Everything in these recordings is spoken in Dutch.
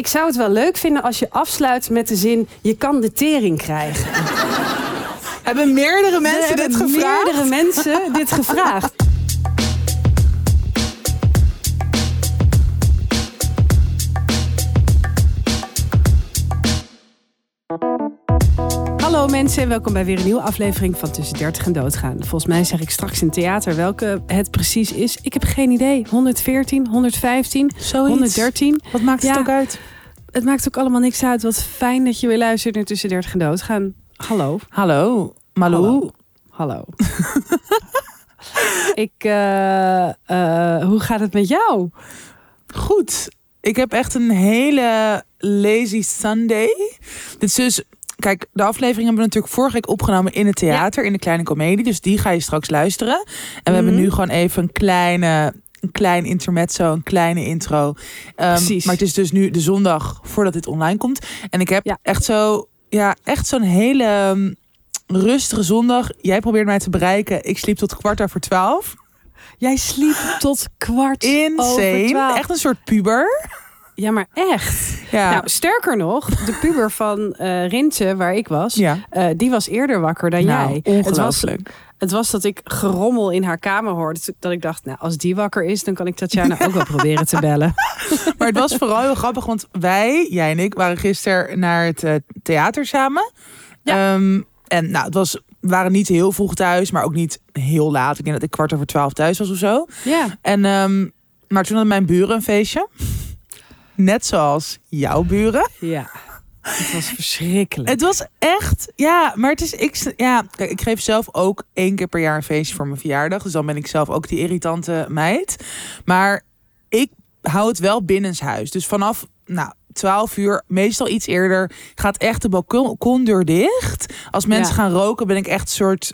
Ik zou het wel leuk vinden als je afsluit met de zin... je kan de tering krijgen. Hebben meerdere mensen dit gevraagd? Meerdere mensen dit gevraagd. Hallo mensen en welkom bij weer een nieuwe aflevering van Tussen 30 en Doodgaan. Volgens mij zeg ik straks in theater welke het precies is. Ik heb geen idee. 114, 115, Zoiets. 113. Wat maakt het Ja. ook uit? Het maakt ook allemaal niks uit. Wat fijn dat je weer luistert naar Tussen 30 en Doodgaan. Hallo. Hallo, Malou. Hallo. Hallo. ik, eh, eh, hoe gaat het met jou? Goed. Ik heb echt een hele lazy Sunday. Dit is dus... Kijk, de aflevering hebben we natuurlijk vorige week opgenomen in het theater, in de kleine komedie. Dus die ga je straks luisteren. En we hebben Mhm. nu gewoon even een kleine, een klein intermezzo, een kleine intro. Ehm, Precies. Maar het is dus nu de zondag voordat dit online komt. En ik heb Ja. echt zo, ja, echt zo'n hele ehm, rustige zondag. Jij probeert mij te bereiken. Ik sliep tot kwart over twaalf. Jij sliep tot kwart over twaalf. Echt een soort puber. Ja, maar echt. Ja. Nou, sterker nog, de puber van eh Rintje, waar ik was, ja. eh, die was eerder wakker dan Nou, jij. Het was, ongelooflijk. het was dat ik gerommel in haar kamer hoorde. Dat ik dacht, nou, als die wakker is, dan kan ik Tatjana ook wel proberen te bellen. Maar het was vooral heel grappig, want wij, jij en ik, waren gisteren naar het eh, theater samen. Ja. Ehm, en nou, het was, we waren niet heel vroeg thuis, maar ook niet heel laat. Ik denk dat ik kwart over twaalf thuis was of zo. Ja. En, ehm, maar toen hadden mijn buren een feestje. Net zoals jouw buren. Ja. Het was verschrikkelijk. Het was echt, ja, maar het is, ik, ja, kijk, ik geef zelf ook één keer per jaar een feestje voor mijn verjaardag. Dus dan ben ik zelf ook die irritante meid. Maar ik hou het wel binnenshuis. Dus vanaf, nou, 12 uur, meestal iets eerder, gaat echt de balkondeur dicht. Als mensen Ja. gaan roken, ben ik echt een soort.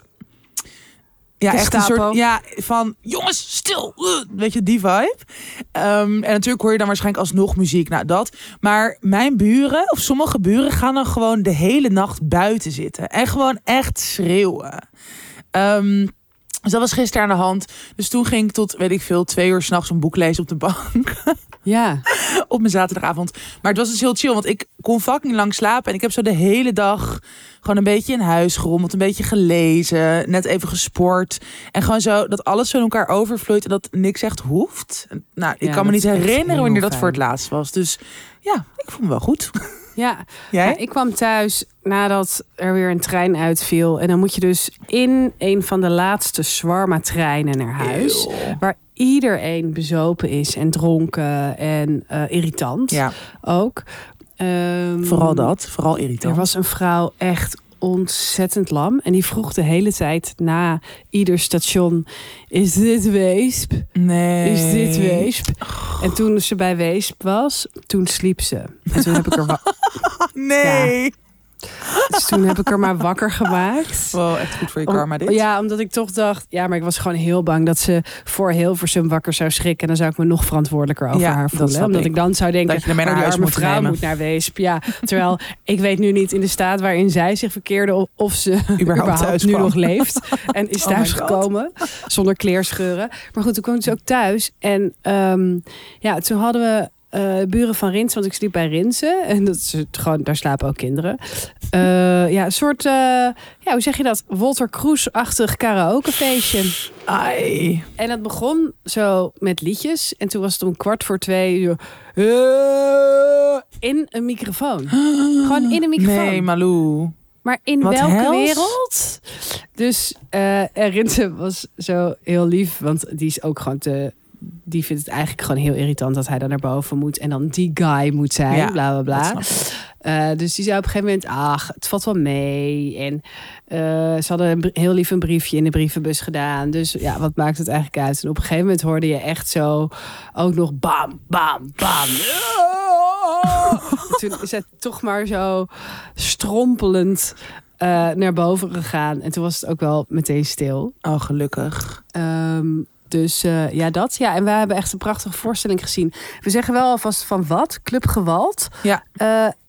Ja, echt een soort. Ja, van jongens, stil. Uh, weet je, die vibe. Ehm, en natuurlijk hoor je dan waarschijnlijk alsnog muziek. Nou, dat. Maar mijn buren, of sommige buren, gaan dan gewoon de hele nacht buiten zitten. En gewoon echt schreeuwen. Ehm, dus dat was gisteren aan de hand. Dus toen ging ik tot, weet ik veel, twee uur s'nachts een boek lezen op de bank. Ja. op mijn zaterdagavond. Maar het was dus heel chill, want ik kon fucking lang slapen. En ik heb zo de hele dag gewoon een beetje in huis gerommeld. Een beetje gelezen, net even gesport. En gewoon zo, dat alles zo in elkaar overvloeit. En dat niks echt hoeft. Nou, ik Ja, kan me niet herinneren wanneer dat voor het laatst was. Dus ja, ik voel me wel goed. Ja. Jij? Ja, ik kwam thuis nadat er weer een trein uitviel. En dan moet je dus in een van de laatste Swarma-treinen naar huis. Eeuw. Waar iedereen bezopen is en dronken en eh, irritant Ja, ook. Ehm, vooral dat. Vooral Er irritant. was een vrouw echt ontzettend lam. En die vroeg de hele tijd na ieder station... Is dit Weesp? Nee. Is dit Weesp? En toen ze bij Weesp was, toen sliep ze. En toen heb ik er, Nee. Dus toen heb ik er maar wakker gemaakt. Wel echt goed voor je karma dit. Ja, omdat ik toch dacht... Ja, maar ik was gewoon heel bang dat ze voor Hilversum wakker zou schrikken. En dan zou ik me nog verantwoordelijker over Ja, haar voelen. Omdat ik. ik dan zou denken... Dat je naar huis moet vrouw nemen. moet naar Weesp. Ja, terwijl ik weet nu niet in de staat waarin zij zich verkeerde... of, ze überhaupt, thuis nu kwam. nog leeft. En is Oh my thuisgekomen. zonder kleerscheuren. Maar goed, toen kwam ze ook thuis. En ehm, ja, toen hadden we... eh, buren van Rins, want ik sliep bij Rinsen. En dat is het gewoon, daar slapen ook kinderen. Eh, ja, een soort, eh, ja, hoe zeg je dat? Walter Kroes-achtig karaokefeestje. Ai. En het begon zo met liedjes. En toen was het om kwart voor twee. Eh, in een microfoon. Gewoon in een microfoon. Nee, Malou. Maar in Wat welke hels? wereld? Dus Rinse was zo heel lief. Want die is ook gewoon te... Die vindt het eigenlijk gewoon heel irritant dat hij dan naar boven moet. En dan die guy moet zijn. Ja, bla bla bla. Eh, dus die zei op een gegeven moment, ach, het valt wel mee. En eh, ze hadden een heel lief een briefje in de brievenbus gedaan. Dus ja, wat maakt het eigenlijk uit? En op een gegeven moment hoorde je echt zo ook nog bam, bam, bam. En toen is het toch maar zo strompelend eh, naar boven gegaan. En toen was het ook wel meteen stil. Oh, gelukkig. Ehm, dus eh, ja, dat. Ja, en we hebben echt een prachtige voorstelling gezien. We zeggen wel alvast van wat? Club Gewalt. Ja.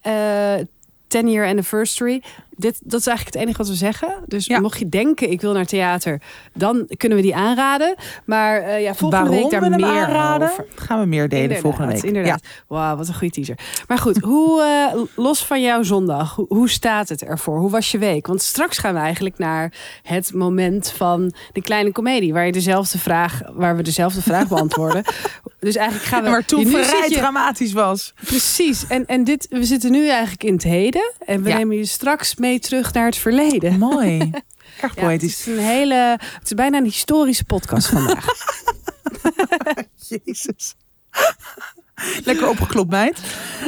Eh, 10 year anniversary. Dit, dat is eigenlijk het enige wat we zeggen. Dus Ja. mocht je denken, ik wil naar theater, dan kunnen we die aanraden. Maar eh, ja, volgende Waarom week daar we meer aanraden, over. gaan we meer delen Inderdaad, volgende week. Inderdaad. Wauw, wat een goede teaser. Maar goed, hoe, eh, los van jouw zondag, hoe, hoe staat het ervoor? Hoe was je week? Want straks gaan we eigenlijk naar het moment van de kleine komedie, waar je dezelfde vraag, waar we dezelfde vraag beantwoorden. Dus eigenlijk gaan we. Ja. Maar toen vrij dramatisch was. Precies. En, en dit, we zitten nu eigenlijk in het heden. En we Ja. nemen je straks mee terug naar het verleden. Mooi. Erg Ja, het is een hele. Het is bijna een historische podcast vandaag. Jezus. Lekker opgeklopt, meid.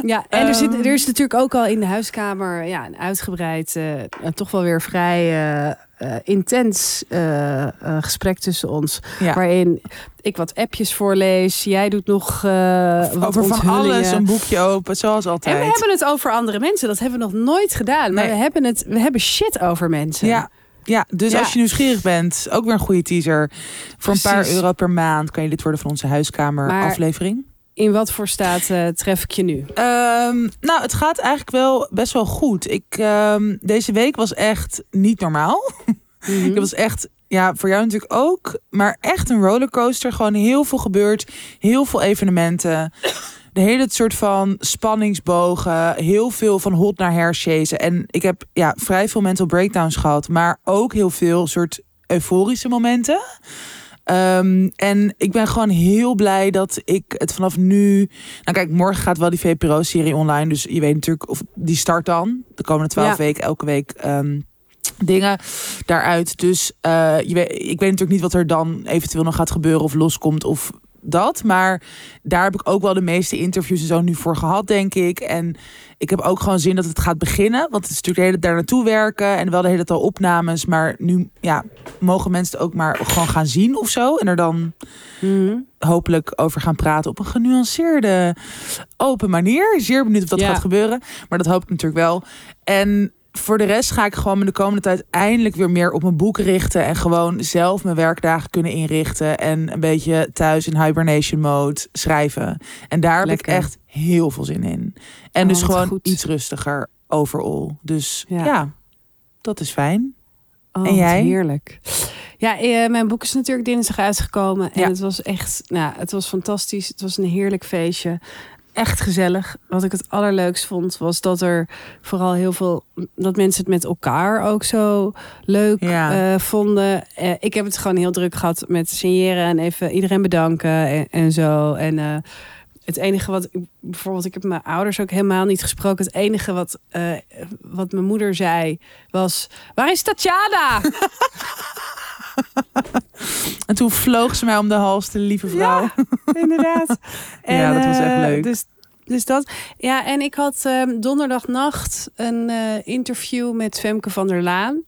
Ja, en er, zit, Ehm. er is natuurlijk ook al in de huiskamer ja, een uitgebreid, eh, eh, toch wel weer vrij eh, intens gesprek tussen ons. Ja. Waarin ik wat appjes voorlees. Jij doet nog eh wat Over van alles een boekje open, zoals En altijd. we hebben het over andere mensen. Dat hebben we nog nooit gedaan. Maar Nee. we hebben, het, we hebben shit over mensen. Ja, ja, dus Ja. als je nieuwsgierig bent, ook weer een goede teaser. Voor een paar euro per maand kan je lid worden van onze huiskamer Maar- aflevering. In wat voor staat eh, tref ik je nu? Ehm, nou, het gaat eigenlijk wel best wel goed. Ik, ehm, deze week was echt niet normaal. Mhm. Het was echt, ja, voor jou natuurlijk ook, maar echt een rollercoaster. Gewoon heel veel gebeurd, heel veel evenementen. De hele soort van spanningsbogen, heel veel van hot naar herchasen. En ik heb ja, vrij veel mental breakdowns gehad, maar ook heel veel soort euforische momenten. Ehm, en ik ben gewoon heel blij dat ik het vanaf nu. Nou, kijk, morgen gaat wel die VPRO-serie online. Dus je weet natuurlijk of die start dan. De komende twaalf Ja. weken, elke week. ehm, dingen daaruit. Dus eh, je weet, ik weet natuurlijk niet wat er dan eventueel nog gaat gebeuren of loskomt of dat. Maar daar heb ik ook wel de meeste interviews en zo nu voor gehad, denk ik. En ik heb ook gewoon zin dat het gaat beginnen. Want het is natuurlijk de hele daar naartoe werken. En wel de hele tijd opnames. Maar nu ja, mogen mensen het ook maar gewoon gaan zien of zo. En er dan Mhm. hopelijk over gaan praten op een genuanceerde, open manier. Zeer benieuwd of dat Ja. gaat gebeuren. Maar dat hoop ik natuurlijk wel. En voor de rest ga ik gewoon me de komende tijd eindelijk weer meer op mijn boek richten. En gewoon zelf mijn werkdagen kunnen inrichten. En een beetje thuis in hibernation mode schrijven. En daar heb ik echt heel veel zin in. En Oh, dus gewoon goed. iets rustiger overal. Dus Ja. ja, dat is fijn. Oh, En jij? Heerlijk. Ja, eh, mijn boek is natuurlijk dinsdag uitgekomen. En Ja. het was echt, nou, het was fantastisch. Het was een heerlijk feestje. Echt gezellig. Wat ik het allerleukst vond, was dat er vooral heel veel, dat mensen het met elkaar ook zo leuk Ja. eh, vonden. Eh, ik heb het gewoon heel druk gehad met signeren en even iedereen bedanken en, en zo. En eh, het enige wat, bijvoorbeeld, ik heb mijn ouders ook helemaal niet gesproken. Het enige wat, wat mijn moeder zei was: Waar is Tatjana? En toen vloog ze mij om de hals, de lieve vrouw. Ja, inderdaad. Ja, dat was echt eh, leuk. Dus, dus dat. Ja, en ik had ehm, donderdagnacht een eh, interview met Femke van der Laan.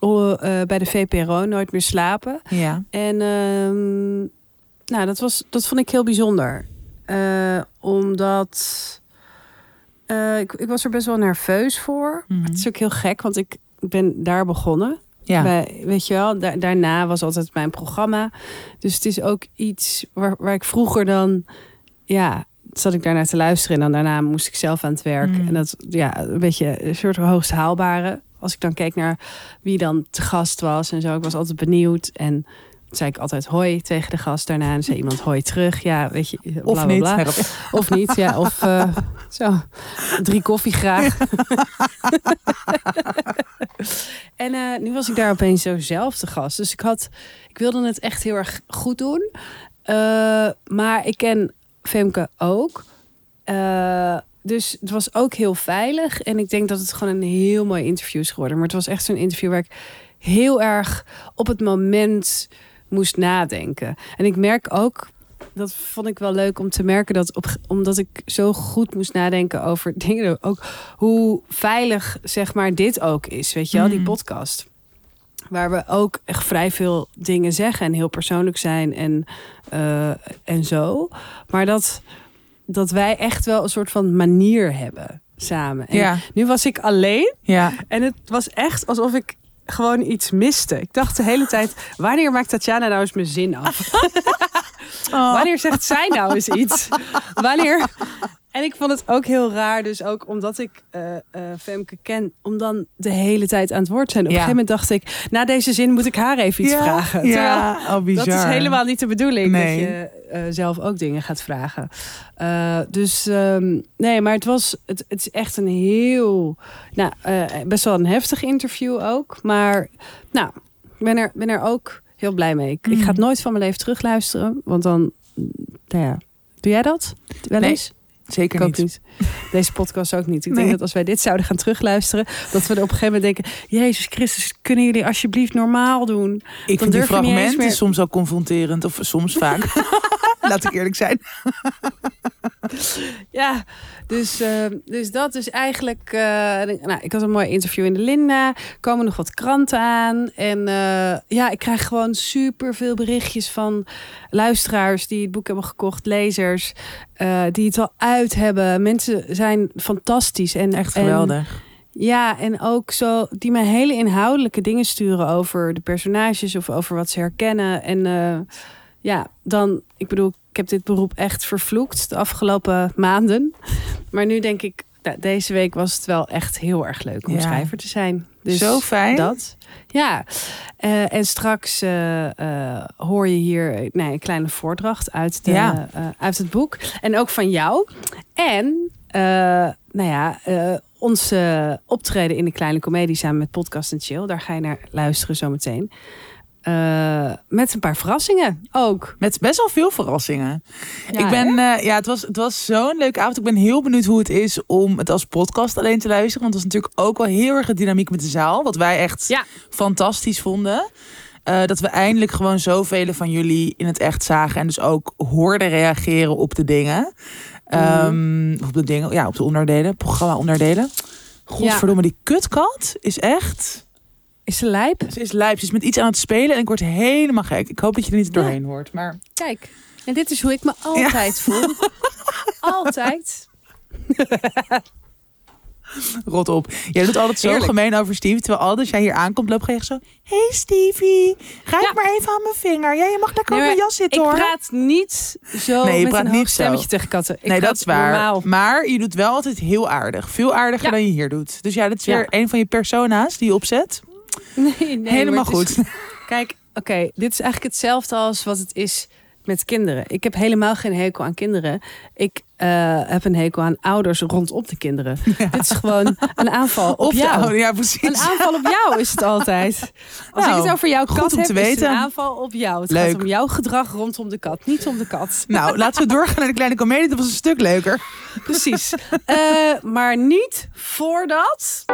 eh, bij de VPRO, Nooit meer slapen. Ja. En ehm, nou, dat, was, dat vond ik heel bijzonder. Omdat ik, ik was er best wel nerveus voor. Mhm. Het is ook heel gek, want ik ben daar begonnen. Ja. Bij, weet je wel, da- daarna was altijd mijn programma. Dus het is ook iets waar, waar ik vroeger dan, ja, zat ik daarnaar te luisteren en dan daarna moest ik zelf aan het werk. Mm. En dat, ja, een beetje een soort hoogst haalbare. Als ik dan keek naar wie dan te gast was en zo, ik was altijd benieuwd. En zei ik altijd hoi tegen de gast daarna. En zei iemand hoi terug. Ja, weet je, bla, Of bla, niet. bla. Of niet, ja. Of eh, zo. Drie koffie graag. en eh, nu was ik daar opeens zo zelf te gast. Dus ik had, ik wilde het echt heel erg goed doen. Eh, maar ik ken Femke ook. Dus het was ook heel veilig. En ik denk dat het gewoon een heel mooi interview is geworden. Maar het was echt zo'n interview waar ik heel erg op het moment moest nadenken. En ik merk ook, dat vond ik wel leuk om te merken, dat op, omdat ik zo goed moest nadenken over dingen, ook hoe veilig zeg maar dit ook is, weet je wel, die Mm. podcast. Waar we ook echt vrij veel dingen zeggen en heel persoonlijk zijn en, eh, en zo. Maar dat, dat wij echt wel een soort van manier hebben samen. En Ja. nu was ik alleen Ja. en het was echt alsof ik gewoon iets miste. Ik dacht de hele tijd, wanneer maakt Tatjana nou eens mijn zin af? Oh. Wanneer zegt zij nou eens iets? Wanneer... En ik vond het ook heel raar, dus ook omdat ik eh, Femke ken, om dan de hele tijd aan het woord te zijn. Op Ja. een gegeven moment dacht ik, na deze zin moet ik haar even iets ja, vragen. Ja, Terwijl oh, bizar. dat is helemaal niet de bedoeling, Nee. dat je eh, zelf ook dingen gaat vragen. Dus ehm, nee, maar het was, het, het is echt een heel, nou, best wel een heftig interview ook. Maar nou, ik ben er, ben er ook heel blij mee. Ik, ik Mm. ga het nooit van mijn leven terugluisteren, want dan, nou ja, doe jij dat wel eens? Zeker niet. niet. Deze podcast ook niet. Ik Nee. denk dat als wij dit zouden gaan terugluisteren, dat we er op een gegeven moment denken: Jezus Christus, kunnen jullie alsjeblieft normaal doen? Ik vind die fragmenten soms ook confronterend. Of soms vaak. Laat ik eerlijk zijn. Ja, dus, eh, dus dat is eigenlijk. eh, nou, ik had een mooi interview in de Linda. Er komen nog wat kranten aan. En eh, ja, ik krijg gewoon super veel berichtjes van luisteraars die het boek hebben gekocht, lezers eh, die het al uit hebben. Mensen zijn fantastisch en Echt en- geweldig. Ja, en ook zo die mij hele inhoudelijke dingen sturen over de personages of over wat ze herkennen. En eh, ja, dan, ik bedoel, ik heb dit beroep echt vervloekt de afgelopen maanden. Maar nu denk ik, nou, deze week was het wel echt heel erg leuk om Ja. schrijver te zijn. Dus Zo fijn. Dat. Ja, Eh, en straks eh, eh, hoor je hier nee, een kleine voordracht uit, de, Ja. uit het boek. En ook van jou. En, nou ja, onze optreden in de Kleine Comedie samen met Podcast en Chill. Daar ga je naar luisteren zometeen. Eh met een paar verrassingen ook. Met best wel veel verrassingen. Ja, ik ben, eh, ja, het was, het was zo'n leuke avond. Ik ben heel benieuwd hoe het is om het als podcast alleen te luisteren. Want het was natuurlijk ook wel heel erg de dynamiek met de zaal. Wat wij echt Ja. fantastisch vonden. Eh, dat we eindelijk gewoon zoveel van jullie in het echt zagen. En dus ook hoorden reageren op de dingen. Ehm, Op de dingen, ja, op de onderdelen. Programma-onderdelen. Godverdomme, die kutkat is echt... Is ze lijp? Ze is lijp. Ze is met iets aan het spelen en ik word helemaal gek. Ik hoop dat je er niet doorheen hoort. Maar Kijk. En dit is hoe ik me altijd voel. altijd. Rot op. Jij doet altijd zo Heerlijk. gemeen over Steve. Terwijl altijd als jij hier aankomt, loop je echt zo... Hey Stevie, ga Ja. ik maar even aan mijn vinger. Ja, je mag lekker Nee, op mijn jas zitten Ik hoor. praat niet zo Nee, je met praat een niet hoog zo. stemmetje tegen katten. Ik nee, dat is waar. Normaal. Maar je doet wel altijd heel aardig. Veel aardiger Ja. dan je hier doet. Dus ja, dat is weer een van je persona's die je opzet. Nee, nee, Helemaal is- goed. Kijk, oké, dit is eigenlijk hetzelfde als wat het is met kinderen. Ik heb helemaal geen hekel aan kinderen. Ik eh, heb een hekel aan ouders rondom de kinderen. Dit is gewoon een aanval op, jou. Ja, precies. Een aanval op jou is het altijd. Als Nou, ik het over jouw kat heb, te is het weten. een aanval op jou. Het Leuk. gaat om jouw gedrag rondom de kat, niet om de kat. Nou, laten we doorgaan naar de kleine comedie. Dat was een stuk leuker. Precies. Eh, maar niet voordat...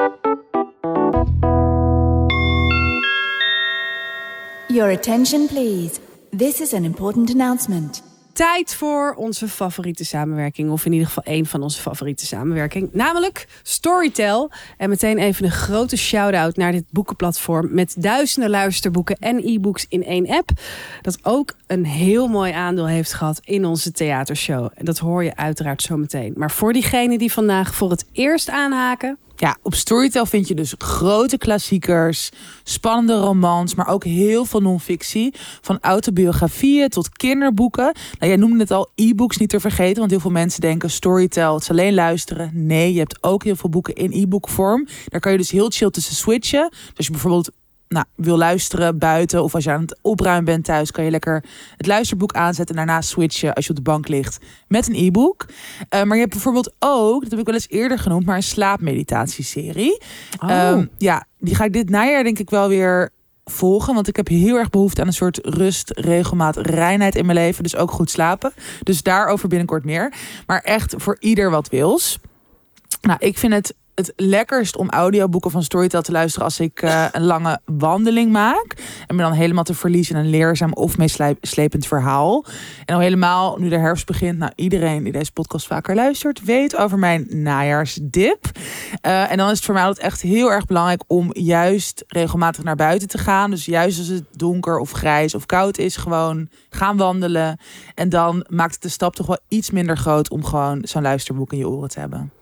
Your attention, please. This is an important announcement. Tijd voor onze favoriete samenwerking. Of in ieder geval één van onze favoriete samenwerking. Namelijk Storytel. En meteen even een grote shout-out naar dit boekenplatform. Met duizenden luisterboeken en e-books in één app. Dat ook een heel mooi aandeel heeft gehad in onze theatershow. En dat hoor je uiteraard zo meteen. Maar voor diegenen die vandaag voor het eerst aanhaken. Ja, op Storytel vind je dus grote klassiekers, spannende romans, maar ook heel veel non-fictie. Van autobiografieën tot kinderboeken. Nou, jij noemde het al, e-books niet te vergeten. Want heel veel mensen denken Storytel, het is alleen luisteren. Nee, je hebt ook heel veel boeken in e-book vorm. Daar kan je dus heel chill tussen switchen. Dus als je bijvoorbeeld nou, wil luisteren buiten of als je aan het opruimen bent thuis, kan je lekker het luisterboek aanzetten en daarna switchen als je op de bank ligt met een e-book. Eh, maar je hebt bijvoorbeeld ook, dat heb ik wel eens eerder genoemd, maar een slaapmeditatieserie. Oh. Ehm, ja, die ga ik dit najaar denk ik wel weer volgen. Want ik heb heel erg behoefte aan een soort rust, regelmaat, reinheid in mijn leven. Dus ook goed slapen. Dus daarover binnenkort meer. Maar echt voor ieder wat wils. Nou, ik vind het het lekkerst om audioboeken van Storytel te luisteren als ik eh, een lange wandeling maak. En me dan helemaal te verliezen in een leerzaam of meeslepend verhaal. En al helemaal nu de herfst begint. Nou, iedereen die deze podcast vaker luistert, weet over mijn najaarsdip. Eh, en dan is het voor mij altijd echt heel erg belangrijk om juist regelmatig naar buiten te gaan. Dus juist als het donker of grijs of koud is, gewoon gaan wandelen. En dan maakt het de stap toch wel iets minder groot om gewoon zo'n luisterboek in je oren te hebben.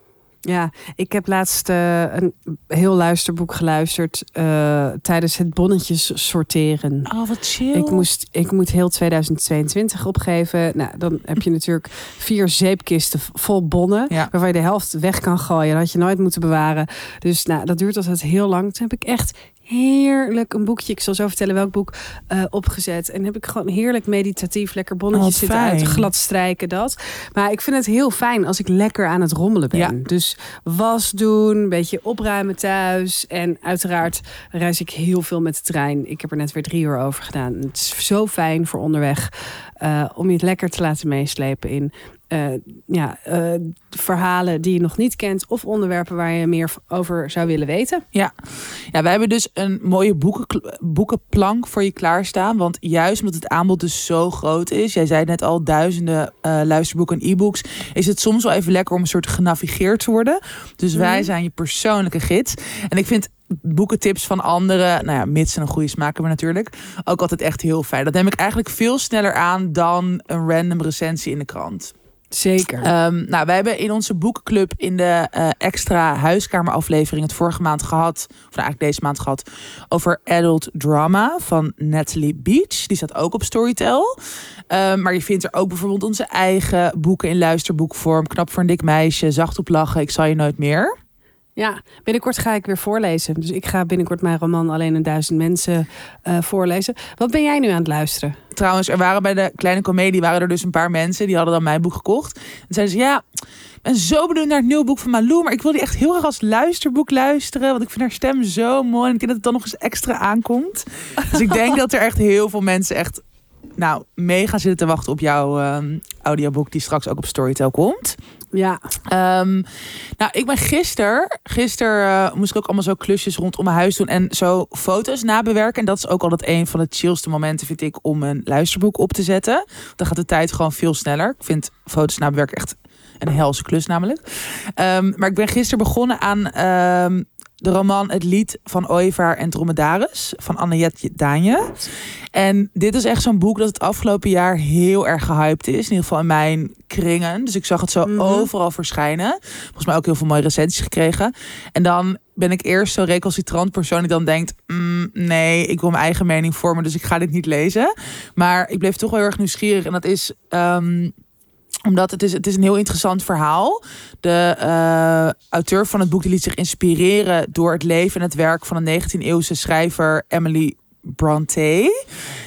Ja, ik heb laatst uh, een heel luisterboek geluisterd uh, tijdens het bonnetjes sorteren. Oh, wat chill. Ik, moest, ik moet heel 2022 opgeven. Nou, dan heb je natuurlijk vier zeepkisten vol bonnen. Ja. Waarvan je de helft weg kan gooien. Dat had je nooit moeten bewaren. Dus nou, dat duurt altijd heel lang. Toen heb ik echt heerlijk een boekje. Ik zal zo vertellen welk boek uh, opgezet. En heb ik gewoon heerlijk meditatief lekker bonnetjes Oh, zitten fijn. uit, glad strijken dat. Maar ik vind het heel fijn als ik lekker aan het rommelen ben. Ja. Dus was doen, een beetje opruimen thuis. En uiteraard reis ik heel veel met de trein. Ik heb er net weer drie uur over gedaan. Het is zo fijn voor onderweg uh, om je het lekker te laten meeslepen in uh, ja, uh, verhalen die je nog niet kent of onderwerpen waar je meer over zou willen weten. Ja, ja wij hebben dus een mooie boeken, boekenplank voor je klaarstaan. Want juist omdat het aanbod dus zo groot is, jij zei net al duizenden uh, luisterboeken en e-books, is het soms wel even lekker om een soort genavigeerd te worden. Dus wij Mhm. zijn je persoonlijke gids. En ik vind boekentips van anderen, nou ja, mits ze een goede smaak hebben natuurlijk, ook altijd echt heel fijn. Dat neem ik eigenlijk veel sneller aan dan een random recensie in de krant. Zeker. Um, nou, wij hebben in onze boekenclub in de uh, extra huiskameraflevering het vorige maand gehad, of nou eigenlijk deze maand gehad, over adult drama van Natalie Beach. Die staat ook op Storytel. Um, maar je vindt er ook bijvoorbeeld onze eigen boeken in luisterboekvorm. Knap voor een dik meisje, zacht op lachen, ik zal je nooit meer. Ja, binnenkort ga ik weer voorlezen. Dus ik ga binnenkort mijn roman Alleen een duizend mensen uh, voorlezen. Wat ben jij nu aan het luisteren? Trouwens, er waren bij de kleine komedie waren er dus een paar mensen die hadden dan mijn boek gekocht. En zeiden ze ja, ik ben zo benieuwd naar het nieuwe boek van Malou, maar ik wil die echt heel erg als luisterboek luisteren, want ik vind haar stem zo mooi en ik denk dat het dan nog eens extra aankomt. Dus ik denk dat er echt heel veel mensen echt nou mega zitten te wachten op jouw um, audioboek die straks ook op Storytel komt. Ja. Um, nou, ik ben gisteren, gisteren uh, moest ik ook allemaal zo klusjes rondom mijn huis doen en zo foto's nabewerken. En dat is ook altijd een van de chillste momenten, vind ik, om een luisterboek op te zetten. Dan gaat de tijd gewoon veel sneller. Ik vind foto's nabewerken echt een helse klus namelijk. Um, maar ik ben gisteren begonnen aan um, de roman Het Lied van Ooievaar en Dromedaris van Annette Daanje. En dit is echt zo'n boek dat het afgelopen jaar heel erg gehyped is. In ieder geval in mijn kringen. Dus ik zag het zo Mhm. overal verschijnen. Volgens mij ook heel veel mooie recensies gekregen. En dan ben ik eerst zo'n recalcitrant persoon die dan denkt... "Mm, nee, ik wil mijn eigen mening vormen, dus ik ga dit niet lezen. Maar ik bleef toch wel heel erg nieuwsgierig. En dat is... ehm, omdat het is, het is een heel interessant verhaal. De uh, auteur van het boek die liet zich inspireren door het leven en het werk van een 19e-eeuwse schrijver Emily Bronte.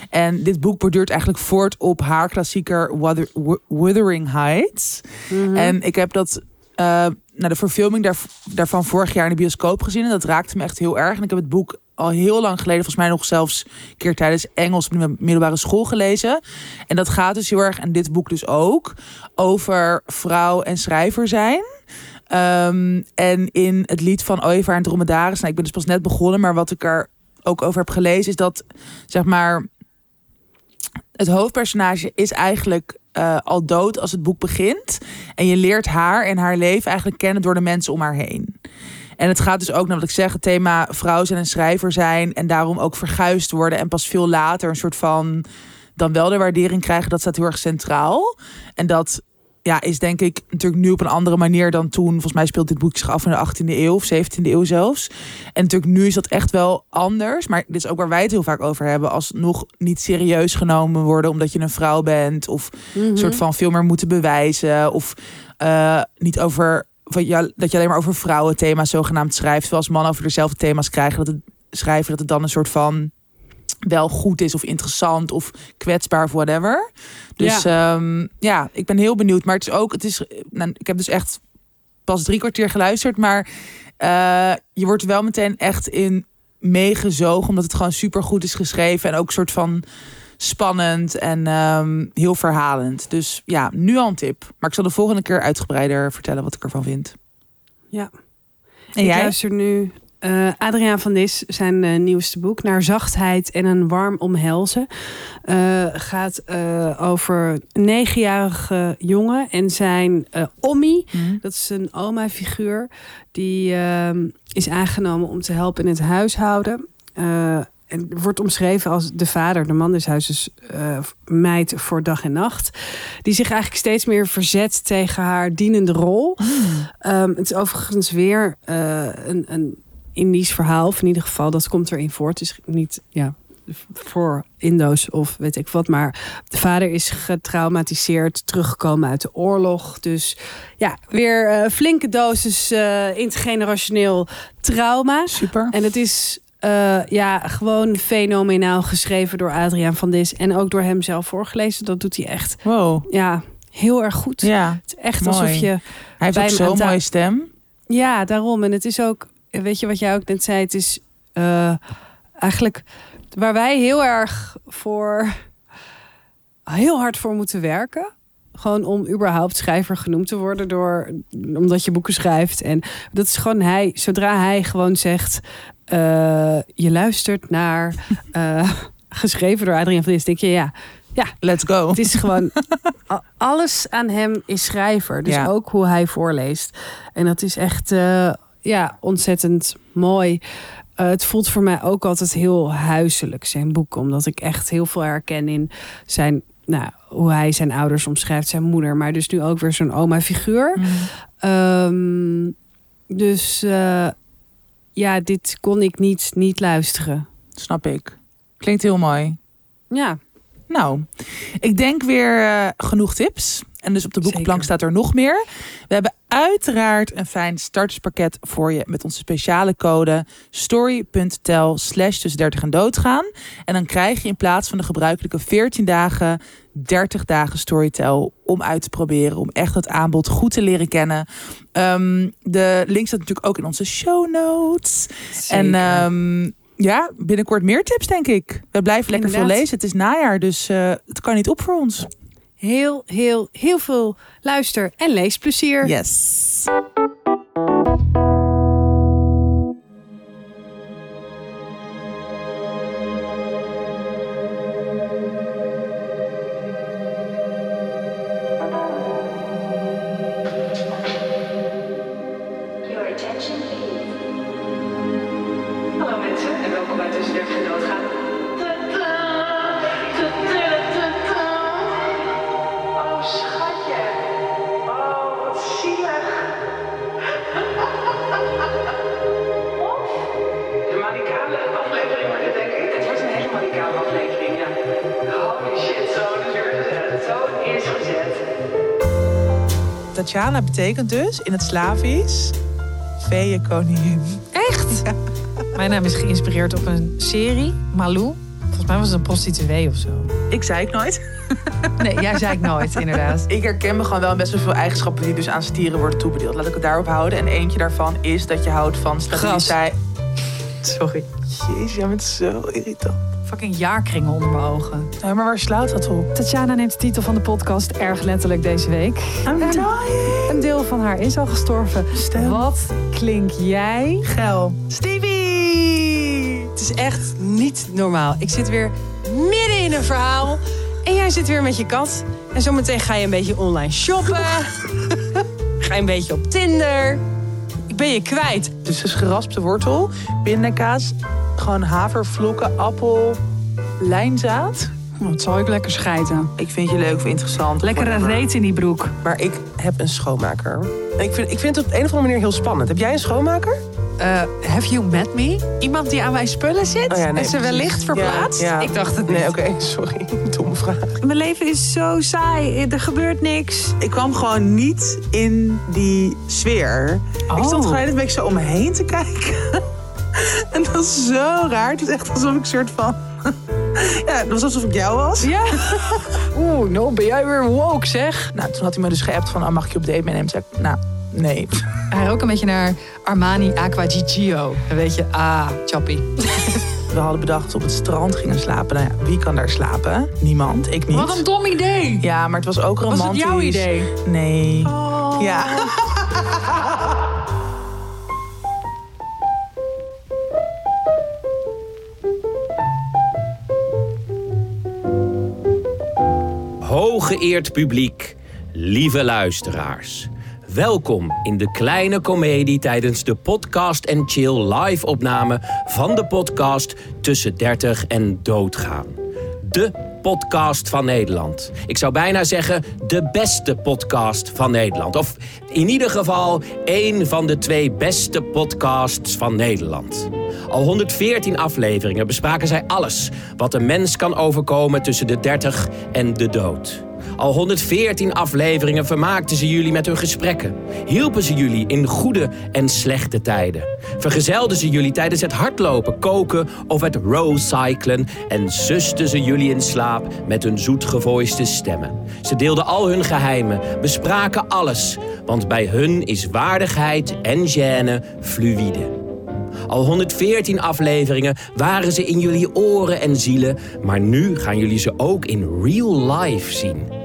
En dit boek borduurt eigenlijk voort op haar klassieker Wuther, Wuthering Heights. Mhm. Mm -hmm. En ik heb dat uh, nou, de verfilming daar, daarvan vorig jaar in de bioscoop gezien. En dat raakte me echt heel erg. En ik heb het boek al heel lang geleden, volgens mij nog zelfs een keer tijdens Engels op de middelbare school gelezen. En dat gaat dus heel erg, en dit boek dus ook, over vrouw en schrijver zijn. Um, en in het lied van Ooievaar en Dromedaris, nou, ik ben dus pas net begonnen, maar wat ik er ook over heb gelezen, is dat, zeg maar, het hoofdpersonage is eigenlijk uh, al dood als het boek begint. En je leert haar en haar leven eigenlijk kennen door de mensen om haar heen. En het gaat dus ook, wat ik zeg, het thema vrouw zijn en schrijver zijn. En daarom ook verguisd worden. En pas veel later een soort van dan wel de waardering krijgen. Dat staat heel erg centraal. En dat ja, is denk ik natuurlijk nu op een andere manier dan toen. Volgens mij speelt dit boek zich af in de 18e eeuw of 17e eeuw zelfs. En natuurlijk nu is dat echt wel anders. Maar dit is ook waar wij het heel vaak over hebben. Als nog niet serieus genomen worden omdat je een vrouw bent. Of Mhm. een soort van veel meer moeten bewijzen. Of uh, niet over ja, dat je alleen maar over vrouwenthema's zogenaamd schrijft. Terwijl als mannen over dezelfde thema's krijgen, dat het schrijven dat het dan een soort van wel goed is of interessant of kwetsbaar of whatever. Dus ja, um, ja ik ben heel benieuwd. Maar het is ook, het is, nou, ik heb dus echt pas drie kwartier geluisterd, maar uh, je wordt wel meteen echt in meegezogen, omdat het gewoon super goed is geschreven en ook soort van spannend en um, heel verhalend. Dus ja, nu al een tip. Maar ik zal de volgende keer uitgebreider vertellen wat ik ervan vind. Ja. En ik jij? luister nu uh, Adriaan van Dis, zijn uh, nieuwste boek, Naar zachtheid en een warm omhelzen. Uh, gaat over een negenjarige jongen en zijn Ommi. Mm. Dat is een oma-figuur. Die is aangenomen om te helpen in het huishouden. en wordt omschreven als de vader, de man des huizes, eh, meid voor dag en nacht. Die zich eigenlijk steeds meer verzet tegen haar dienende rol. Ehm, het is overigens weer eh, een, een Indisch verhaal, of in ieder geval, dat komt erin voor. Het is niet ja, voor Indo's of weet ik wat. Maar de vader is getraumatiseerd, teruggekomen uit de oorlog. Dus ja, weer eh, flinke dosis eh, intergenerationeel trauma. Super. En het is eh, ja, gewoon fenomenaal geschreven door Adriaan van Dis. En ook door hem zelf voorgelezen. Dat doet hij echt Wow. ja, heel erg goed. Ja, Het is echt Mooi. alsof je... hij heeft ook zo'n mooie stem. Ja, daarom. En het is ook, weet je wat jij ook net zei, het is eh, eigenlijk waar wij heel erg voor, heel hard voor moeten werken. Gewoon om überhaupt schrijver genoemd te worden door, omdat je boeken schrijft. En dat is gewoon hij, zodra hij gewoon zegt, eh, je luistert naar, eh, geschreven door Adriaan van Dis, denk je ja, Let's go. het is gewoon alles aan hem is schrijver. Dus Ja. ook hoe hij voorleest. En dat is echt ja, ontzettend mooi. Eh, het voelt voor mij ook altijd heel huiselijk, zijn boek. Omdat ik echt heel veel herken in zijn, nou, hoe hij zijn ouders omschrijft, zijn moeder. Maar dus nu ook weer zo'n oma-figuur. Mm. Ehm, dus eh, ja, dit kon ik niet, niet luisteren. Snap ik. Klinkt heel mooi. Ja, Nou, ik denk weer eh, genoeg tips. En dus op de boekenplank Zeker. staat er nog meer. We hebben uiteraard een fijn starterspakket voor je met onze speciale code story.tel slash tussen 30 en doodgaan. En dan krijg je in plaats van de gebruikelijke 14 dagen 30 dagen storytel om uit te proberen. Om echt het aanbod goed te leren kennen. Ehm, de link staat natuurlijk ook in onze show notes. En ehm, ja, binnenkort meer tips, denk ik. We blijven lekker veel Inderdaad. lezen. Het is najaar, dus eh, het kan niet op voor ons. Heel, heel, heel veel luister- en leesplezier. Yes. Tatjana betekent dus in het Slavisch feeënkoningin. Echt? Mijn naam is geïnspireerd op een serie, Malou. Volgens mij was het een prostituee of zo. Ik zei ik nooit. Nee, jij zei ik nooit, inderdaad. Ik herken me gewoon wel best wel veel eigenschappen die dus aan stieren worden toebedeeld. Laat ik het daarop houden. En eentje daarvan is dat je houdt van stabiliteit. Sorry. Jezus, jij bent zo irritant. Fucking jaarkringen onder mijn ogen. Ja, maar waar slaat dat op? Tatjana neemt de titel van de podcast erg letterlijk deze week. I'm En dying. Een deel van haar is al gestorven. Stem. Wat klink jij? Geil. Stevie! Het is echt niet normaal. Ik zit weer midden in een verhaal. En jij zit weer met je kat. En zometeen ga je een beetje online shoppen. ga je een beetje op Tinder. Ik ben je kwijt. Dus dus geraspte wortel, pindakaas, gewoon havervlokken, appel, lijnzaad. Wat zal ik lekker schijten. Ik vind je leuk of interessant. Lekkere reet in die broek. Maar ik heb een schoonmaker. En ik vind, ik vind het op een of andere manier heel spannend. Heb jij een schoonmaker? Eh, have you met me? Iemand die aan mijn spullen zit? Oh ja, nee, en ze wellicht verplaatst? Ja, ja. Ik dacht het niet. Nee, oké, sorry. Domme vraag. Mijn leven is zo saai. Er gebeurt niks. Ik kwam gewoon niet in die sfeer. Ik Oh. stond gewoon een beetje zo om me heen te kijken. en dat is zo raar. Het is echt alsof ik een soort van... ja, het was alsof ik jou was. Ja. Oeh, nou ben jij weer woke, zeg. Nou, toen had hij me dus geappt van, oh, mag ik je op date meenemen? Toen zei ik, nou, nee. Hij rook een beetje naar Armani Aqua Gigio. Een beetje, ah, choppy. We hadden bedacht dat we op het strand gingen slapen. Nou ja, wie kan daar slapen? Niemand, ik niet. Wat een dom idee. Ja, maar het was ook Was romantisch. het jouw idee? Nee. Oh. Ja. Hooggeëerd publiek, lieve luisteraars. Welkom in de kleine komedie tijdens de Podcast en Chill live opname van de podcast Tussen 30 en Doodgaan. De podcast van Nederland. Ik zou bijna zeggen de beste podcast van Nederland. Of in ieder geval één van de twee beste podcasts van Nederland. Al 114 afleveringen bespraken zij alles wat een mens kan overkomen tussen de 30 en de dood. Al 114 afleveringen vermaakten ze jullie met hun gesprekken. Hielpen ze jullie in goede en slechte tijden. Vergezelden ze jullie tijdens het hardlopen, koken of het rowcyclen. En susten ze jullie in slaap met hun zoetgevoiste stemmen. Ze deelden al hun geheimen, bespraken alles. Want bij hun is waardigheid en gêne fluïde. Al 114 afleveringen waren ze in jullie oren en zielen, maar nu gaan jullie ze ook in real life zien.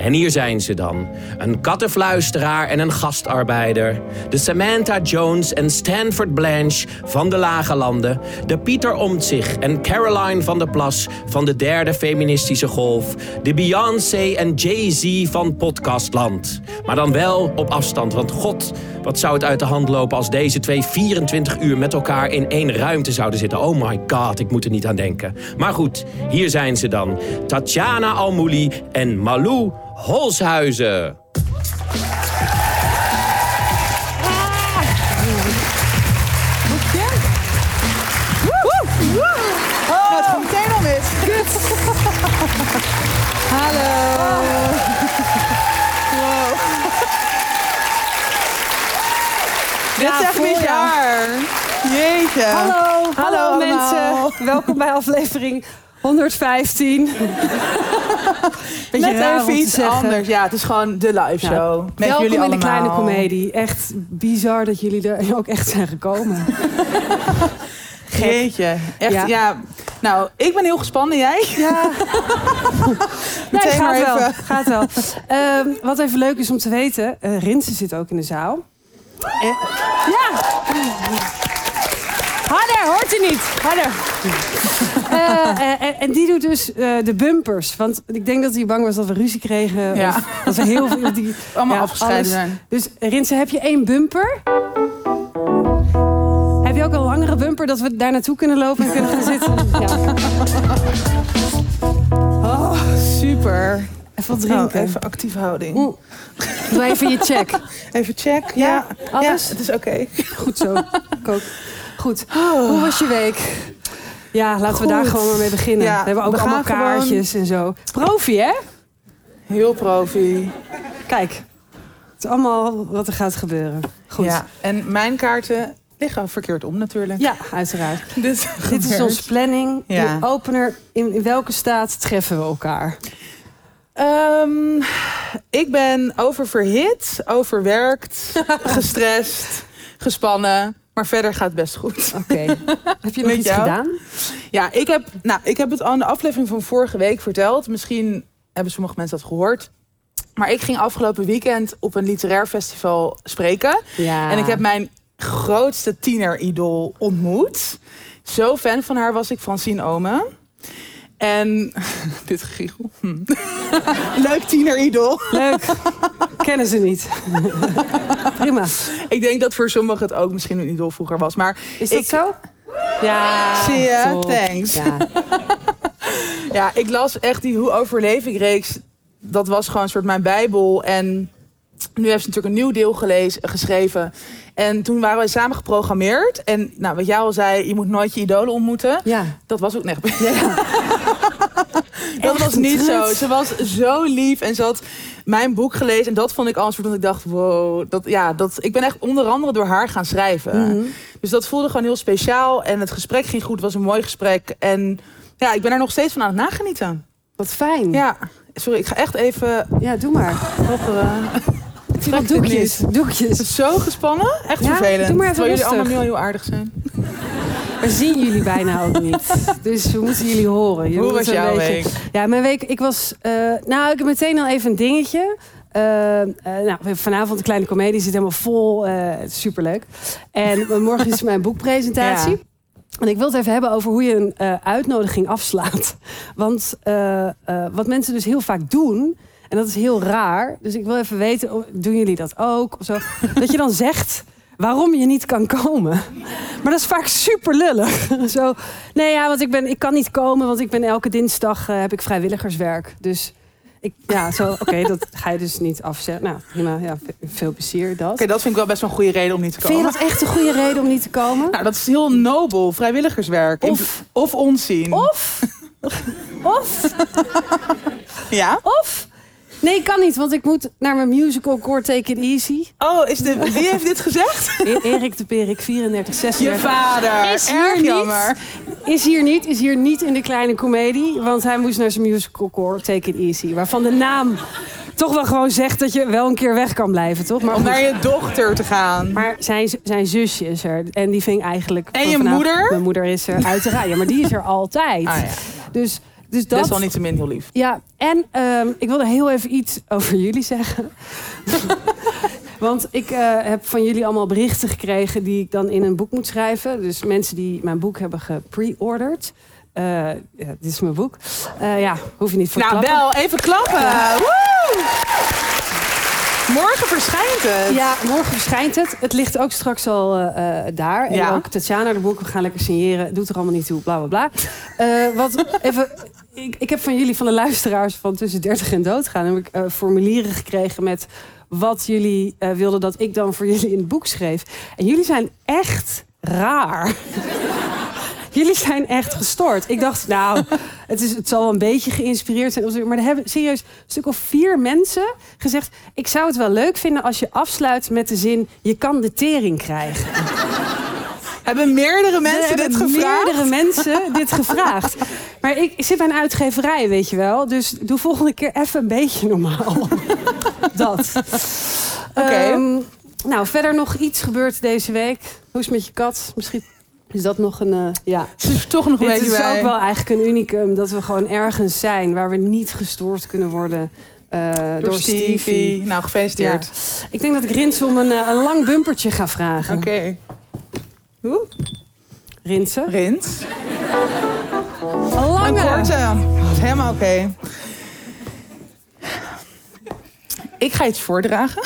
En hier zijn ze dan. Een kattenfluisteraar en een gastarbeider. De Samantha Jones en Stanford Blanche van de Lage Landen. De Pieter Omtzigt en Caroline van der Plas van de derde feministische golf. De Beyoncé en Jay-Z van Podcastland. Maar dan wel op afstand, want god, wat zou het uit de hand lopen als deze twee 24 uur met elkaar in één ruimte zouden zitten. Oh my god, ik moet er niet aan denken. Maar goed, hier zijn ze dan. Tatjana Almouli en Malou Holshuizen. Oh, het gaat meteen al mis. Hallo. Dit is echt jaar. Jeetje. Hallo, hallo, allemaal. mensen. Welkom bij aflevering 115. Beetje Net raar even iets zeggen. anders. Ja, het is gewoon de live show. met Welkom jullie in de kleine komedie. Echt bizar dat jullie er ook echt zijn gekomen. Jeetje. Echt, Ja. ja. Nou, ik ben heel gespannen. Jij? Ja. Nee, Meteen gaat maar wel. even. Gaat wel. Ehm, wat even leuk is om te weten, eh Rinse zit ook in de zaal. En- ja. Harder, hoort u niet. Harder. Eh, eh, en, en die doet dus eh, de bumpers. Want ik denk dat hij bang was dat we ruzie kregen. Ja. Of dat we heel veel... Die, Allemaal ja, afgescheiden alles. zijn. Dus Rinse, heb je één bumper? Heb je ook een langere bumper dat we daar naartoe kunnen lopen en kunnen gaan zitten? Ja. Oh, super. Even wat drinken. even actieve houding. Oeh. Doe even je check. Even check. Ja, alles? Ja, het is oké. Goed zo. Ik ook. Goed. Hoe was je week? Ja, laten we daar gewoon maar mee beginnen. Ja, we hebben ook we allemaal gewoon- kaartjes en zo. Profi, hè? Heel profi. Kijk. Het is allemaal wat er gaat gebeuren. Goed. Ja, en mijn kaarten liggen verkeerd om natuurlijk. Ja, uiteraard. Dit, Dit is onze planning. Ja. De opener. In, in welke staat treffen we elkaar? Ehm, ik ben oververhit, overwerkt, gestrest, gespannen. Maar verder gaat het best goed. Oké. Heb je nog iets jou? gedaan? Ja, ik heb, nou, ik heb het al in de aflevering van vorige week verteld. Misschien hebben sommige mensen dat gehoord. Maar ik ging afgelopen weekend op een literair festival spreken. Ja. En ik heb mijn grootste tieneridool ontmoet. Zo fan van haar was ik, Francine Omen. En dit gegiegel. Hm. Leuk tieneridool. Leuk. Kennen ze niet. Prima. Ik denk dat voor sommigen het ook misschien een idool vroeger was. Maar Is dat Ik- zo? Ja. Zie je? top. Thanks. Ja. ja, ik las echt die Hoe overleef ik reeks. Dat was gewoon een soort mijn bijbel. En nu heeft ze natuurlijk een nieuw deel gelezen, geschreven. En toen waren we samen geprogrammeerd. En nou, wat jij al zei, je moet nooit je idolen ontmoeten. ja. Dat was ook echt. ja. Dat was niet zo. Ze was zo lief en ze had mijn boek gelezen. En dat vond ik al een soort dat ik dacht, wow. Dat, ja, dat, ik ben echt onder andere door haar gaan schrijven. Mhm. Dus dat voelde gewoon heel speciaal. En het gesprek ging goed. Het was een mooi gesprek. En ja, ik ben er nog steeds van aan het nagenieten. Wat fijn. Ja, sorry. Ik ga echt even Ja, doe maar. hopperen. Ik doekjes. Doekjes. Zo gespannen. Echt Ja, vervelend. doe maar even Terwijl jullie allemaal heel, heel aardig zijn. We zien jullie bijna ook niet. Dus we moeten jullie horen. Jullie Hoe was een jouw beetje- week? Ja, mijn week, ik was... eh, nou, ik heb meteen al even een dingetje. Eh, eh, nou, vanavond de kleine komedie zit helemaal vol. superleuk. En morgen is mijn boekpresentatie. Ja. En ik wil het even hebben over hoe je een uitnodiging afslaat. Want wat mensen dus heel vaak doen... En dat is heel raar. Dus ik wil even weten, oh, doen jullie dat ook? Of zo? Dat je dan zegt waarom je niet kan komen. Maar dat is vaak super lullig. Zo, nee ja, want ik, ben, ik kan niet komen, want ik ben elke dinsdag eh, heb ik vrijwilligerswerk. Dus ik, ja, zo, oké, dat ga je dus niet afzetten. Nou, prima, ja, ve- veel plezier dat. Oké, dat vind ik wel best wel een goede reden om niet te Vind komen. je dat echt een goede reden om niet te komen? Nou, dat is heel nobel, vrijwilligerswerk. Of- of onzien. Of, of, Ja? of... Nee, ik kan niet, want ik moet naar mijn musical Core Take It Easy. Oh, is de, wie heeft dit gezegd? E- Erik de Perik, 34, Je 36. vader. Is hier Erg niet. jammer. Is hier niet, is hier niet in de kleine komedie. Want hij moest naar zijn musical core Take It Easy. Waarvan de naam toch wel gewoon zegt dat je wel een keer weg kan blijven, toch? Maar, Om naar je dochter te gaan. maar zijn, zijn zusje is er. En die ving eigenlijk... En je moeder? Mijn moeder is er, uiteraard. Ja, maar die is er altijd. Ah ja, Dus, dus dat... dat is wel niet te min heel lief. Ja, en ehm, ik wilde heel even iets over jullie zeggen. Want ik eh, heb van jullie allemaal berichten gekregen die ik dan in een boek moet schrijven. Dus mensen die mijn boek hebben gepre-ordered. Eh, ja, dit is mijn boek. Eh, ja, hoef je niet voor te Nou, klappen. wel, even klappen. Woe! Morgen verschijnt het. Ja, morgen verschijnt het. Het ligt ook straks al eh, eh, daar. En Ja. ook Tatjana, de boek, we gaan lekker signeren. Doet er allemaal niet toe, bla bla bla. Eh, wat even, ik, ik heb van jullie, van de luisteraars van tussen 30 en doodgaan... heb ik eh, formulieren gekregen met wat jullie eh, wilden dat ik dan voor jullie in het boek schreef. En jullie zijn echt raar. Jullie zijn echt gestoord. Ik dacht, nou, het, is, het zal wel een beetje geïnspireerd zijn. Maar er hebben serieus een stuk of vier mensen gezegd... ik zou het wel leuk vinden als je afsluit met de zin... je kan de tering krijgen. Hebben meerdere mensen dit gevraagd? meerdere mensen dit gevraagd. Maar ik, zit bij een uitgeverij, weet je wel. Dus doe volgende keer even een beetje normaal. Dat. Oké. Ehm, nou, verder nog iets gebeurd deze week. Hoe is het met je kat? Misschien is dat nog een... eh, ja. Het is toch nog een beetje is bij. ook wel eigenlijk een unicum. Dat we gewoon ergens zijn waar we niet gestoord kunnen worden eh, door, Door Stevie. Stevie. Nou, gefeliciteerd. Ja. Ik denk dat ik Rins om een, eh, een lang bumpertje ga vragen. Oké. Hoe? Rinsen? Rint. Een Een lange. korte. Helemaal oké. Ik ga iets voordragen.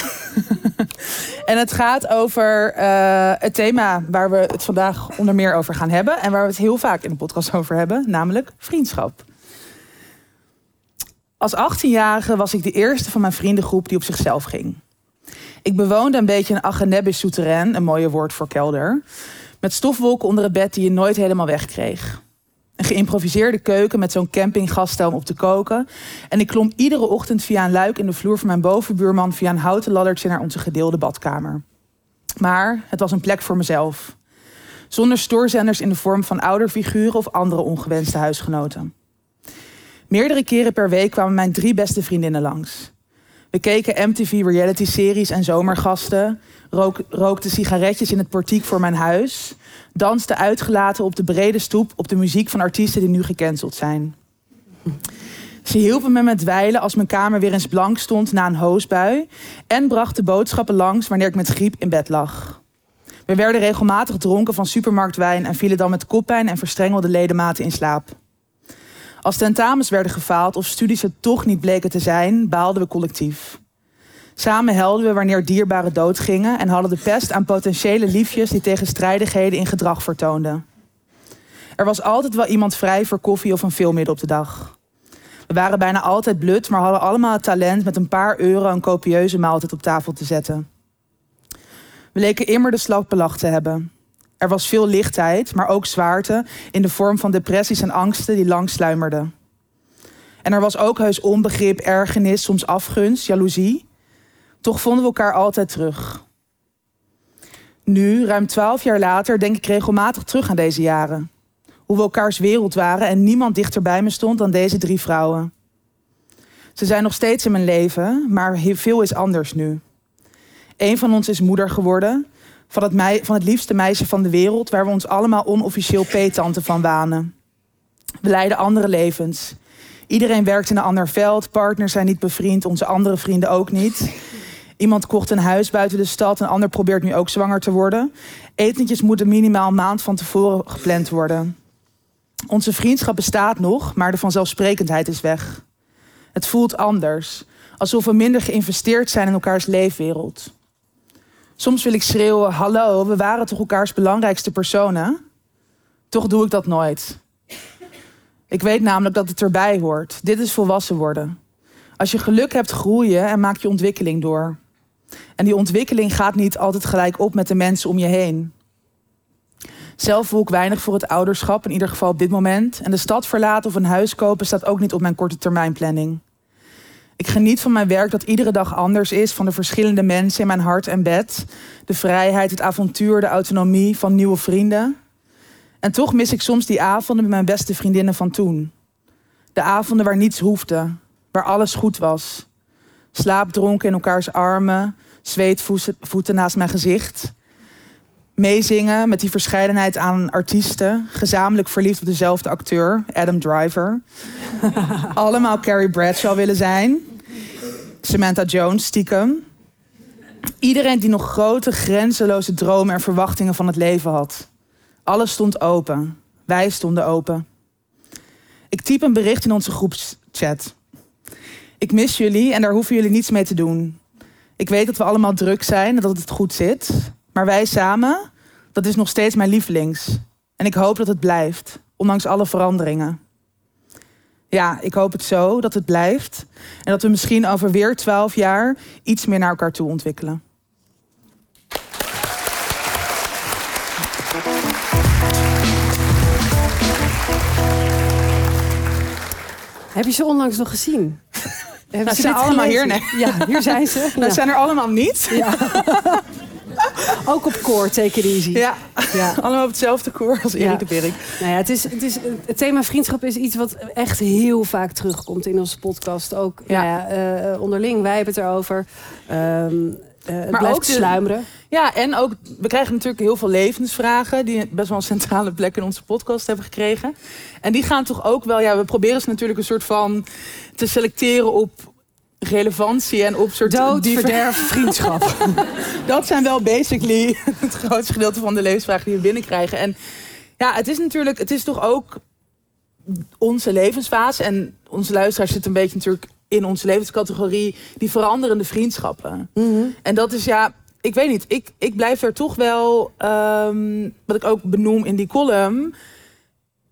en het gaat over eh, het thema waar we het vandaag onder meer over gaan hebben. En waar we het heel vaak in de podcast over hebben. Namelijk vriendschap. Als 18-jarige was ik de eerste van mijn vriendengroep die op zichzelf ging. Ik bewoonde een beetje een agenebis souterrain, een mooie woord voor kelder. Met stofwolken onder het bed die je nooit helemaal wegkreeg. Een geïmproviseerde keuken met zo'n campinggasstel om op te koken. En ik klom iedere ochtend via een luik in de vloer van mijn bovenbuurman... via een houten laddertje naar onze gedeelde badkamer. Maar het was een plek voor mezelf. Zonder stoorzenders in de vorm van ouderfiguren of andere ongewenste huisgenoten. Meerdere keren per week kwamen mijn drie beste vriendinnen langs. We keken MTV-reality-series en zomergasten... Rook, rookten sigaretjes in het portiek voor mijn huis... dansten uitgelaten op de brede stoep... op de muziek van artiesten die nu gecanceld zijn. Ze hielpen me met dweilen als mijn kamer weer eens blank stond na een hoosbui... en brachten boodschappen langs wanneer ik met griep in bed lag. We werden regelmatig dronken van supermarktwijn... en vielen dan met koppijn en verstrengelde ledematen in slaap. Als tentamens werden gefaald of studies het toch niet bleken te zijn... baalden we collectief. Samen helden we wanneer dierbaren doodgingen... en hadden de pest aan potentiële liefjes... die tegenstrijdigheden in gedrag vertoonden. Er was altijd wel iemand vrij voor koffie of een film midden op de dag. We waren bijna altijd blut, maar hadden allemaal het talent... met een paar euro een copieuze maaltijd op tafel te zetten. We leken immer de slag belach te hebben. Er was veel lichtheid, maar ook zwaarte... in de vorm van depressies en angsten die lang sluimerden. En er was ook heus onbegrip, ergernis, soms afgunst, jaloezie... Toch vonden we elkaar altijd terug. Nu, ruim twaalf jaar later, denk ik regelmatig terug aan deze jaren. Hoe we elkaars wereld waren en niemand dichter bij me stond dan deze drie vrouwen. Ze zijn nog steeds in mijn leven, maar veel is anders nu. Een van ons is moeder geworden, van het, van het liefste meisje van de wereld, waar we ons allemaal onofficieel peetante van wanen. We leiden andere levens. Iedereen werkt in een ander veld, partners zijn niet bevriend, onze andere vrienden ook niet. Iemand kocht een huis buiten de stad, een ander probeert nu ook zwanger te worden. Etentjes moeten minimaal een maand van tevoren gepland worden. Onze vriendschap bestaat nog, maar de vanzelfsprekendheid is weg. Het voelt anders. Alsof we minder geïnvesteerd zijn in elkaars leefwereld. Soms wil ik schreeuwen: Hallo, we waren toch elkaars belangrijkste personen? Toch doe ik dat nooit. Ik weet namelijk dat het erbij hoort. Dit is volwassen worden. Als je geluk hebt, groeien en maak je ontwikkeling door. En die ontwikkeling gaat niet altijd gelijk op met de mensen om je heen. Zelf voel ik weinig voor het ouderschap, in ieder geval op dit moment. En de stad verlaten of een huis kopen staat ook niet op mijn korte termijn planning. Ik geniet van mijn werk dat iedere dag anders is, van de verschillende mensen in mijn hart en bed. De vrijheid, het avontuur, de autonomie van nieuwe vrienden. En toch mis ik soms die avonden met mijn beste vriendinnen van toen. De avonden waar niets hoefde, waar alles goed was. Slaapdronken in elkaars armen, zweetvoeten naast mijn gezicht. Meezingen met die verscheidenheid aan artiesten. Gezamenlijk verliefd op dezelfde acteur, Adam Driver. Allemaal Carrie Bradshaw willen zijn. Samantha Jones, stiekem. Iedereen die nog grote, grenzeloze dromen en verwachtingen van het leven had. Alles stond open. Wij stonden open. Ik typ een bericht in onze groepschat. Ik mis jullie en daar hoeven jullie niets mee te doen. Ik weet dat we allemaal druk zijn en dat het goed zit. Maar wij samen, dat is nog steeds mijn lievelings. En ik hoop dat het blijft, ondanks alle veranderingen. Ja, ik hoop het zo, dat het blijft. En dat we misschien over weer twaalf jaar iets meer naar elkaar toe ontwikkelen. Heb je ze onlangs nog gezien? Hebben Nou, ze ze dit allemaal gelezen? hier, Ja, hier zijn ze. Dat Ja. zijn er allemaal niet. Ja. Ook op koor, take it easy. Ja, Ja. allemaal op hetzelfde koor als Erik de Birk. Nou ja, het, is, het, is, het thema vriendschap is iets wat echt heel vaak terugkomt in onze podcast. Ook Ja. Nou eh, onderling, wij hebben het erover. Ehm eh, het Maar blijft ook de- sluimeren. Ja, en ook, we krijgen natuurlijk heel veel levensvragen... die best wel een centrale plek in onze podcast hebben gekregen. En die gaan toch ook wel... Ja, we proberen ze natuurlijk een soort van te selecteren op relevantie en op soort... Dood, diver- verderf, vriendschap. Dat zijn wel basically het grootste gedeelte van de levensvragen die we binnenkrijgen. En ja, het is natuurlijk, het is toch ook onze levensfase. En onze luisteraars zitten een beetje natuurlijk in onze levenscategorie, die veranderende vriendschappen. En dat is ja, ik weet niet, ik, ik blijf er toch wel, ehm, wat ik ook benoem in die column.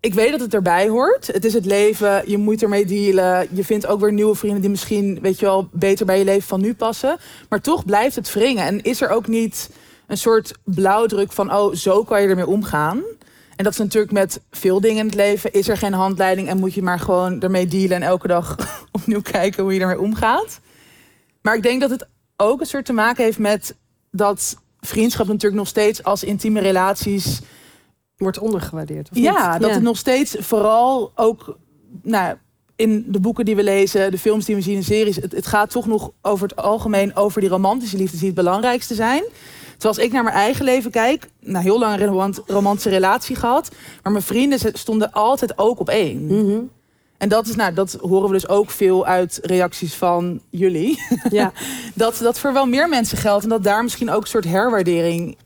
Ik weet dat het erbij hoort. Het is het leven, je moet ermee dealen. Je vindt ook weer nieuwe vrienden die misschien, weet je wel, beter bij je leven van nu passen. Maar toch blijft het wringen. En is er ook niet een soort blauwdruk van, oh, zo kan je ermee omgaan. En dat is natuurlijk met veel dingen in het leven. Is er geen handleiding en moet je maar gewoon ermee dealen en elke dag opnieuw kijken hoe je ermee omgaat. Maar ik denk dat het ook een soort te maken heeft met dat vriendschap natuurlijk nog steeds als intieme relaties Wordt ondergewaardeerd. Of ja, niet? dat het nog steeds vooral ook nou, in de boeken die we lezen, de films die we zien in series, het, het gaat toch nog over het algemeen over die romantische liefdes die het belangrijkste zijn. Terwijl als ik naar mijn eigen leven kijk, nou heel lang een romant- romantische relatie gehad, maar mijn vrienden stonden altijd ook op één. Mhm. En dat is, nou, dat horen we dus ook veel uit reacties van jullie. Ja. Dat dat voor wel meer mensen geldt en dat daar misschien ook een soort herwaardering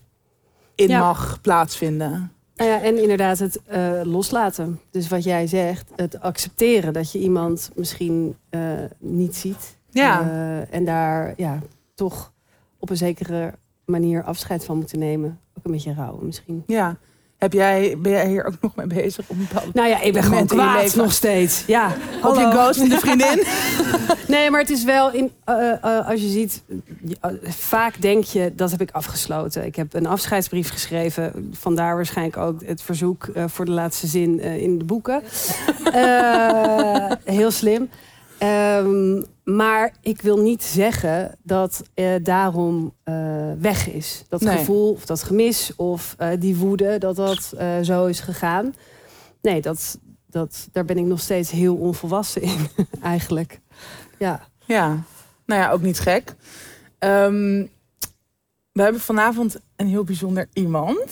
in Ja. mag plaatsvinden. Nou ja, en inderdaad het eh, loslaten. Dus wat jij zegt, het accepteren dat je iemand misschien eh, niet ziet. Ja. Eh, en daar ja, toch op een zekere manier afscheid van moeten nemen. Ook een beetje rouwen misschien. Ja. Heb jij, ben jij hier ook nog mee bezig? Bepaalde... Nou ja, ik ben gewoon in kwaad nog steeds. Ja, Op je hallo. ghostende vriendin? Nee, maar het is wel in, eh, eh, als je ziet, eh, vaak denk je dat heb ik afgesloten. Ik heb een afscheidsbrief geschreven. Vandaar waarschijnlijk ook het verzoek voor de laatste zin in de boeken. Heel slim. Ehm, maar ik wil niet zeggen dat eh, daarom eh, weg is. Dat Nee. gevoel of dat gemis of eh, die woede dat dat zo is gegaan. Nee, dat, dat, daar ben ik nog steeds heel onvolwassen in, eigenlijk. Ja. Ja, nou ja, ook niet gek. Ehm, we hebben vanavond een heel bijzonder iemand.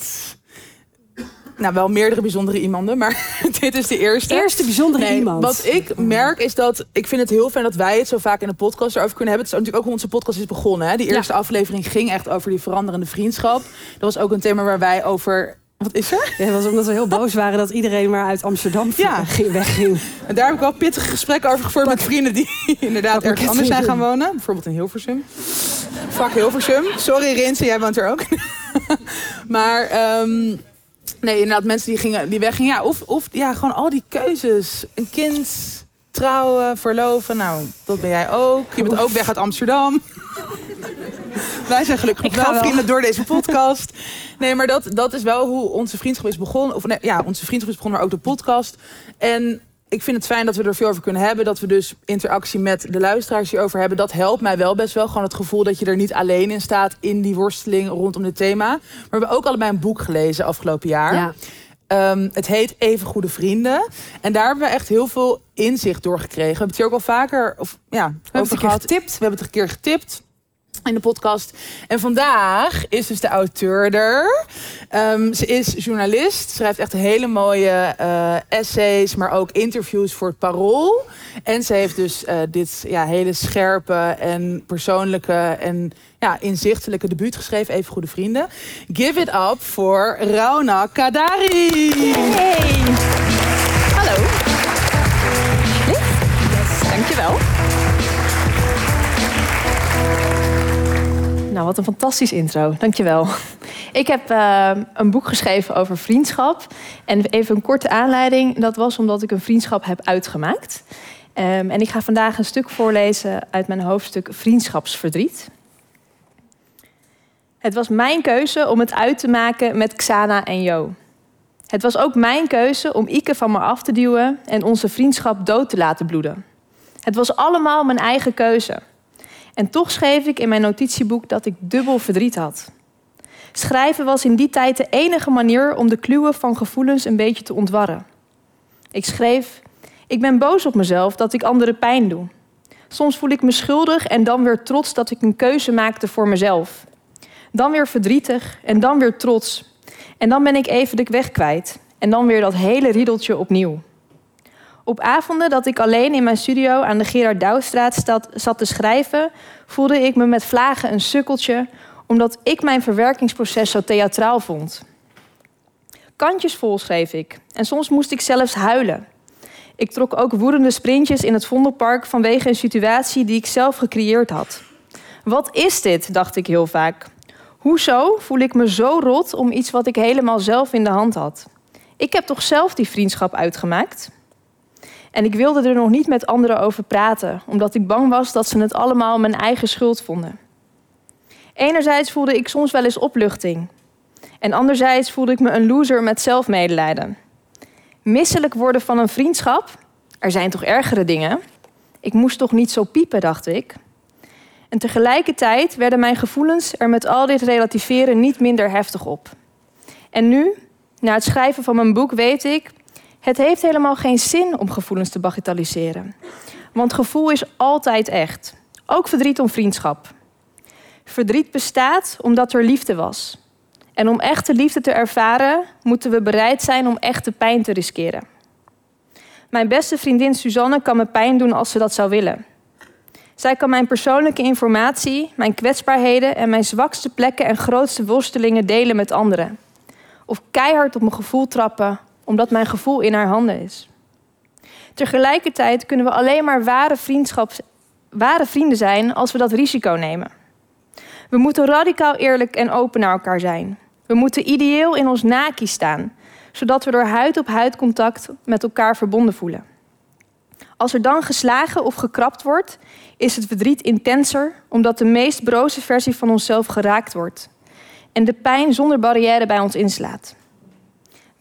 Nou, wel meerdere bijzondere iemanden, maar dit is de eerste. Eerste bijzondere Nee, iemand. Wat ik merk is dat ik vind het heel fijn dat wij het zo vaak in de podcast erover kunnen hebben. Het is natuurlijk ook hoe onze podcast is begonnen. Hè? Die eerste aflevering ging echt over die veranderende vriendschap. Dat was ook een thema waar wij over Wat is er? Ja, dat was omdat we heel boos waren dat iedereen maar uit Amsterdam Ja. ging- wegging. En daar heb ik wel pittige gesprekken over gevoerd met vrienden die inderdaad ergens anders zijn gaan wonen. Bijvoorbeeld in Hilversum. Fuck Hilversum. Sorry Rinse, jij woont er ook. maar ehm, nee, inderdaad mensen die, gingen, die weggingen. Ja, of, of ja, gewoon al die keuzes. Een kind, trouwen, verloven. Nou, dat ben jij ook. Je bent ook weg uit Amsterdam. Wij zijn gelukkig wel. vrienden door deze podcast. Nee, maar dat, dat is wel hoe onze vriendschap is begonnen. Of nee, ja, onze vriendschap is begonnen, maar ook de podcast. En ik vind het fijn dat we er veel over kunnen hebben. Dat we dus interactie met de luisteraars hierover hebben. Dat helpt mij wel best wel. Gewoon het gevoel dat je er niet alleen in staat in die worsteling rondom dit thema. Maar we hebben ook allebei een boek gelezen afgelopen jaar. Ja. Ehm, het heet Even Goede Vrienden. En daar hebben we echt heel veel inzicht door gekregen. We hebben het hier ook al vaker of, ja, het over gehad. getipt. We hebben het een keer getipt in de podcast. En vandaag is dus de auteur er. Ehm, ze is journalist. Schrijft echt hele mooie eh, essays, maar ook interviews voor het Parool. En ze heeft dus eh, dit ja, hele scherpe en persoonlijke en ja, inzichtelijke debuut geschreven. Even goede vrienden. Give it up voor Rauna Kadari. Hey! Hallo. Licht? Yes, dankjewel. Nou, wat een fantastisch intro. Dankjewel. Ik heb eh, een boek geschreven over vriendschap. En even een korte aanleiding. Dat was omdat ik een vriendschap heb uitgemaakt. Ehm, en ik ga vandaag een stuk voorlezen uit mijn hoofdstuk Vriendschapsverdriet. Het was mijn keuze om het uit te maken met Xana en Jo. Het was ook mijn keuze om Ike van me af te duwen en onze vriendschap dood te laten bloeden. Het was allemaal mijn eigen keuze. En toch schreef ik in mijn notitieboek dat ik dubbel verdriet had. Schrijven was in die tijd de enige manier om de kluwen van gevoelens een beetje te ontwarren. Ik schreef: Ik ben boos op mezelf dat ik anderen pijn doe. Soms voel ik me schuldig en dan weer trots dat ik een keuze maakte voor mezelf. Dan weer verdrietig en dan weer trots. En dan ben ik even de weg kwijt. En dan weer dat hele riedeltje opnieuw. Op avonden dat ik alleen in mijn studio aan de Gerard Douwstraat zat te schrijven, voelde ik me met vlagen een sukkeltje, omdat ik mijn verwerkingsproces zo theatraal vond. Kantjes vol schreef ik en soms moest ik zelfs huilen. Ik trok ook woedende sprintjes in het Vondelpark vanwege een situatie die ik zelf gecreëerd had. Wat is dit? dacht ik heel vaak. Hoezo voel ik me zo rot om iets wat ik helemaal zelf in de hand had? Ik heb toch zelf die vriendschap uitgemaakt? En ik wilde er nog niet met anderen over praten, omdat ik bang was dat ze het allemaal mijn eigen schuld vonden. Enerzijds voelde ik soms wel eens opluchting. En anderzijds voelde ik me een loser met zelfmedelijden. Misselijk worden van een vriendschap? Er zijn toch ergere dingen? Ik moest toch niet zo piepen, dacht ik. En tegelijkertijd werden mijn gevoelens er met al dit relativeren niet minder heftig op. En nu, na het schrijven van mijn boek, weet ik... het heeft helemaal geen zin om gevoelens te bagatelliseren. Want gevoel is altijd echt. Ook verdriet om vriendschap. Verdriet bestaat omdat er liefde was. En om echte liefde te ervaren, moeten we bereid zijn om echte pijn te riskeren. Mijn beste vriendin Suzanne kan me pijn doen als ze dat zou willen. Zij kan mijn persoonlijke informatie, mijn kwetsbaarheden en mijn zwakste plekken en grootste worstelingen delen met anderen. Of keihard op mijn gevoel trappen, omdat mijn gevoel in haar handen is. Tegelijkertijd kunnen we alleen maar ware, ware vrienden zijn als we dat risico nemen. We moeten radicaal eerlijk en open naar elkaar zijn. We moeten ideeel in ons naki staan, zodat we door huid op huid contact met elkaar verbonden voelen. Als er dan geslagen of gekrapt wordt, is het verdriet intenser omdat de meest broze versie van onszelf geraakt wordt en de pijn zonder barrière bij ons inslaat.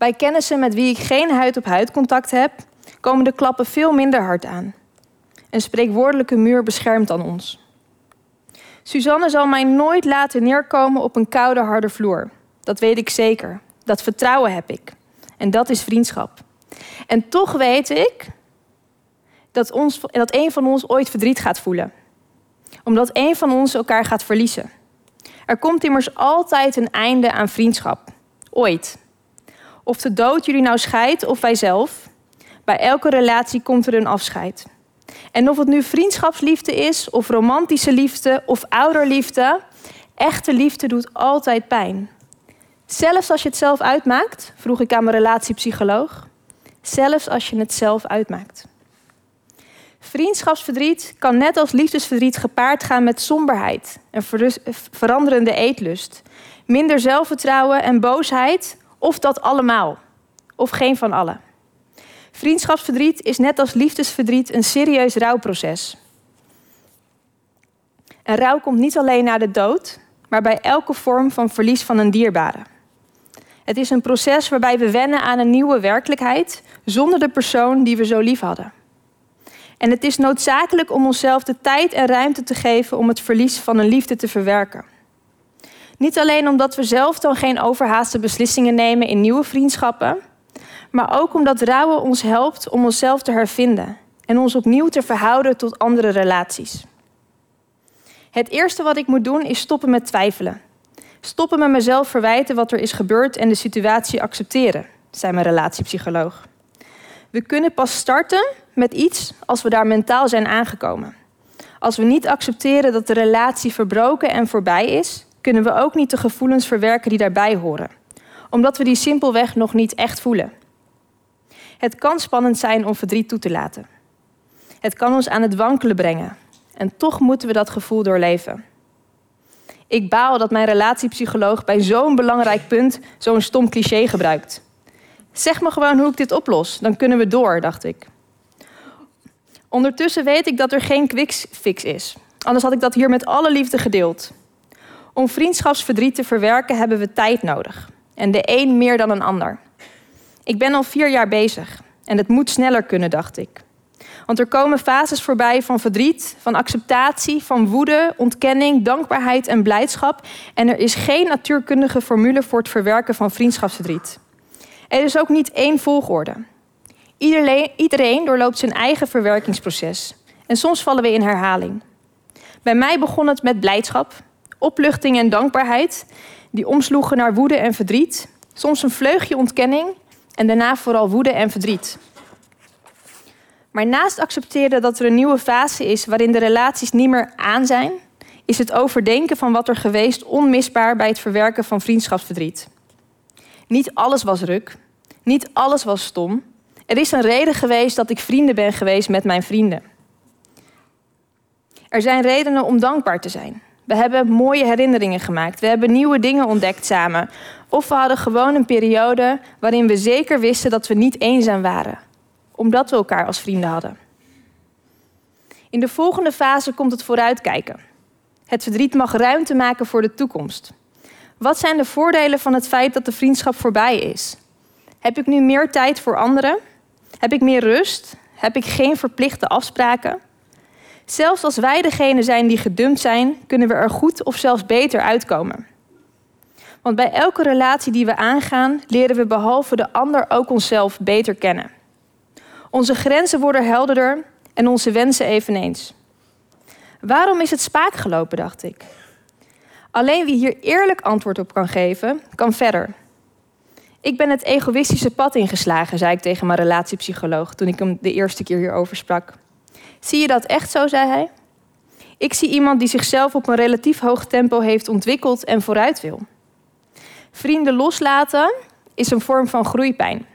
Bij kennissen met wie ik geen huid op huid contact heb, komen de klappen veel minder hard aan. Een spreekwoordelijke muur beschermt dan ons. Suzanne zal mij nooit laten neerkomen op een koude, harde vloer. Dat weet ik zeker. Dat vertrouwen heb ik. En dat is vriendschap. En toch weet ik dat, ons, dat een van ons ooit verdriet gaat voelen. Omdat een van ons elkaar gaat verliezen. Er komt immers altijd een einde aan vriendschap. Ooit. Of de dood jullie nou scheidt of wij zelf. Bij elke relatie komt er een afscheid. En of het nu vriendschapsliefde is, of romantische liefde, of ouderliefde, echte liefde doet altijd pijn. Zelfs als je het zelf uitmaakt, vroeg ik aan mijn relatiepsycholoog. Zelfs als je het zelf uitmaakt. Vriendschapsverdriet kan net als liefdesverdriet gepaard gaan met somberheid en veranderende eetlust, minder zelfvertrouwen en boosheid, of dat allemaal, of geen van alle. Vriendschapsverdriet is net als liefdesverdriet een serieus rouwproces. En rouw komt niet alleen na de dood, maar bij elke vorm van verlies van een dierbare. Het is een proces waarbij we wennen aan een nieuwe werkelijkheid zonder de persoon die we zo lief hadden. En het is noodzakelijk om onszelf de tijd en ruimte te geven om het verlies van een liefde te verwerken. Niet alleen omdat we zelf dan geen overhaaste beslissingen nemen in nieuwe vriendschappen, maar ook omdat rouwen ons helpt om onszelf te hervinden en ons opnieuw te verhouden tot andere relaties. Het eerste wat ik moet doen is stoppen met twijfelen. Stoppen met mezelf verwijten wat er is gebeurd en de situatie accepteren, zei mijn relatiepsycholoog. We kunnen pas starten met iets als we daar mentaal zijn aangekomen. Als we niet accepteren dat de relatie verbroken en voorbij is, kunnen we ook niet de gevoelens verwerken die daarbij horen, omdat we die simpelweg nog niet echt voelen. Het kan spannend zijn om verdriet toe te laten. Het kan ons aan het wankelen brengen. En toch moeten we dat gevoel doorleven. Ik baal dat mijn relatiepsycholoog bij zo'n belangrijk punt zo'n stom cliché gebruikt. Zeg me gewoon hoe ik dit oplos, dan kunnen we door, dacht ik. Ondertussen weet ik dat er geen quick fix is. Anders had ik dat hier met alle liefde gedeeld. Om vriendschapsverdriet te verwerken hebben we tijd nodig. En de een meer dan een ander. Ik ben al vier jaar bezig en het moet sneller kunnen, dacht ik. Want er komen fases voorbij van verdriet, van acceptatie, van woede, ontkenning, dankbaarheid en blijdschap. En er is geen natuurkundige formule voor het verwerken van vriendschapsverdriet. Er is ook niet één volgorde. Iedereen, iedereen doorloopt zijn eigen verwerkingsproces. En soms vallen we in herhaling. Bij mij begon het met blijdschap, opluchting en dankbaarheid, die omsloegen naar woede en verdriet. Soms een vleugje ontkenning en daarna vooral woede en verdriet. Maar naast accepteren dat er een nieuwe fase is waarin de relaties niet meer aan zijn, is het overdenken van wat er geweest onmisbaar bij het verwerken van vriendschapsverdriet. Niet alles was ruk, niet alles was stom. Er is een reden geweest dat ik vrienden ben geweest met mijn vrienden. Er zijn redenen om dankbaar te zijn. We hebben mooie herinneringen gemaakt. We hebben nieuwe dingen ontdekt samen. Of we hadden gewoon een periode waarin we zeker wisten dat we niet eenzaam waren, omdat we elkaar als vrienden hadden. In de volgende fase komt het vooruitkijken. Het verdriet mag ruimte maken voor de toekomst. Wat zijn de voordelen van het feit dat de vriendschap voorbij is? Heb ik nu meer tijd voor anderen? Heb ik meer rust? Heb ik geen verplichte afspraken? Zelfs als wij degene zijn die gedumpt zijn, kunnen we er goed of zelfs beter uitkomen. Want bij elke relatie die we aangaan, leren we behalve de ander ook onszelf beter kennen. Onze grenzen worden helderder en onze wensen eveneens. Waarom is het spaak gelopen, dacht ik. Alleen wie hier eerlijk antwoord op kan geven, kan verder. Ik ben het egoïstische pad ingeslagen, zei ik tegen mijn relatiepsycholoog toen ik hem de eerste keer hierover sprak. Zie je dat echt zo, zei hij. Ik zie iemand die zichzelf op een relatief hoog tempo heeft ontwikkeld en vooruit wil. Vrienden loslaten is een vorm van groeipijn.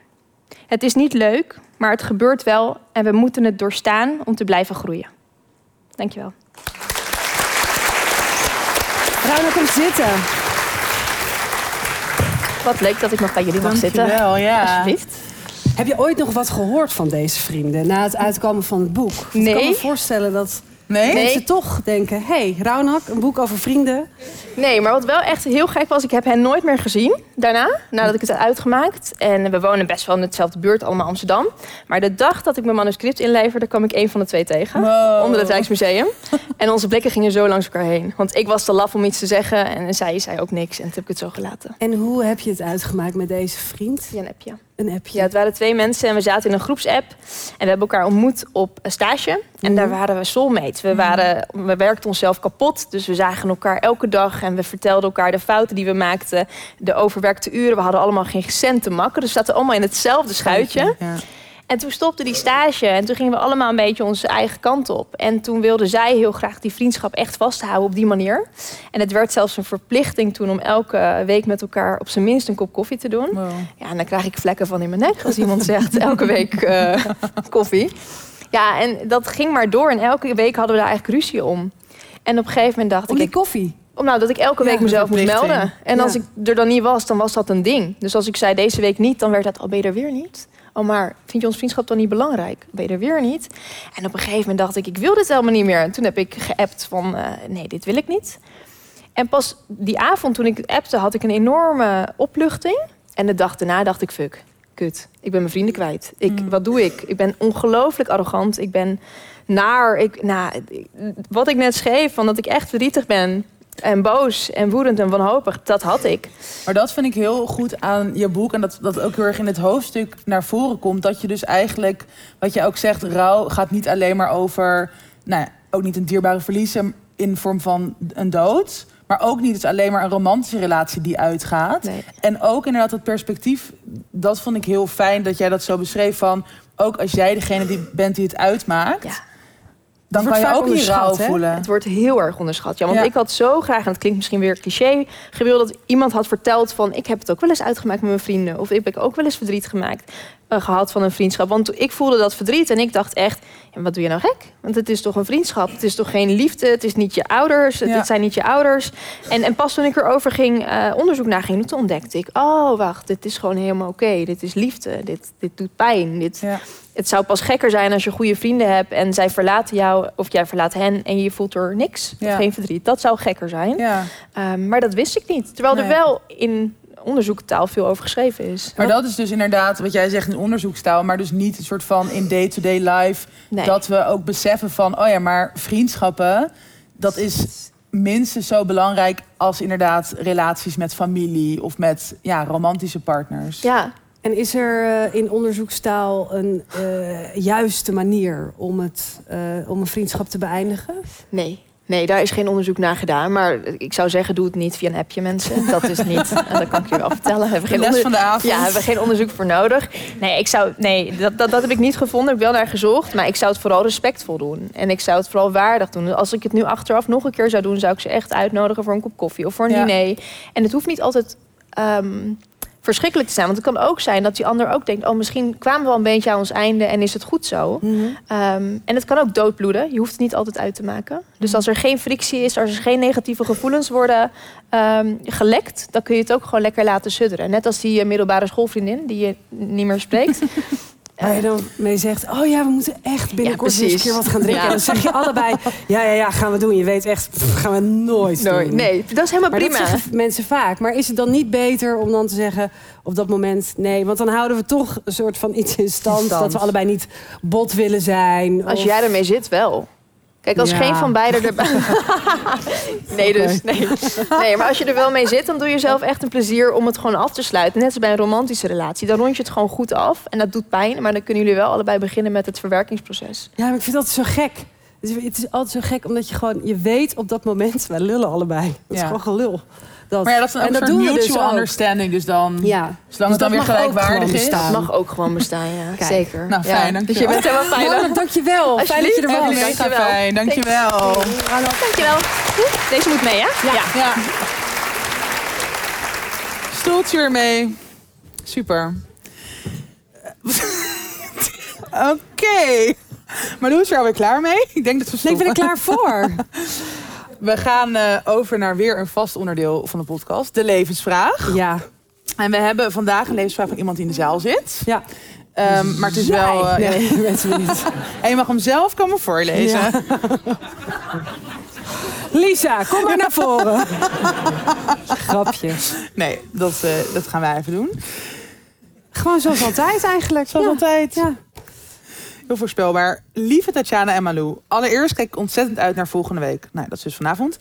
Het is niet leuk, maar het gebeurt wel en we moeten het doorstaan om te blijven groeien. Dankjewel. Rauwna, kom zitten. Wat leuk dat ik nog bij jullie mag zitten. Dankjewel, ja. Alsjeblieft. Heb je ooit nog wat gehoord van deze vrienden na het uitkomen van het boek? Want Ik kan Nee. me voorstellen dat Nee? Nee. mensen toch denken... hé, hey, Rauwnak, een boek over vrienden. Nee, maar wat wel echt heel gek was, ik heb hen nooit meer gezien daarna, nadat ik het had uitgemaakt. En we wonen best wel in hetzelfde buurt, allemaal Amsterdam. Maar de dag dat ik mijn manuscript inleverde, kwam ik een van de twee tegen. Wow. Onder het Rijksmuseum. en onze blikken gingen zo langs elkaar heen. Want ik was te laf om iets te zeggen en zij zei ook niks. En toen heb ik het zo gelaten. En hoe heb je het uitgemaakt met deze vriend? Via een appje. Ja, het waren twee mensen en we zaten in een groepsapp. En we hebben elkaar ontmoet op een stage. En daar waren we soulmates. We, waren, we werkten onszelf kapot. Dus we zagen elkaar elke dag. En we vertelden elkaar de fouten die we maakten. De overwerkte uren. We hadden allemaal geen cent te makken. Dus we zaten allemaal in hetzelfde schuitje. Ja. En toen stopte die stage en toen gingen we allemaal een beetje onze eigen kant op. En toen wilde zij heel graag die vriendschap echt vasthouden op die manier. En het werd zelfs een verplichting toen om elke week met elkaar op zijn minst een kop koffie te doen. Wow. Ja, en dan krijg ik vlekken van in mijn nek als iemand zegt elke week eh, koffie. Ja, en dat ging maar door. En elke week hadden we daar eigenlijk ruzie om. En op een gegeven moment dacht Om ik... die koffie. Om nou dat ik elke Ja, week mezelf moest melden. En Ja. als ik er dan niet was, dan was dat een ding. Dus als ik zei deze week niet, dan werd dat, oh ben je er weer niet? Oh, maar vind je ons vriendschap dan niet belangrijk? Ben je er weer niet? En op een gegeven moment dacht ik, ik wil dit helemaal niet meer. En toen heb ik geappt van, eh, nee, dit wil ik niet. En pas die avond toen ik het appte, had ik een enorme opluchting. En de dag daarna dacht ik, fuck, kut. Ik ben mijn vrienden kwijt. Ik, Wat doe ik? Ik ben ongelooflijk arrogant. Ik ben naar. Ik, nou, wat ik net schreef, van dat ik echt verdrietig ben. En boos en woedend en wanhopig, dat had ik. Maar dat vind ik heel goed aan je boek. En dat dat ook heel erg in het hoofdstuk naar voren komt. Dat je dus eigenlijk, wat je ook zegt, rouw gaat niet alleen maar over... Nou, ja, ook niet een dierbare verlies in vorm van een dood. Maar ook niet dus alleen maar een romantische relatie die uitgaat. Nee. En ook inderdaad dat perspectief, dat vond ik heel fijn dat jij dat zo beschreef van... ook als jij degene die bent die het uitmaakt... Ja. Dan kan je ook die rouw voelen. Het wordt heel erg onderschat. Ja, want Ja. ik had zo graag, en het klinkt misschien weer cliché, gewild dat iemand had verteld van ik heb het ook wel eens uitgemaakt met mijn vrienden. Of ik heb ook wel eens verdriet gemaakt, gehad van een vriendschap. Want ik voelde dat verdriet en ik dacht echt, ja, wat doe je nou gek? Want het is toch een vriendschap. Het is toch geen liefde. Het is niet je ouders. Het, Ja. het zijn niet je ouders. En, en pas toen ik erover ging, eh, onderzoek naar ging, toen ontdekte ik, oh wacht, dit is gewoon helemaal oké. Dit is liefde. Dit, dit doet pijn. Dit, Ja. het zou pas gekker zijn als je goede vrienden hebt en zij verlaten jou of jij verlaat hen en je voelt er niks geen verdriet. Dat zou gekker zijn. Ja. Ehm, maar dat wist ik niet. Terwijl er wel in onderzoektaal veel over geschreven is. Maar dat is dus inderdaad wat jij zegt in onderzoekstaal, maar dus niet een soort van in day-to-day life. Nee. Dat we ook beseffen van, oh ja, maar vriendschappen, dat is minstens zo belangrijk als inderdaad relaties met familie of met ja, romantische partners. Ja, En is er eh, in onderzoekstaal een eh, juiste manier om, het, eh, om een vriendschap te beëindigen? nee. Nee, daar is geen onderzoek naar gedaan. Maar ik zou zeggen, doe het niet via een appje, mensen. Dat is niet, en dat kan ik je wel vertellen. We hebben geen les van de avond. Ja, hebben we geen onderzoek voor nodig. Nee, ik zou, nee dat, dat, dat heb ik niet gevonden. Ik heb wel naar gezocht. Maar ik zou het vooral respectvol doen. En ik zou het vooral waardig doen. Als ik het nu achteraf nog een keer zou doen... zou ik ze echt uitnodigen voor een kop koffie of voor een Ja. diner. En het hoeft niet altijd... ehm, verschrikkelijk te zijn. Want het kan ook zijn dat die ander ook denkt... oh, misschien kwamen we wel een beetje aan ons einde en is het goed zo. Ehm, en het kan ook doodbloeden. Je hoeft het niet altijd uit te maken. Dus als er geen frictie is, als er geen negatieve gevoelens worden ehm, gelekt... dan kun je het ook gewoon lekker laten sudderen. Net als die eh, middelbare schoolvriendin die je niet meer spreekt. Waar je dan mee zegt, oh ja, we moeten echt binnenkort Ja, eens een keer wat gaan drinken. Ja. En dan zeg je allebei, ja, ja, ja, gaan we doen. Je weet echt, pff, gaan we nooit doen. nee, dat is helemaal Maar prima. dat zeggen mensen vaak. Maar is het dan niet beter om dan te zeggen op dat moment nee? Want dan houden we toch een soort van iets in stand. Dat we allebei niet bot willen zijn. Als of- jij ermee zit, wel. Kijk, als Ja. geen van beiden erbij... nee, dus. Nee. nee, maar als je er wel mee zit, dan doe je jezelf echt een plezier om het gewoon af te sluiten. Net als bij een romantische relatie. Dan rond je het gewoon goed af. En dat doet pijn, maar dan kunnen jullie wel allebei beginnen met het verwerkingsproces. Ja, maar ik vind dat zo gek. Het is, het is altijd zo gek, omdat je gewoon... Je weet op dat moment, wij lullen allebei. Dat is Ja. gewoon gelul. Dat, Maar ja, dat is een en soort dat doen we mutual dus understanding. Dus dan, Ja. zolang het dan weer dat mag ook gelijkwaardig gewoon is. bestaan. Dat mag ook gewoon bestaan, ja. Kijk. Zeker. Nou, Ja. fijn, Dus je dankjewel. bent helemaal veilig. Oh, dankjewel. Fijn dat je er was. Dankjewel. fijn, dankjewel. Dankjewel. Deze moet mee, hè? Ja. Ja. Stoeltje weer mee. Super. Oké. Maar doen is er alweer klaar mee? Ik denk dat we Nee, ik ben er stoppen. klaar voor. We gaan eh, over naar weer een vast onderdeel van de podcast. De levensvraag. Ja. En we hebben vandaag een levensvraag van iemand die in de zaal zit. Ja. Ehm, maar het is wel... eh, ja. Nee, dat weten we niet. En je mag hem zelf komen voorlezen. Ja. Lisa, kom maar naar voren. Grapje. Nee, dat, eh, dat gaan wij even doen. Gewoon zoals altijd eigenlijk. Zoals Ja. altijd. Ja. Heel voorspelbaar. Lieve Tatjana en Malou. Allereerst kijk ik ontzettend uit naar volgende week. Nou, dat is dus vanavond.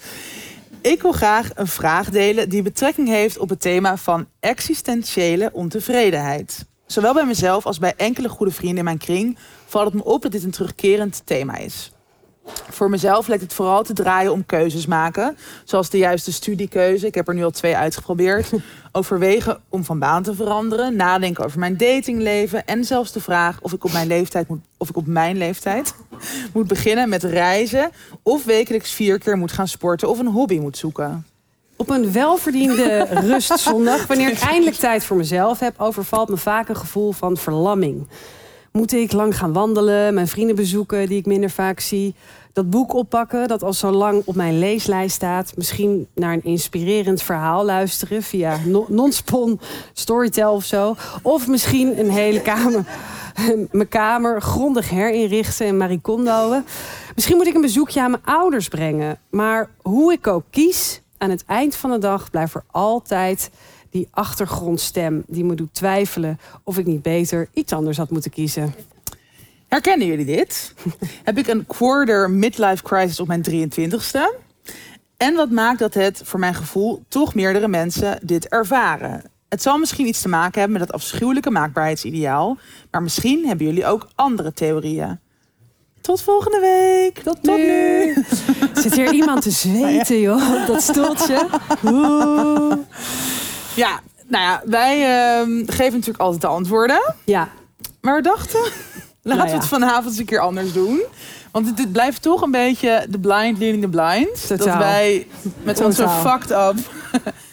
Ik wil graag een vraag delen die betrekking heeft op het thema van existentiële ontevredenheid. Zowel bij mezelf als bij enkele goede vrienden in mijn kring valt het me op dat dit een terugkerend thema is. Voor mezelf lijkt het vooral te draaien om keuzes maken. Zoals de juiste studiekeuze. Ik heb er nu al twee uitgeprobeerd. Overwegen om van baan te veranderen. Nadenken over mijn datingleven. En zelfs de vraag of ik op mijn leeftijd moet, of ik op mijn leeftijd moet beginnen met reizen. Of wekelijks vier keer moet gaan sporten of een hobby moet zoeken. Op een welverdiende rustzondag, wanneer ik eindelijk tijd voor mezelf heb, overvalt me vaak een gevoel van verlamming. Moet ik lang gaan wandelen, mijn vrienden bezoeken die ik minder vaak zie, dat boek oppakken dat al zo lang op mijn leeslijst staat, misschien naar een inspirerend verhaal luisteren via no- non-spon, Storytel of zo, of misschien een hele kamer, mijn kamer grondig herinrichten en maricondoën. Misschien moet ik een bezoekje aan mijn ouders brengen, maar hoe ik ook kies, aan het eind van de dag blijft er altijd die achtergrondstem die me doet twijfelen of ik niet beter iets anders had moeten kiezen. Herkennen jullie dit? Heb ik een quarter midlife crisis op mijn 23ste? En wat maakt dat het, voor mijn gevoel, toch meerdere mensen dit ervaren? Het zal misschien iets te maken hebben met dat afschuwelijke maakbaarheidsideaal. Maar misschien hebben jullie ook andere theorieën. Tot volgende week. Tot, nu. Zit hier iemand te zweten, joh, dat stoeltje? Oeh. Ja, nou ja, wij ehm, geven natuurlijk altijd de antwoorden. Ja, Maar we dachten, laten ja. we het vanavond eens een keer anders doen. Want dit, blijft toch een beetje de blind leading the blind. Dat wij met onze fucked up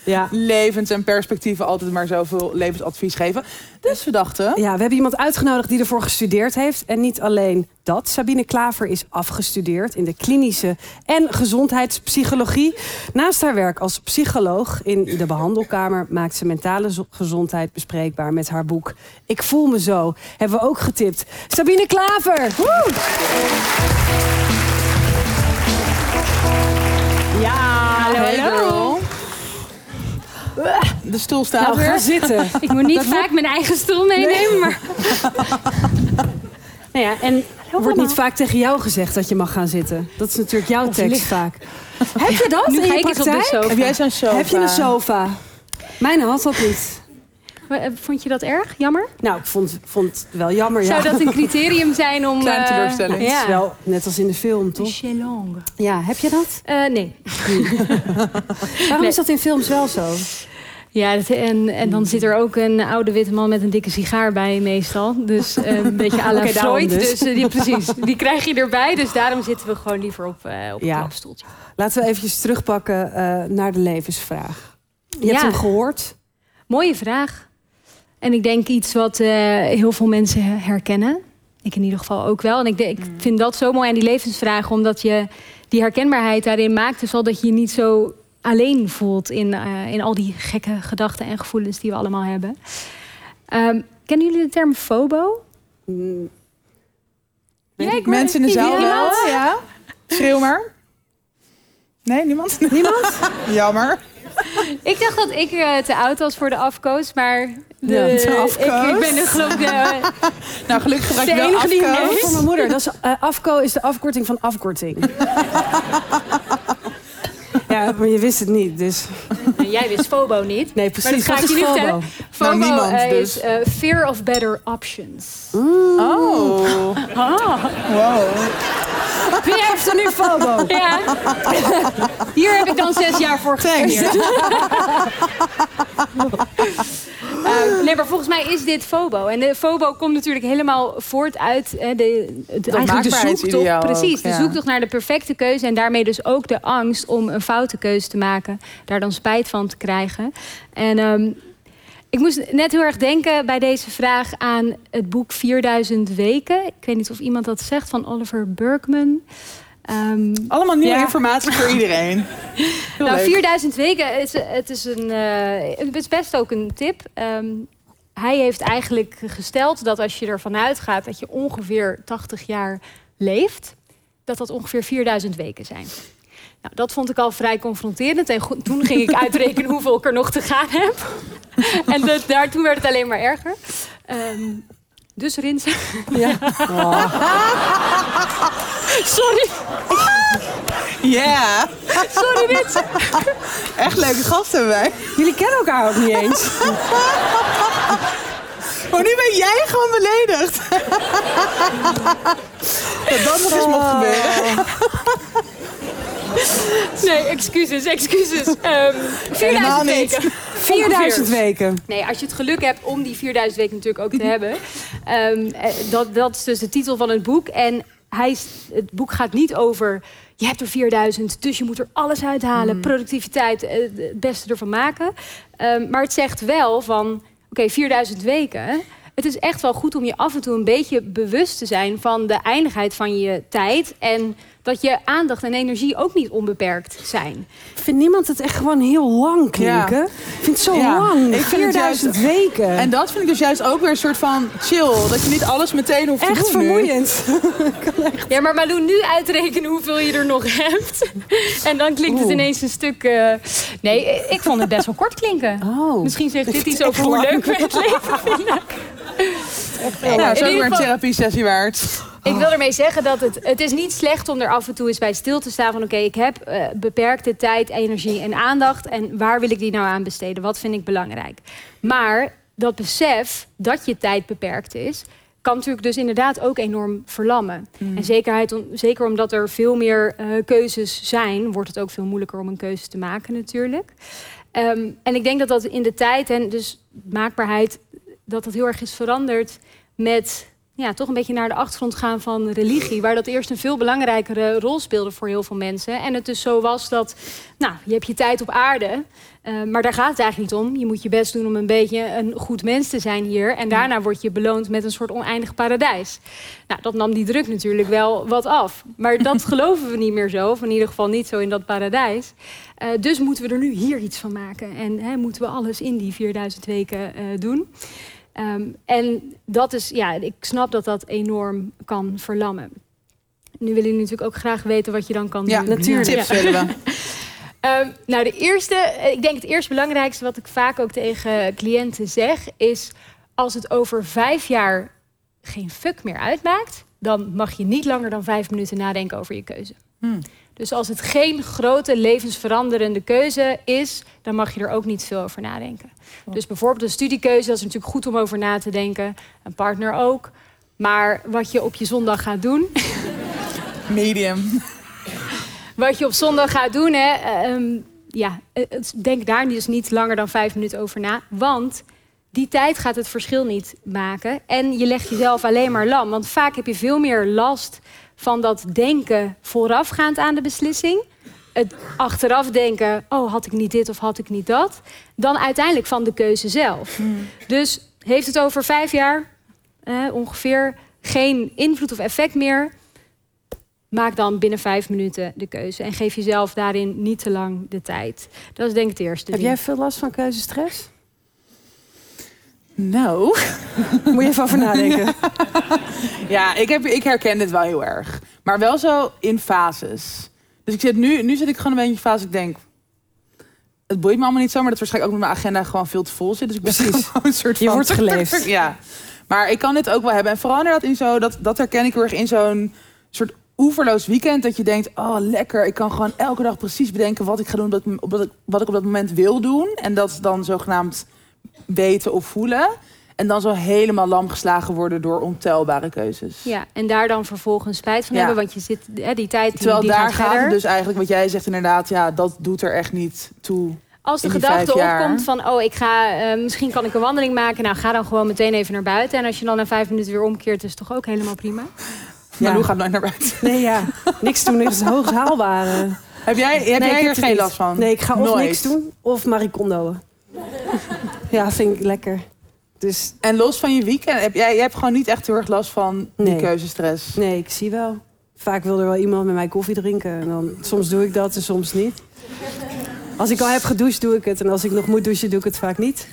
ja. levens en perspectieven altijd maar zoveel levensadvies geven. Dus we dachten, Ja, we hebben iemand uitgenodigd die ervoor gestudeerd heeft. En niet alleen dat. Sabine Klaver is afgestudeerd in de klinische en gezondheidspsychologie. Naast haar werk als psycholoog in de behandelkamer maakt ze mentale zo- gezondheid bespreekbaar met haar boek Ik voel me zo. Hebben we ook getipt. Sabine Klaver! Woe! Ja, hey girl. De stoel staat Nou, ga zitten. Ik moet niet vaak mijn eigen stoel meenemen, maar Nou ja, en er wordt niet vaak tegen jou gezegd dat je mag gaan zitten. Dat is natuurlijk jouw tekst vaak. Heb je dat nu in ga je praktijk? sofa. Heb jij zo'n sofa? Heb je een sofa? Mijn had dat niet. Maar, eh, Vond je dat erg? Jammer? Nou, ik vond, vond het wel jammer. Ja. Zou dat een criterium zijn om... Kleine eh, teleurstelling. Het is Ja. wel net als in de film, toch? Ja, heb je dat? Eh, nee. Waarom Nee. is dat in films wel zo? Ja, dat, en, en dan zit er ook een oude witte man met een dikke sigaar bij meestal. Dus eh, een beetje à la Freud. dus. Dus, die, precies, die krijg je erbij. Dus daarom zitten we gewoon liever op, eh op Ja. een klapstoeltje. Laten we eventjes terugpakken eh, naar de levensvraag. Je hebt hem gehoord. Mooie vraag. En ik denk iets wat eh, heel veel mensen herkennen. Ik in ieder geval ook wel. En ik, ik vind dat zo mooi aan die levensvraag. Omdat je die herkenbaarheid daarin maakt. Dus al dat je je niet zo alleen voelt in, eh, in al die gekke gedachten en gevoelens die we allemaal hebben. Ehm, kennen jullie de term FOBO? Mm, Ja, ik Mensen in de zaal Iemand? wel? Ja. Schreeuw maar. Nee, niemand? Niemand? Jammer. Ik dacht dat ik eh, te oud was voor de afkoos, maar de, Ja, de ik, ben de geloof ik de, Nou, gelukkig gebruik je wel. Voor mijn moeder. Dat is, eh, afko is de afkorting van afkorting. ja, maar je wist het niet, dus... Nou, jij wist FOBO niet. Nee, Maar precies. dat ga Wat ik is je FOBO? vertellen. FOBO niemand eh, dus. is eh, Fear of Better Options. Oh. Wow. Wie heeft er nu FOBO? Ja. Hier heb ik dan zes jaar voor Thanks. gestudeerd. Eh, nee, maar volgens mij is dit FOBO. En de FOBO komt natuurlijk helemaal voort uit eh, de, het, eigenlijk de zoektocht. Precies, ook, de ja. zoektocht naar de perfecte keuze. En daarmee dus ook de angst om een foute keuze te maken. Daar dan spijt van te krijgen. En ehm, ik moest net heel erg denken bij deze vraag aan het boek 4000 weken. Ik weet niet of iemand dat zegt, van Oliver Burkeman. Ehm, Allemaal nieuwe Ja. informatie voor iedereen. Heel nou, leuk. 4000 weken, is, het is, een, eh, het is best ook een tip. Ehm, hij heeft eigenlijk gesteld dat als je ervan uitgaat dat je ongeveer 80 jaar leeft, dat dat ongeveer 4000 weken zijn. Nou, dat vond ik al vrij confronterend. En toen ging ik uitrekenen hoeveel ik er nog te gaan heb. en daar, toen werd het alleen maar erger. Ehm, dus Rinse. Ja. Sorry, Ja. sorry Rinse. Echt leuke gasten hebben wij. Jullie kennen elkaar ook niet eens. Maar nu ben jij gewoon beledigd. dat dat nog eens mocht gebeuren. Nee, excuses, excuses. Ehm 4000 niet. weken. 4000 Ongeveer. weken. Nee, als je het geluk hebt om die 4000 weken natuurlijk ook te hebben. Ehm, eh, dat, dat is dus de titel van het boek. En hij, het boek gaat niet over... Je hebt er 4000, dus je moet er alles uithalen. Productiviteit, eh, het beste ervan maken. Ehm, maar het zegt wel van... Oké, 4000 weken. Het is echt wel goed om je af en toe een beetje bewust te zijn... van de eindigheid van je tijd. En dat je aandacht en energie ook niet onbeperkt zijn. Vindt niemand het echt gewoon heel lang klinken? Ik vind het zo Ja, lang. ik vind het 4000 juist- weken. En dat vind ik dus juist ook weer een soort van chill. Dat je niet alles meteen hoeft te doen vermoeiend. Ja, maar Malou, nu uitrekenen hoeveel je er nog hebt. En dan klinkt het Oeh. ineens een stuk... eh, Nee, ik vond het best wel kort klinken. Oh. Misschien zegt dit iets over hoe leuk we het leven vinden. Ja, dat is In ook ieder weer een geval- therapie sessie waard. Ik wil ermee zeggen dat het, het is niet slecht om er af en toe eens bij stil te staan van oké, ik heb eh, beperkte tijd, energie en aandacht en waar wil ik die nou aan besteden? Wat vind ik belangrijk? Maar dat besef dat je tijd beperkt is, kan natuurlijk dus inderdaad ook enorm verlammen. En zekerheid, om- zeker omdat er veel meer eh, keuzes zijn, wordt het ook veel moeilijker om een keuze te maken natuurlijk. Ehm, en ik denk dat dat in de tijd en dus maakbaarheid, dat dat heel erg is veranderd met ja, toch een beetje naar de achtergrond gaan van religie. Waar dat eerst een veel belangrijkere rol speelde voor heel veel mensen. En het dus zo was dat, nou, je hebt je tijd op aarde. eh, maar daar gaat het eigenlijk niet om. Je moet je best doen om een beetje een goed mens te zijn hier. En daarna word je beloond met een soort oneindig paradijs. Nou, dat nam die druk natuurlijk wel wat af. Maar dat geloven we niet meer zo. Of in ieder geval niet zo in dat paradijs. Eh, dus moeten we er nu hier iets van maken. En hè, moeten we alles in die 4000 weken eh, doen. Ehm, en dat is, ja, ik snap dat dat enorm kan verlammen. Nu willen jullie natuurlijk ook graag weten wat je dan kan Ja, doen. natuurlijk. Tips Ja. willen we. Ehm, nou, de eerste, eh, ik denk het eerst belangrijkste wat ik vaak ook tegen cliënten zeg, is als het over vijf jaar geen fuck meer uitmaakt, dan mag je niet langer dan vijf minuten nadenken over je keuze. Hmm. Dus als het geen grote levensveranderende keuze is, dan mag je er ook niet veel over nadenken. Dus bijvoorbeeld een studiekeuze, dat is natuurlijk goed om over na te denken. Een partner ook. Maar wat je op je zondag gaat doen, Medium. wat je op zondag gaat doen, hè, ehm, ja, eh, denk daar dus niet langer dan vijf minuten over na. Want die tijd gaat het verschil niet maken. En je legt jezelf alleen maar lam. Want vaak heb je veel meer last van dat denken voorafgaand aan de beslissing. Het achteraf denken, oh had ik niet dit of had ik niet dat. Dan uiteindelijk van de keuze zelf. Dus heeft het over vijf jaar eh, ongeveer geen invloed of effect meer. Maak dan binnen vijf minuten de keuze. En geef jezelf daarin niet te lang de tijd. Dat is denk ik het eerste. Heb ding. jij veel last van keuzestress? Nou, Moet je even over nadenken. ja, ik, heb, ik herken dit wel heel erg. Maar wel zo in fases. Dus ik zit nu, nu zit ik gewoon een beetje in fase. Ik denk, het boeit me allemaal niet zo, maar dat waarschijnlijk ook met mijn agenda gewoon veel te vol zit. Dus ik ben Precies. gewoon een soort Je van... wordt geleefd. Ja, maar ik kan dit ook wel hebben. En vooral inderdaad in zo, dat, dat herken ik heel erg in zo'n soort oeverloos weekend. Dat je denkt, oh lekker, ik kan gewoon elke dag precies bedenken wat ik ga doen, wat ik, dat wat ik op dat moment wil doen. En dat dan zogenaamd weten of voelen. En dan zo helemaal lam geslagen worden door ontelbare keuzes. Ja, en daar dan vervolgens spijt van Ja. hebben. Want je zit, hè, die tijd die, Terwijl die daar gaat het dus eigenlijk, wat jij zegt inderdaad, ja, dat doet er echt niet toe. Als de gedachte opkomt van, oh, ik ga, eh, misschien kan ik een wandeling maken. Nou, ga dan gewoon meteen even naar buiten. En als je dan na vijf minuten weer omkeert, is het toch ook helemaal prima. Maar hoe gaat nooit naar buiten? Nee, ja. Niks doen is het hoogst haalbare. Heb jij, heb Nee, jij het geen last van? Nee, ik ga of Nooit. niks doen of maricondoën. Ja, vind ik lekker. Dus En los van je weekend, heb jij, jij hebt gewoon niet echt heel erg last van die Nee. keuzestress. nee, ik zie wel. Vaak wil er wel iemand met mij koffie drinken. En dan, soms doe ik dat en soms niet. Als ik al heb gedoucht, doe ik het. En als ik nog moet douchen, doe ik het vaak niet.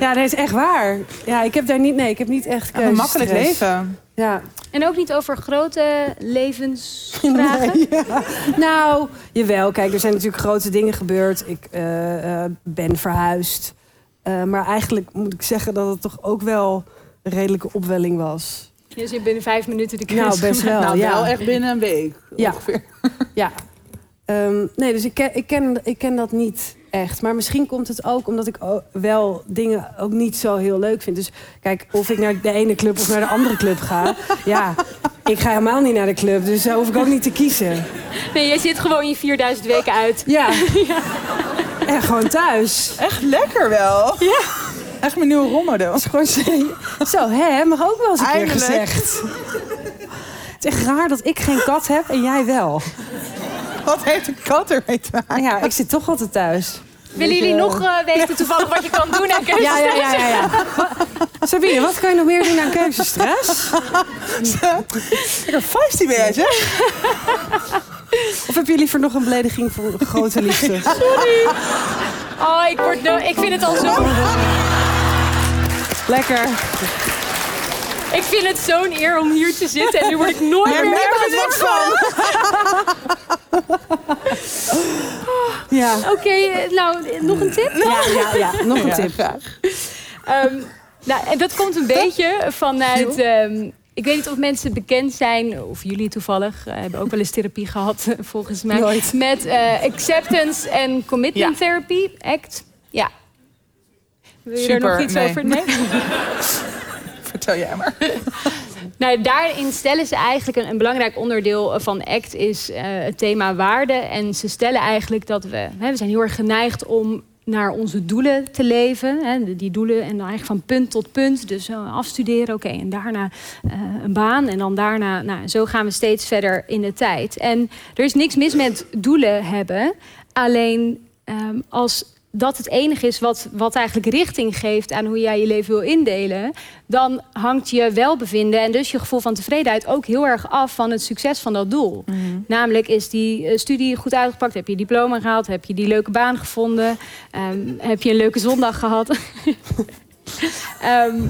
Ja, dat is echt waar. Ja, ik heb daar niet... Nee, ik heb niet echt Een makkelijk keuzestress. leven. Ja. En ook niet over grote levensvragen. Nee, ja. Nou, jawel. Kijk, er zijn natuurlijk grote dingen gebeurd. Ik eh, eh, ben verhuisd. Eh, maar eigenlijk moet ik zeggen dat het toch ook wel een redelijke opwelling was. Dus je hebt binnen vijf minuten de keuze Nou, best wel. nou, ja. wel echt binnen een week Ja. ongeveer. Ja. Ehm, nee, dus ik ken, ik, ken, ik ken dat niet echt. Maar misschien komt het ook omdat ik wel dingen ook niet zo heel leuk vind. Dus kijk, of ik naar de ene club of naar de andere club ga. ja, Ik ga helemaal niet naar de club, dus daar hoef ik ook niet te kiezen. Nee, jij zit gewoon je 4000 weken uit. Ja. En gewoon thuis. Echt lekker wel. Ja. Echt mijn nieuwe rolmodel. is gewoon zo, zo, hè, mag ook wel eens een keer gezegd. Het is echt raar dat ik geen kat heb en jij wel. Wat heeft een kat ermee te maken? Ja, ik zit toch altijd thuis. Willen jullie nog eh, weten toevallig wat je kan doen aan keuze? Ja, ja, ja, ja. ja. Sabine, wat kan je nog meer doen aan keuzestress? Lekker feisty ben jij, zeg. Of heb je liever nog een belediging voor grote liefde? Oh, ik, word no- ik vind het al zo... Lekker. Ik vind het zo'n eer om hier te zitten en nu word ik nooit meer nergens wat van. Ja. Oké, nou, nog een tip? Ja, ja, ja. Nog een tip. graag. Ehm, nou, en dat komt een beetje vanuit. ehm, ik weet niet of mensen bekend zijn, of jullie toevallig, eh, hebben ook wel eens therapie gehad, eh, volgens mij. Nooit. Met eh, Acceptance and Commitment. Therapy, ACT. Ja. Wil je er nog iets nee. over? Nee? Vertel jij maar. Nou, daarin stellen ze eigenlijk een, belangrijk onderdeel van ACT is eh, het thema waarde. En ze stellen eigenlijk dat we, hè, we zijn heel erg geneigd om naar onze doelen te leven. Hè, die doelen en dan eigenlijk van punt tot punt. Dus eh, afstuderen, oké, en daarna eh, een baan. En dan daarna, nou, zo gaan we steeds verder in de tijd. En er is niks mis met doelen hebben. Alleen ehm, als dat het enige is wat, wat eigenlijk richting geeft aan hoe jij je leven wil indelen, dan hangt je welbevinden en dus je gevoel van tevredenheid ook heel erg af van het succes van dat doel. Namelijk is die eh, studie goed uitgepakt, heb je je diploma gehaald, heb je die leuke baan gevonden, ehm, heb je een leuke zondag gehad. Ehm,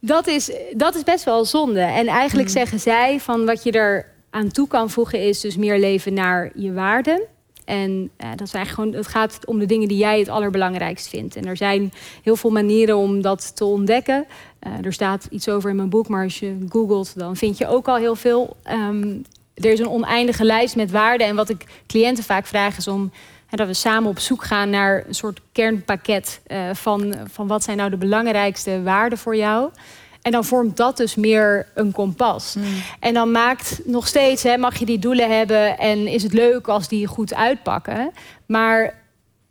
dat, is, dat is best wel zonde. En eigenlijk zeggen zij van wat je er aan toe kan voegen is dus meer leven naar je waarden. En eh, dat eigenlijk gewoon, het gaat om de dingen die jij het allerbelangrijkst vindt. En er zijn heel veel manieren om dat te ontdekken. Eh, er staat iets over in mijn boek, maar als je googelt, dan vind je ook al heel veel. Ehm, er is een oneindige lijst met waarden. En wat ik cliënten vaak vraag is om dat we samen op zoek gaan naar een soort kernpakket eh, van, van wat zijn nou de belangrijkste waarden voor jou. En dan vormt dat dus meer een kompas. En dan maakt nog steeds, hè, mag je die doelen hebben en is het leuk als die goed uitpakken. Maar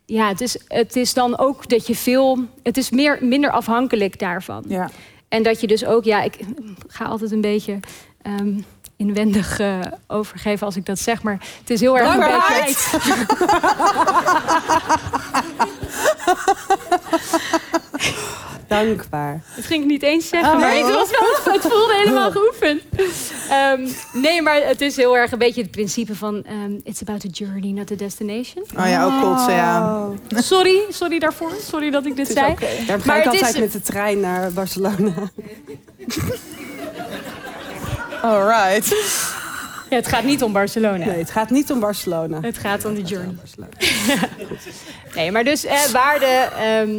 ja, het is, het is dan ook dat je veel, het is meer, minder afhankelijk daarvan. Ja. En dat je dus ook, ja, ik ga altijd een beetje ehm, inwendig eh, overgeven als ik dat zeg, maar het is heel erg een beetje. Dankbaar. Dat ging ik niet eens zeggen, maar het, was wel, het voelde helemaal geoefend. Ehm, nee, maar het is heel erg een beetje het principe van... ehm, it's about the journey, not the destination. Oh ja, ook kotsen, ja. Sorry, sorry daarvoor. Sorry dat ik dit zei. Daar ga Maar ik het is- altijd met de trein naar Barcelona. All right. Ja, het gaat niet om Barcelona. Nee, het gaat niet om Barcelona. Het gaat om de journey. nee, maar dus eh, waarde... ehm,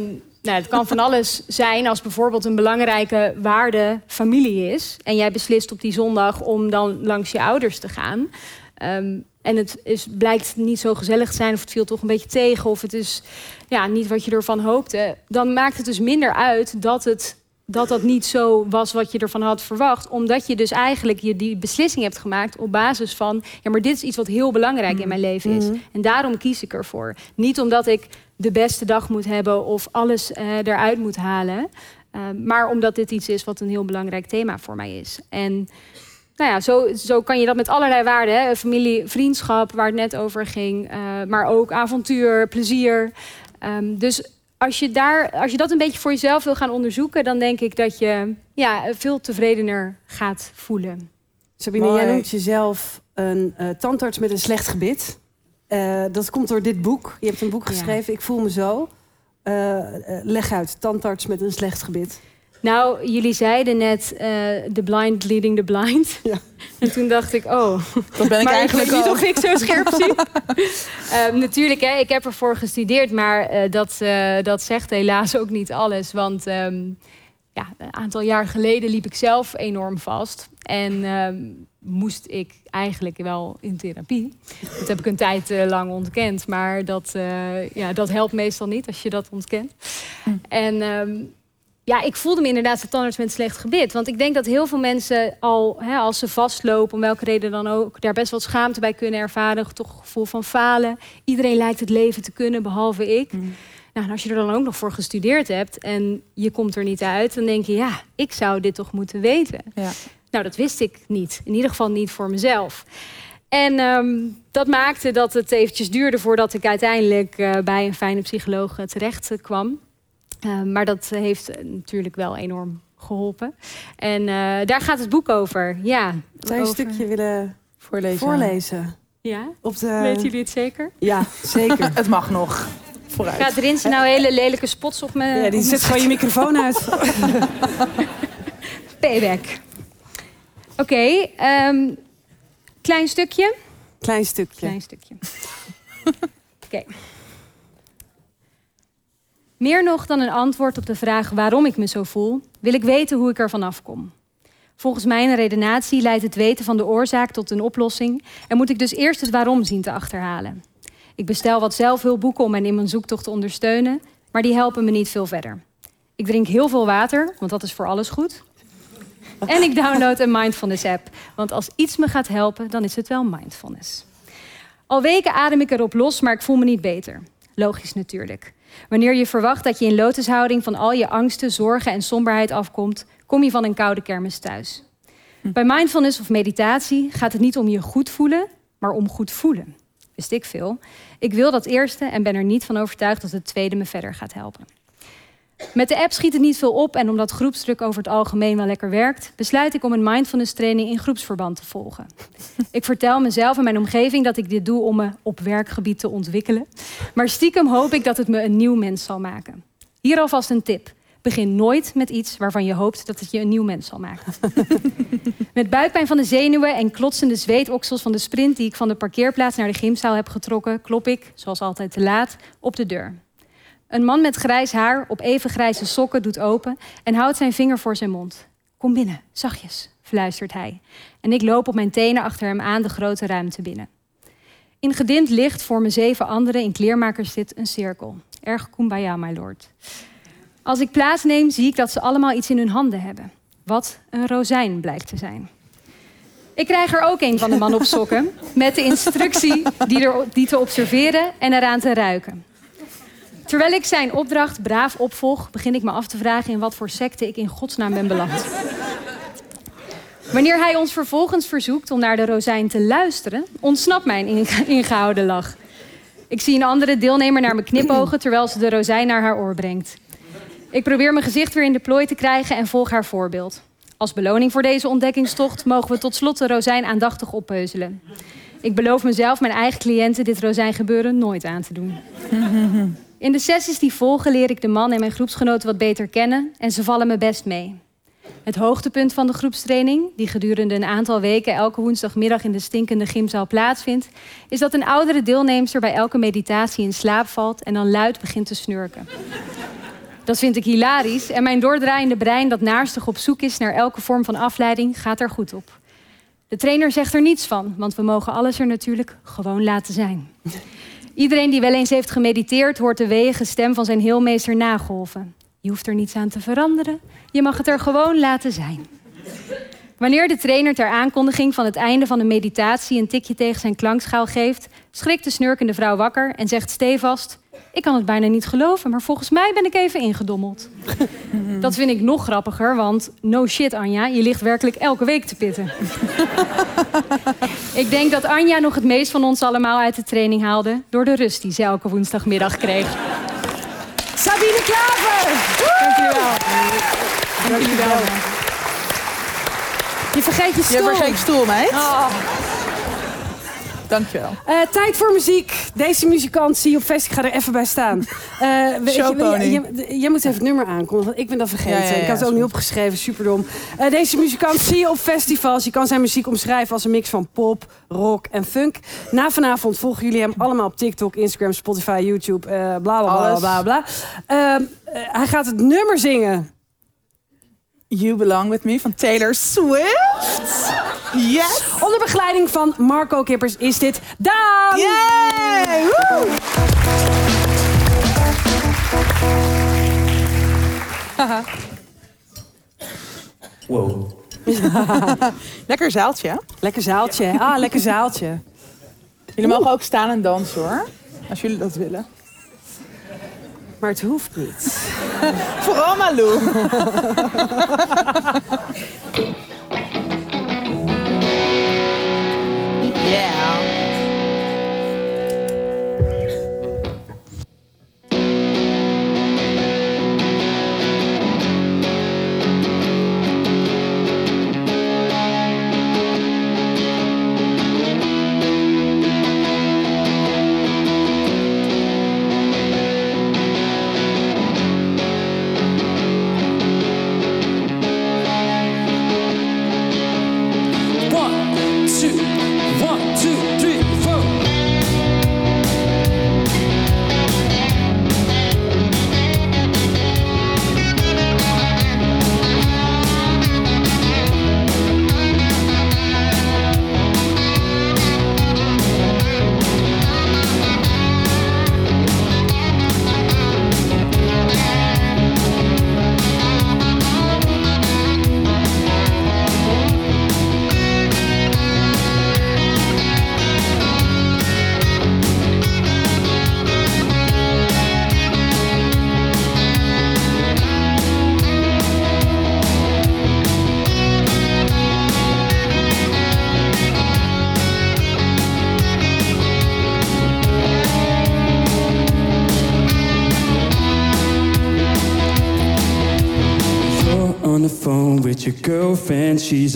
nou, het kan van alles zijn als bijvoorbeeld een belangrijke waarde familie is. En jij beslist op die zondag om dan langs je ouders te gaan. Ehm, en het is, blijkt niet zo gezellig te zijn, of het viel toch een beetje tegen, of het is ja, niet wat je ervan hoopte. Dan maakt het dus minder uit dat het dat dat niet zo was wat je ervan had verwacht. Omdat je dus eigenlijk je die beslissing hebt gemaakt op basis van... ja, maar dit is iets wat heel belangrijk in mijn leven is. En daarom kies ik ervoor. Niet omdat ik de beste dag moet hebben of alles eh, eruit moet halen. eh, maar omdat dit iets is wat een heel belangrijk thema voor mij is. En nou ja, zo, zo kan je dat met allerlei waarden. Hè? Familie, vriendschap, waar het net over ging. eh, maar ook avontuur, plezier. Ehm, dus als je, daar, als je dat een beetje voor jezelf wil gaan onderzoeken... dan denk ik dat je ja, veel tevredener gaat voelen. Sabine, Mooi. jij noemt jezelf een eh, tandarts met een slecht gebit. Eh, dat komt door dit boek. Je hebt een boek Ja. geschreven, Ik voel me zo. Eh, eh, leg uit, tandarts met een slecht gebit. Nou, jullie zeiden net eh the blind leading the blind. Ja. En toen dacht ik, oh, Dat ben ik maar ik eigenlijk weet niet of ik zo scherp zie. Ehm, natuurlijk, hè, ik heb ervoor gestudeerd, maar eh, dat, eh, dat zegt helaas ook niet alles. Want ehm, ja, een aantal jaar geleden liep ik zelf enorm vast. En ehm, moest ik eigenlijk wel in therapie. Dat heb ik een tijd eh, lang ontkend. Maar dat, eh, ja, dat helpt meestal niet als je dat ontkent. En ehm, ja, ik voelde me inderdaad de tandarts met slecht gebit. Want ik denk dat heel veel mensen al, hè, als ze vastlopen, om welke reden dan ook, daar best wel schaamte bij kunnen ervaren. Toch een gevoel van falen. Iedereen lijkt het leven te kunnen, behalve ik. Nou, en als je er dan ook nog voor gestudeerd hebt en je komt er niet uit, dan denk je, ja, ik zou dit toch moeten weten. Ja. Nou, dat wist ik niet. In ieder geval niet voor mezelf. En ehm, dat maakte dat het eventjes duurde voordat ik uiteindelijk eh, bij een fijne psycholoog eh, terecht eh, kwam. Uh, maar dat heeft natuurlijk wel enorm geholpen. En uh, daar gaat het boek over. Ja, Zou je een over- stukje willen Voorlezen. voorlezen? Ja, Op de... weten jullie het zeker? Ja, zeker. Het mag nog. Vooruit. Gaat Rinse nou hele lelijke spots op me? Ja, die zet gewoon je microfoon uit. Payback. Oké, ehm, klein stukje. Klein stukje. Klein stukje. Oké. Meer nog dan een antwoord op de vraag waarom ik me zo voel, wil ik weten hoe ik er vanaf kom. Volgens mijn redenatie leidt het weten van de oorzaak tot een oplossing en moet ik dus eerst het waarom zien te achterhalen. Ik bestel wat zelfhulpboeken om mij in mijn zoektocht te ondersteunen, maar die helpen me niet veel verder. Ik drink heel veel water, want dat is voor alles goed. En ik download een mindfulness app, want als iets me gaat helpen, dan is het wel mindfulness. Al weken adem ik erop los, maar ik voel me niet beter. Logisch natuurlijk. Wanneer je verwacht dat je in lotushouding van al je angsten, zorgen en somberheid afkomt, kom je van een koude kermis thuis. Bij mindfulness of meditatie gaat het niet om je goed voelen, maar om goed voelen. Wist ik veel. Ik wil dat eerste en ben er niet van overtuigd dat het tweede me verder gaat helpen. Met de app schiet het niet veel op en omdat groepsdruk over het algemeen wel lekker werkt, besluit ik om een mindfulness training in groepsverband te volgen. Ik vertel mezelf en mijn omgeving dat ik dit doe om me op werkgebied te ontwikkelen. Maar stiekem hoop ik dat het me een nieuw mens zal maken. Hier alvast een tip. Begin nooit met iets waarvan je hoopt dat het je een nieuw mens zal maken. met buikpijn van de zenuwen en klotsende zweetoksels van de sprint die ik van de parkeerplaats naar de gymzaal heb getrokken, klop ik, zoals altijd te laat, op de deur. Een man met grijs haar op even grijze sokken doet open en houdt zijn vinger voor zijn mond. Kom binnen, zachtjes, fluistert hij. En ik loop op mijn tenen achter hem aan de grote ruimte binnen. In gedimd licht vormen zeven anderen in kleermakerszit een cirkel. Erg kumbaya, my lord. Als ik plaatsneem, zie ik dat ze allemaal iets in hun handen hebben. Wat een rozijn blijkt te zijn. Ik krijg er ook een van de mannen op sokken, met de instructie die, er, die te observeren en eraan te ruiken. Terwijl ik zijn opdracht braaf opvolg, begin ik me af te vragen in wat voor secte ik in godsnaam ben beland. Wanneer hij ons vervolgens verzoekt om naar de rozijn te luisteren, ontsnapt mijn inge- ingehouden lach. Ik zie een andere deelnemer naar me knipogen terwijl ze de rozijn naar haar oor brengt. Ik probeer mijn gezicht weer in de plooi te krijgen en volg haar voorbeeld. Als beloning voor deze ontdekkingstocht mogen we tot slot de rozijn aandachtig oppeuzelen. Ik beloof mezelf mijn eigen cliënten dit rozijngebeuren nooit aan te doen. In de sessies die volgen leer ik de man en mijn groepsgenoten wat beter kennen en ze vallen me best mee. Het hoogtepunt van de groepstraining, die gedurende een aantal weken elke woensdagmiddag in de stinkende gymzaal plaatsvindt, is dat een oudere deelnemster bij elke meditatie in slaap valt en dan luid begint te snurken. Dat vind ik hilarisch en mijn doordraaiende brein dat naarstig op zoek is naar elke vorm van afleiding gaat er goed op. De trainer zegt er niets van, want we mogen alles er natuurlijk gewoon laten zijn. Iedereen die wel eens heeft gemediteerd hoort de weeige stem van zijn heelmeester nagolven. Je hoeft er niets aan te veranderen, je mag het er gewoon laten zijn. Wanneer de trainer ter aankondiging van het einde van de meditatie een tikje tegen zijn klankschaal geeft, schrikt de snurkende vrouw wakker en zegt stevast: Ik kan het bijna niet geloven, maar volgens mij ben ik even ingedommeld. Dat vind ik nog grappiger, want no shit Anja, je ligt werkelijk elke week te pitten. ik denk dat Anja nog het meest van ons allemaal uit de training haalde door de rust die ze elke woensdagmiddag kreeg. Sabine Klaver! Dankjewel. Dankjewel. Je vergeet je Je stoel. vergeet je stoel, meid. Oh. Dankjewel. Eh, tijd voor muziek. Deze muzikant zie je op fest. Ik ga er even bij staan. Je- Jij moet even het nummer aankondigen. want Ik ben dat vergeten. Ja, ja, ja, ik had het ook niet opgeschreven. Superdom. Eh, deze muzikant zie je op festivals. Je kan zijn muziek omschrijven als een mix van pop, rock en funk. Na vanavond volgen jullie hem allemaal op TikTok, Instagram, Spotify, YouTube. bla bla bla Alles. bla bla. Ehm, eh, hij gaat het nummer zingen. You Belong With Me van Taylor Swift. Yes! Onder begeleiding van Marco Kippers is dit Daan! Yay! Woe! Wow. Lekker zaaltje. hè? Lekker zaaltje. Ah, lekker zaaltje. Jullie mogen ook staan en dansen hoor. Als jullie dat willen. Maar het hoeft niet. Vooral Malou. yeah.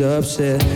upset.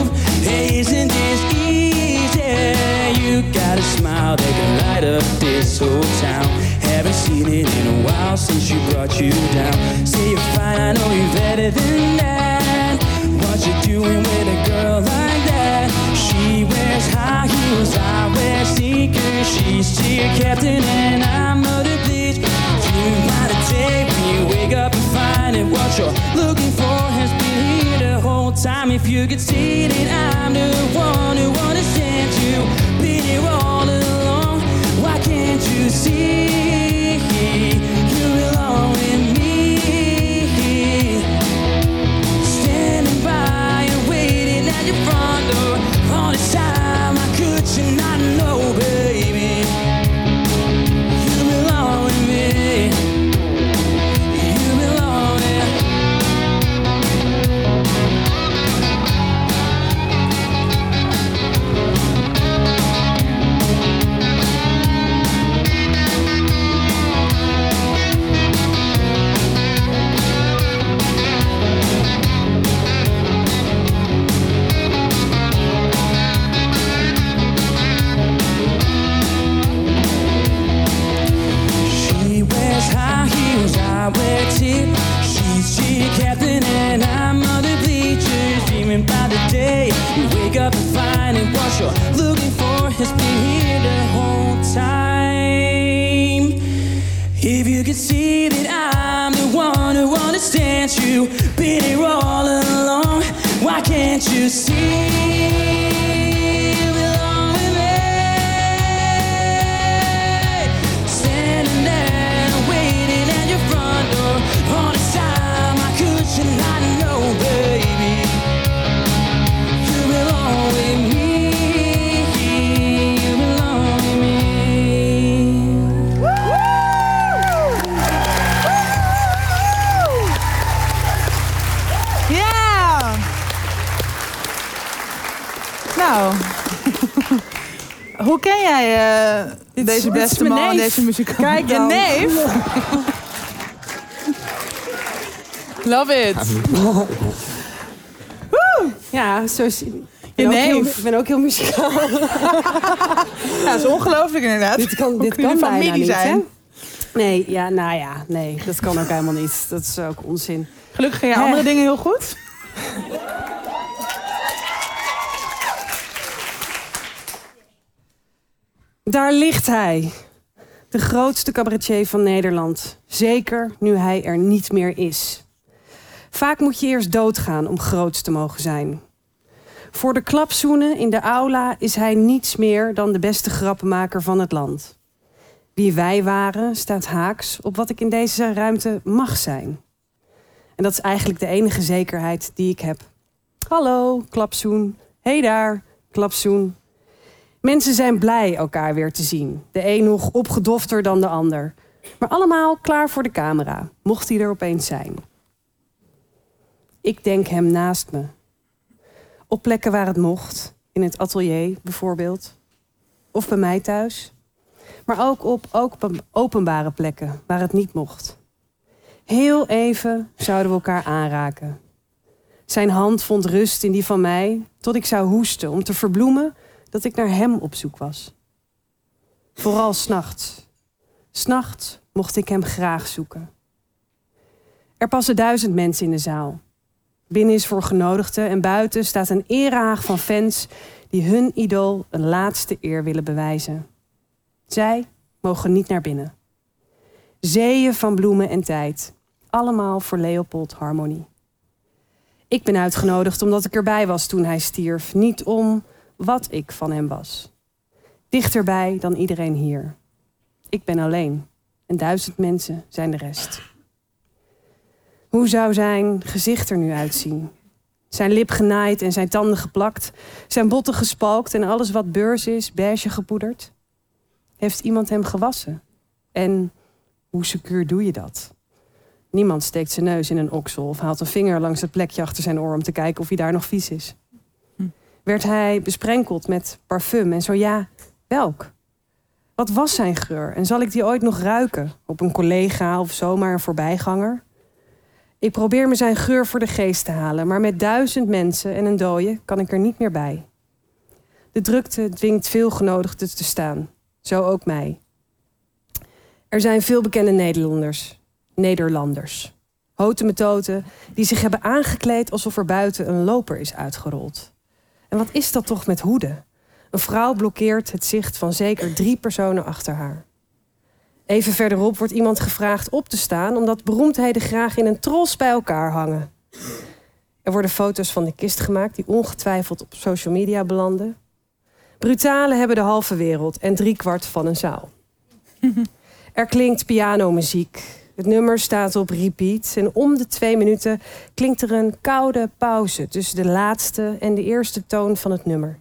that can light up this whole town. Haven't seen it in a while since you brought you down. Say you're fine, I know you're better than that. What you doing with a girl like that? She wears high heels, I wear sneakers. She's still captain and I'm the beach. Dreaming about a day when you wake up and find it. What you're looking for has been here the whole time. If you could see that I'm the one who understands you, been here all along. Front door all this time. Has been here the whole time. If you could see that I'm the one who understands you, been here all along. Why can't you see? Ken jij eh, deze beste man, neef. deze muzikant? Kijk je neef? Love it. Ja, zo is... Ik Je ben, heel, ik ben ook heel muzikaal. Ja, dat is ongelooflijk inderdaad. dit kan, dit kan bijna niet, zijn. hè? Nee, ja, nou ja, nee, dat kan ook helemaal niet. Dat is ook onzin. Gelukkig gaan je andere dingen heel goed. Daar ligt hij. De grootste cabaretier van Nederland. Zeker nu hij er niet meer is. Vaak moet je eerst doodgaan om groot te mogen zijn. Voor de klapzoenen in de aula is hij niets meer dan de beste grappenmaker van het land. Wie wij waren staat haaks op wat ik in deze ruimte mag zijn. En dat is eigenlijk de enige zekerheid die ik heb. Hallo, klapzoen. Hey daar, klapzoen. Mensen zijn blij elkaar weer te zien. De een nog opgedofter dan de ander. Maar allemaal klaar voor de camera, mocht hij er opeens zijn. Ik denk hem naast me. Op plekken waar het mocht, in het atelier bijvoorbeeld. Of bij mij thuis. Maar ook op ook op openbare plekken waar het niet mocht. Heel even zouden we elkaar aanraken. Zijn hand vond rust in die van mij, tot ik zou hoesten om te verbloemen dat ik naar hem op zoek was. Vooral s'nachts. S'nachts mocht ik hem graag zoeken. Er passen duizend mensen in de zaal. Binnen is voor genodigden en buiten staat een erehaag van fans die hun idool een laatste eer willen bewijzen. Zij mogen niet naar binnen. Zeeën van bloemen en tijd. Allemaal voor Leopold Harmonie. Ik ben uitgenodigd omdat ik erbij was toen hij stierf. Niet om wat ik van hem was. Dichterbij dan iedereen hier. Ik ben alleen en duizend mensen zijn de rest. Hoe zou zijn gezicht er nu uitzien? Zijn lip genaaid en zijn tanden geplakt, zijn botten gespalkt en alles wat beurs is, beige gepoederd? Heeft iemand hem gewassen? En hoe secuur doe je dat? Niemand steekt zijn neus in een oksel of haalt een vinger langs het plekje achter zijn oor om te kijken of hij daar nog vies is. Werd hij besprenkeld met parfum en zo ja, welk? Wat was zijn geur en zal ik die ooit nog ruiken op een collega of zomaar een voorbijganger? Ik probeer me zijn geur voor de geest te halen, maar met duizend mensen en een dooie kan ik er niet meer bij. De drukte dwingt veel genodigden te staan, zo ook mij. Er zijn veel bekende Nederlanders, Nederlanders, houten metoten, die zich hebben aangekleed alsof er buiten een loper is uitgerold. En wat is dat toch met hoeden? Een vrouw blokkeert het zicht van zeker drie personen achter haar. Even verderop wordt iemand gevraagd op te staan omdat beroemdheden graag in een tros bij elkaar hangen. Er worden foto's van de kist gemaakt die ongetwijfeld op social media belanden. Brutalen hebben de halve wereld en driekwart van een zaal. Er klinkt pianomuziek. Het nummer staat op repeat en om de twee minuten klinkt er een koude pauze tussen de laatste en de eerste toon van het nummer.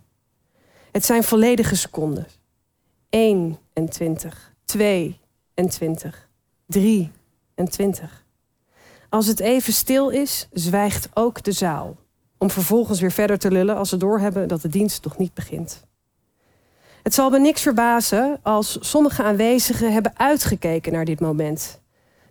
Het zijn volledige seconden. 21, 22, 23. Als het even stil is, zwijgt ook de zaal. Om vervolgens weer verder te lullen als ze doorhebben dat de dienst nog niet begint. Het zal me niks verbazen als sommige aanwezigen hebben uitgekeken naar dit moment.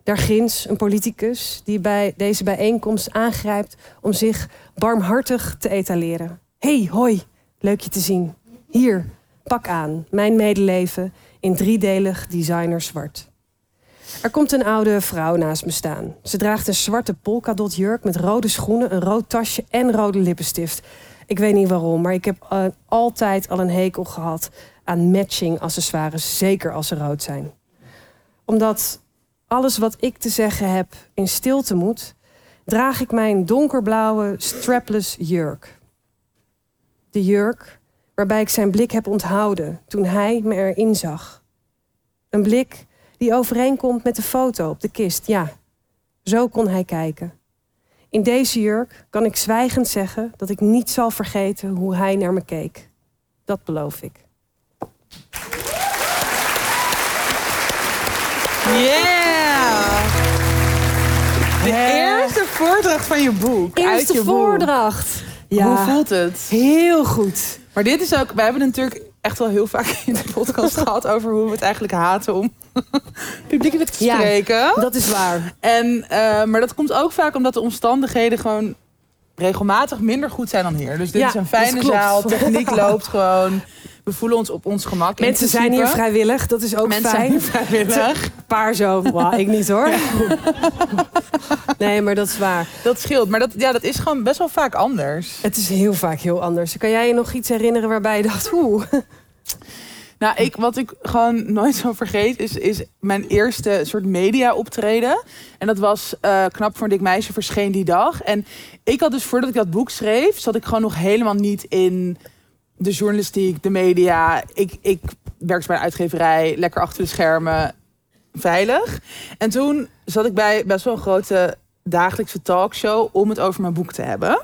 Daar ginds een politicus die bij deze bijeenkomst aangrijpt om zich barmhartig te etaleren. hey, hoi, leuk je te zien. Hier, pak aan, mijn medeleven in driedelig designer zwart. Er komt een oude vrouw naast me staan. Ze draagt een zwarte polkadot jurk met rode schoenen, een rood tasje en rode lippenstift. Ik weet niet waarom, maar ik heb eh, altijd al een hekel gehad aan matching accessoires, zeker als ze rood zijn. Omdat alles wat ik te zeggen heb in stilte moet, draag ik mijn donkerblauwe strapless jurk. De jurk waarbij ik zijn blik heb onthouden toen hij me erin zag. Een blik die overeenkomt met de foto op de kist. Ja, zo kon hij kijken. In deze jurk kan ik zwijgend zeggen dat ik niet zal vergeten hoe hij naar me keek. Dat beloof ik. De eerste voordracht van je boek. uit Eerste boek. voordracht. Ja, Hoe voelt het? heel goed. Maar dit is ook, we hebben natuurlijk echt wel heel vaak in de podcast gehad over hoe we het eigenlijk haten om publiekelijk te Ja. spreken. Dat is waar. En, eh, maar dat komt ook vaak omdat de omstandigheden gewoon regelmatig minder goed zijn dan hier. Dus dit Ja, is een fijne zaal, techniek loopt gewoon. We voelen ons op ons gemak. Mensen zijn hier vrijwillig, dat is ook Mensen fijn. zijn hier vrijwillig. Paar zo, Wauw, ik niet hoor. Nee, maar dat is waar. Dat scheelt, maar dat, ja, dat is gewoon best wel vaak anders. Het is heel vaak heel anders. Kan jij je nog iets herinneren waarbij je dacht, oeh. Nou, ik, wat ik gewoon nooit zo vergeet, is, is mijn eerste soort media optreden. En dat was eh, Knap voor een dik meisje verscheen die dag. En ik had dus voordat ik dat boek schreef, zat ik gewoon nog helemaal niet in de journalistiek, de media. Ik, ik bij een uitgeverij, lekker achter de schermen, veilig. En toen zat ik bij best wel een grote dagelijkse talkshow om het over mijn boek te hebben.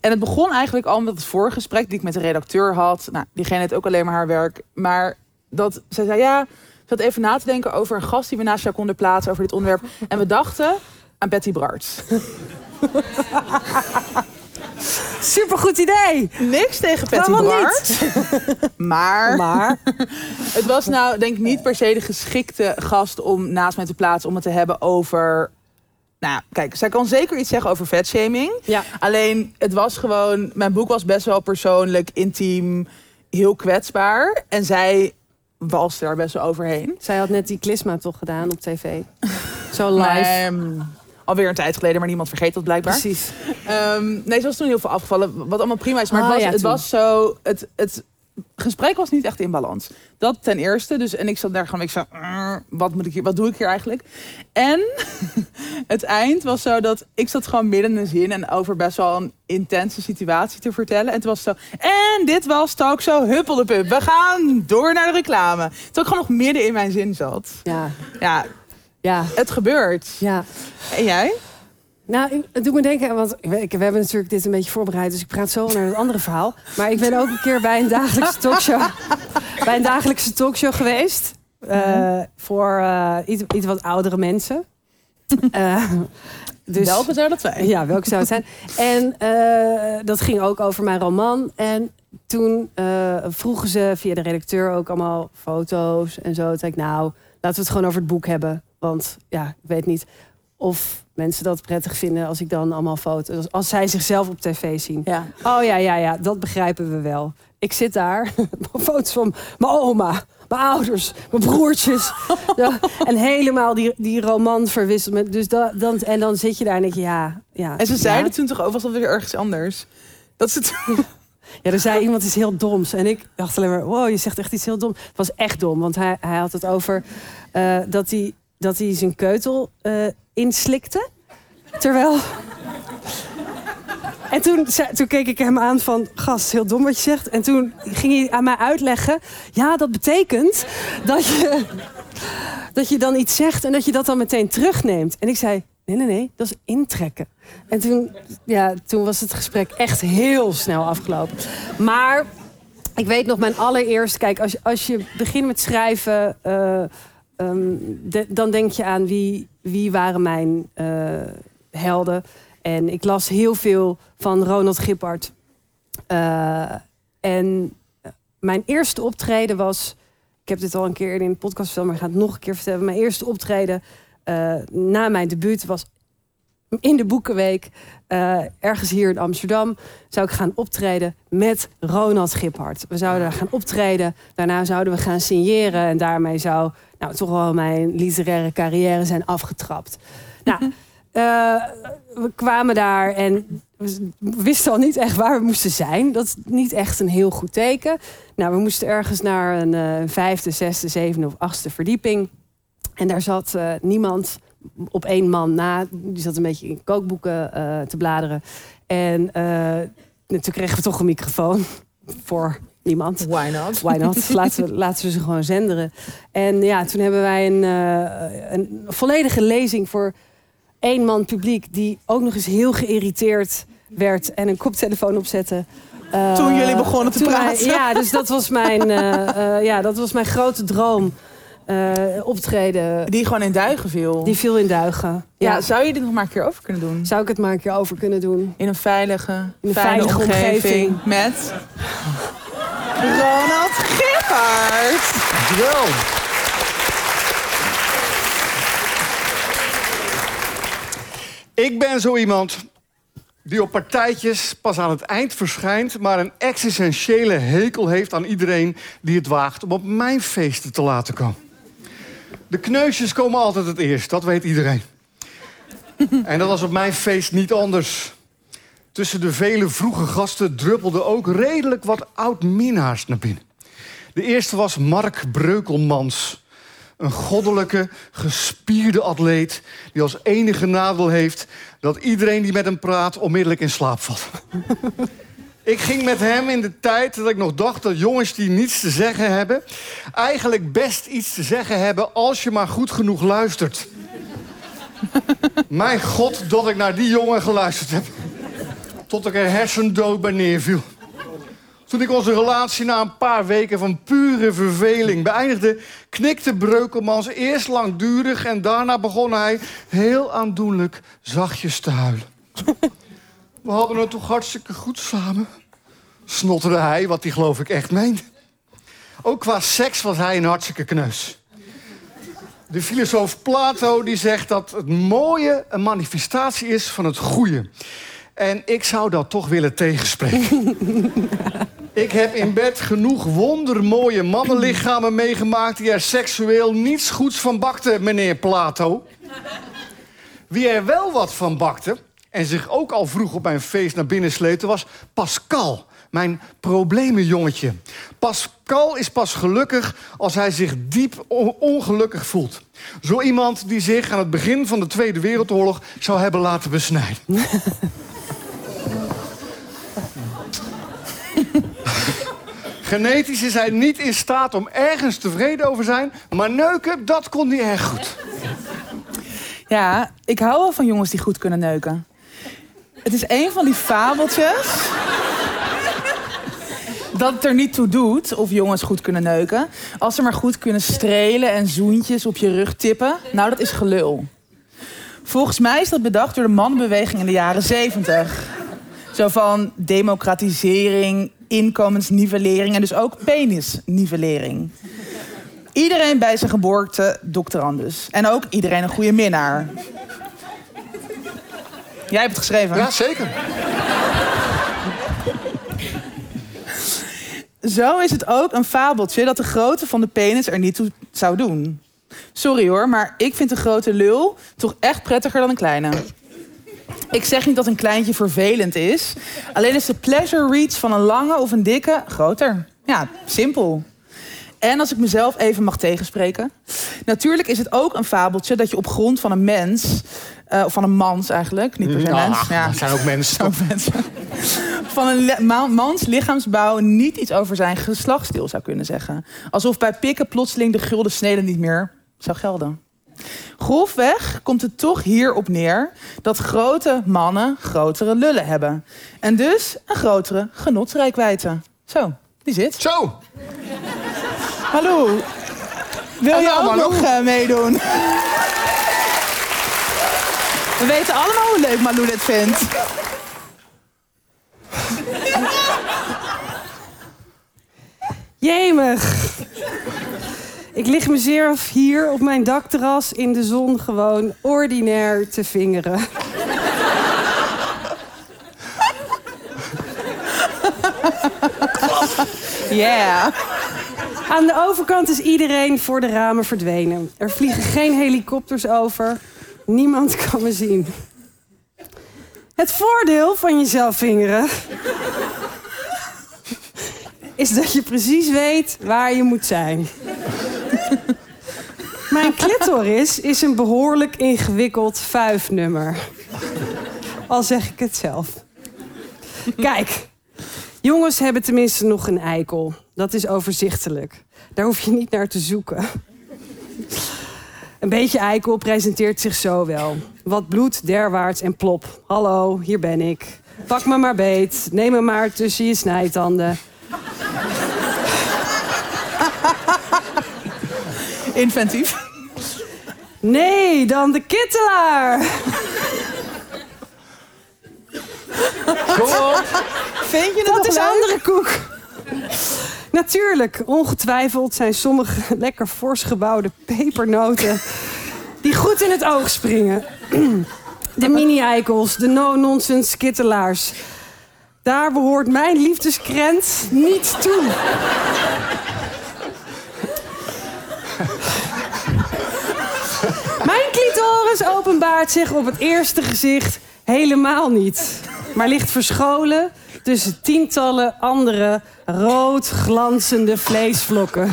En het begon eigenlijk al met het voorgesprek die ik met de redacteur had. Nou, diegene deed ook alleen maar haar werk. Maar dat zij zei, ja, ze zat even na te denken over een gast die we naast jou konden plaatsen over dit onderwerp. En we dachten aan Betty Brarts. Supergoed idee. Niks tegen Brarts. Maar, Maar, het was nou denk ik niet per se de geschikte gast om naast mij te plaatsen om het te hebben over... Nou, kijk, zij kan zeker iets zeggen over vetshaming. ja. Alleen, het was gewoon... Mijn boek was best wel persoonlijk, intiem, heel kwetsbaar. En zij walste daar best wel overheen. Zij had net die klisma toch gedaan op tv. Zo live. Ehm, alweer een tijd geleden, maar niemand vergeet dat blijkbaar. Precies. Ehm, nee, ze was toen heel veel afgevallen, wat allemaal prima is. Maar het, was, ja, het was zo... Het, het gesprek was niet echt in balans. Dat ten eerste. Dus, en ik zat daar gewoon, ik zo, "Mm, wat, moet ik hier, wat doe ik hier eigenlijk? En het eind was zo dat ik zat gewoon midden in een zin en over best wel een intense situatie te vertellen. En het was zo, en dit was talkshow Huppeldepup. We gaan door naar de reclame. Toen ik gewoon nog midden in mijn zin zat. Ja, Ja, ja, het gebeurt. ja. En jij? Nou, het doet me denken, want ik, we hebben natuurlijk dit een beetje voorbereid, dus ik praat zo naar het andere verhaal. Maar ik ben ook een keer bij een dagelijkse talkshow, bij een dagelijkse talkshow geweest. eh, voor eh, iets, iets wat oudere mensen. Eh, dus, Welke zou dat zijn? Ja, welke zou het zijn? En dat ging ook over mijn roman. En toen vroegen ze via de redacteur ook allemaal foto's en zo. Toen zei ik, nou, laten we het gewoon over het boek hebben. Want ja, ik weet niet of mensen dat prettig vinden als ik dan allemaal foto's... Als zij zichzelf op tv zien. Ja. Oh ja, ja, ja, dat begrijpen we wel. Ik zit daar, foto's van mijn oma, mijn ouders, mijn broertjes. Ja, en helemaal die, die roman verwisseld. Met, dus da, dan, en dan zit je daar en denk je, ja... ja En ze zeiden ja. toen toch was dat weer ergens anders? Dat ze toen... Ja, er zei iemand iets heel doms. En ik dacht alleen maar, wow, je zegt echt iets heel dom. Het was echt dom, want hij, hij had het over eh, dat, hij, dat hij zijn keutel eh, inslikte. Terwijl... En toen, toen keek ik hem aan van, gast, heel dom wat je zegt. En toen ging hij aan mij uitleggen, ja, dat betekent dat je, dat je dan iets zegt en dat je dat dan meteen terugneemt. En ik zei, nee, nee, nee, dat is intrekken. En toen, ja, toen was het gesprek echt heel snel afgelopen. Maar ik weet nog mijn allereerste... Kijk, als je, als je begint met schrijven... eh, ehm, dan denk je aan wie, wie waren mijn eh, helden. En ik las heel veel van Ronald Gippard. Eh, en mijn eerste optreden was... Ik heb dit al een keer in een podcast verteld, maar ik ga het nog een keer vertellen. Mijn eerste optreden eh, na mijn debuut was in de Boekenweek. eh, ergens hier in Amsterdam zou ik gaan optreden met Ronald Giphart. We zouden daar gaan optreden. Daarna zouden we gaan signeren. En daarmee zou nou, toch wel mijn literaire carrière zijn afgetrapt. Nou, eh, we kwamen daar en we wisten al niet echt waar we moesten zijn. Dat is niet echt een heel goed teken. Nou, we moesten ergens naar een eh, vijfde, zesde, zevende of achtste verdieping. En daar zat niemand op één man na. Die zat een beetje in kookboeken eh, te bladeren. En eh, toen kregen we toch een microfoon voor niemand. Why not? Why not? Laten we, laten we ze gewoon zenderen. En ja, toen hebben wij een, eh, een volledige lezing voor één man publiek... die ook nog eens heel geïrriteerd werd en een koptelefoon opzette. Toen jullie begonnen te wij- praten. ja, dus dat was mijn, ja, dat was mijn grote droom. Eh, optreden, Die gewoon in duigen viel. die viel in duigen. ja, Ja, zou je dit nog maar een keer over kunnen doen? zou ik het maar een keer over kunnen doen? In een veilige, een fijne veilige omgeving. omgeving. Met Ronald. Dankjewel. Ik ben zo iemand die op partijtjes pas aan het eind verschijnt... maar een existentiële hekel heeft aan iedereen die het waagt... om op mijn feesten te laten komen. De kneusjes komen altijd het eerst, dat weet iedereen. En dat was op mijn feest niet anders. Tussen de vele vroege gasten druppelde ook redelijk wat oud-minnaars naar binnen. De eerste was Mark Breukelmans. Een goddelijke, gespierde atleet die als enige nadeel heeft... dat iedereen die met hem praat onmiddellijk in slaap valt. ik ging met hem in de tijd dat ik nog dacht dat jongens die niets te zeggen hebben... eigenlijk best iets te zeggen hebben als je maar goed genoeg luistert. Mijn god dat ik naar die jongen geluisterd heb. Tot ik er hersendood bij neerviel. Toen ik onze relatie na een paar weken van pure verveling beëindigde... knikte Breukelmans eerst langdurig... en daarna begon hij heel aandoenlijk zachtjes te huilen. We hadden het toch hartstikke goed samen? Snotterde hij, wat hij geloof ik echt meende. Ook qua seks was hij een hartstikke kneus. De filosoof Plato die zegt dat het mooie een manifestatie is van het goede. En ik zou dat toch willen tegenspreken. ik heb in bed genoeg wondermooie mannenlichamen meegemaakt... die er seksueel niets goeds van bakten, meneer Plato. Wie er wel wat van bakte... en zich ook al vroeg op mijn feest naar binnen sleepte... was Pascal, mijn problemenjongetje. Pascal is pas gelukkig als hij zich diep on- ongelukkig voelt. Zo iemand die zich aan het begin van de Tweede Wereldoorlog... zou hebben laten besnijden. Genetisch is hij niet in staat om ergens tevreden over zijn... maar neuken, dat kon hij erg goed. Ja, ik hou wel van jongens die goed kunnen neuken. Het is een van die fabeltjes... dat het er niet toe doet of jongens goed kunnen neuken. Als ze maar goed kunnen strelen en zoentjes op je rug tippen. Nou, dat is gelul. Volgens mij is dat bedacht door de mannenbeweging in de jaren zeventig. Zo van democratisering, inkomensnivellering en dus ook penisnivellering. Iedereen bij zijn geboorte doctorandus. En ook iedereen een goede minnaar. Jij hebt het geschreven. Ja, zeker. Zo is het ook een fabeltje dat de grootte van de penis er niet toe zou doen. Sorry hoor, maar ik vind een grote lul toch echt prettiger dan een kleine. Ik zeg niet dat een kleintje vervelend is. Alleen is de pleasure reach van een lange of een dikke groter. Ja, simpel. En als ik mezelf even mag tegenspreken. Natuurlijk is het ook een fabeltje dat je op grond van een mens... eh, of van een mans eigenlijk, niet per se Ah, mens. Ja, dat zijn ook mensen. Van een mans lichaamsbouw niet iets over zijn geslachtsdeel zou kunnen zeggen. Alsof bij pikken plotseling de gulden snede niet meer zou gelden. Grofweg komt het toch hierop neer dat grote mannen grotere lullen hebben. En dus een grotere genotsrijkwijde. Zo, die zit. Zo, Hallo. Wil je nou, ook Malou? nog eh, meedoen? We weten allemaal hoe leuk Malou dit vindt. Jemig. Ik lig mezelf hier op mijn dakterras in de zon gewoon ordinair te vingeren. Yeah. Aan de overkant is iedereen voor de ramen verdwenen. Er vliegen geen helikopters over. Niemand kan me zien. Het voordeel van jezelf vingeren is dat je precies weet waar je moet zijn. Mijn clitoris is een behoorlijk ingewikkeld vuifnummer. Al zeg ik het zelf. Kijk, jongens hebben tenminste nog een eikel. Dat is overzichtelijk. Daar hoef je niet naar te zoeken. Een beetje eikel presenteert zich zo wel. Wat bloed, derwaarts en plop. Hallo, hier ben ik. Pak me maar beet. Neem me maar tussen je snijtanden. Inventief. Nee, dan de kittelaar. kom op. Vind je Dat nog is leuk? andere koek. Natuurlijk, ongetwijfeld zijn sommige lekker fors gebouwde pepernoten die goed in het oog springen. De mini-eikels, de no-nonsense kittelaars. Daar behoort mijn liefdeskrent niet toe. Mijn clitoris openbaart zich op het eerste gezicht helemaal niet. Maar ligt verscholen tussen tientallen andere rood glanzende vleesvlokken.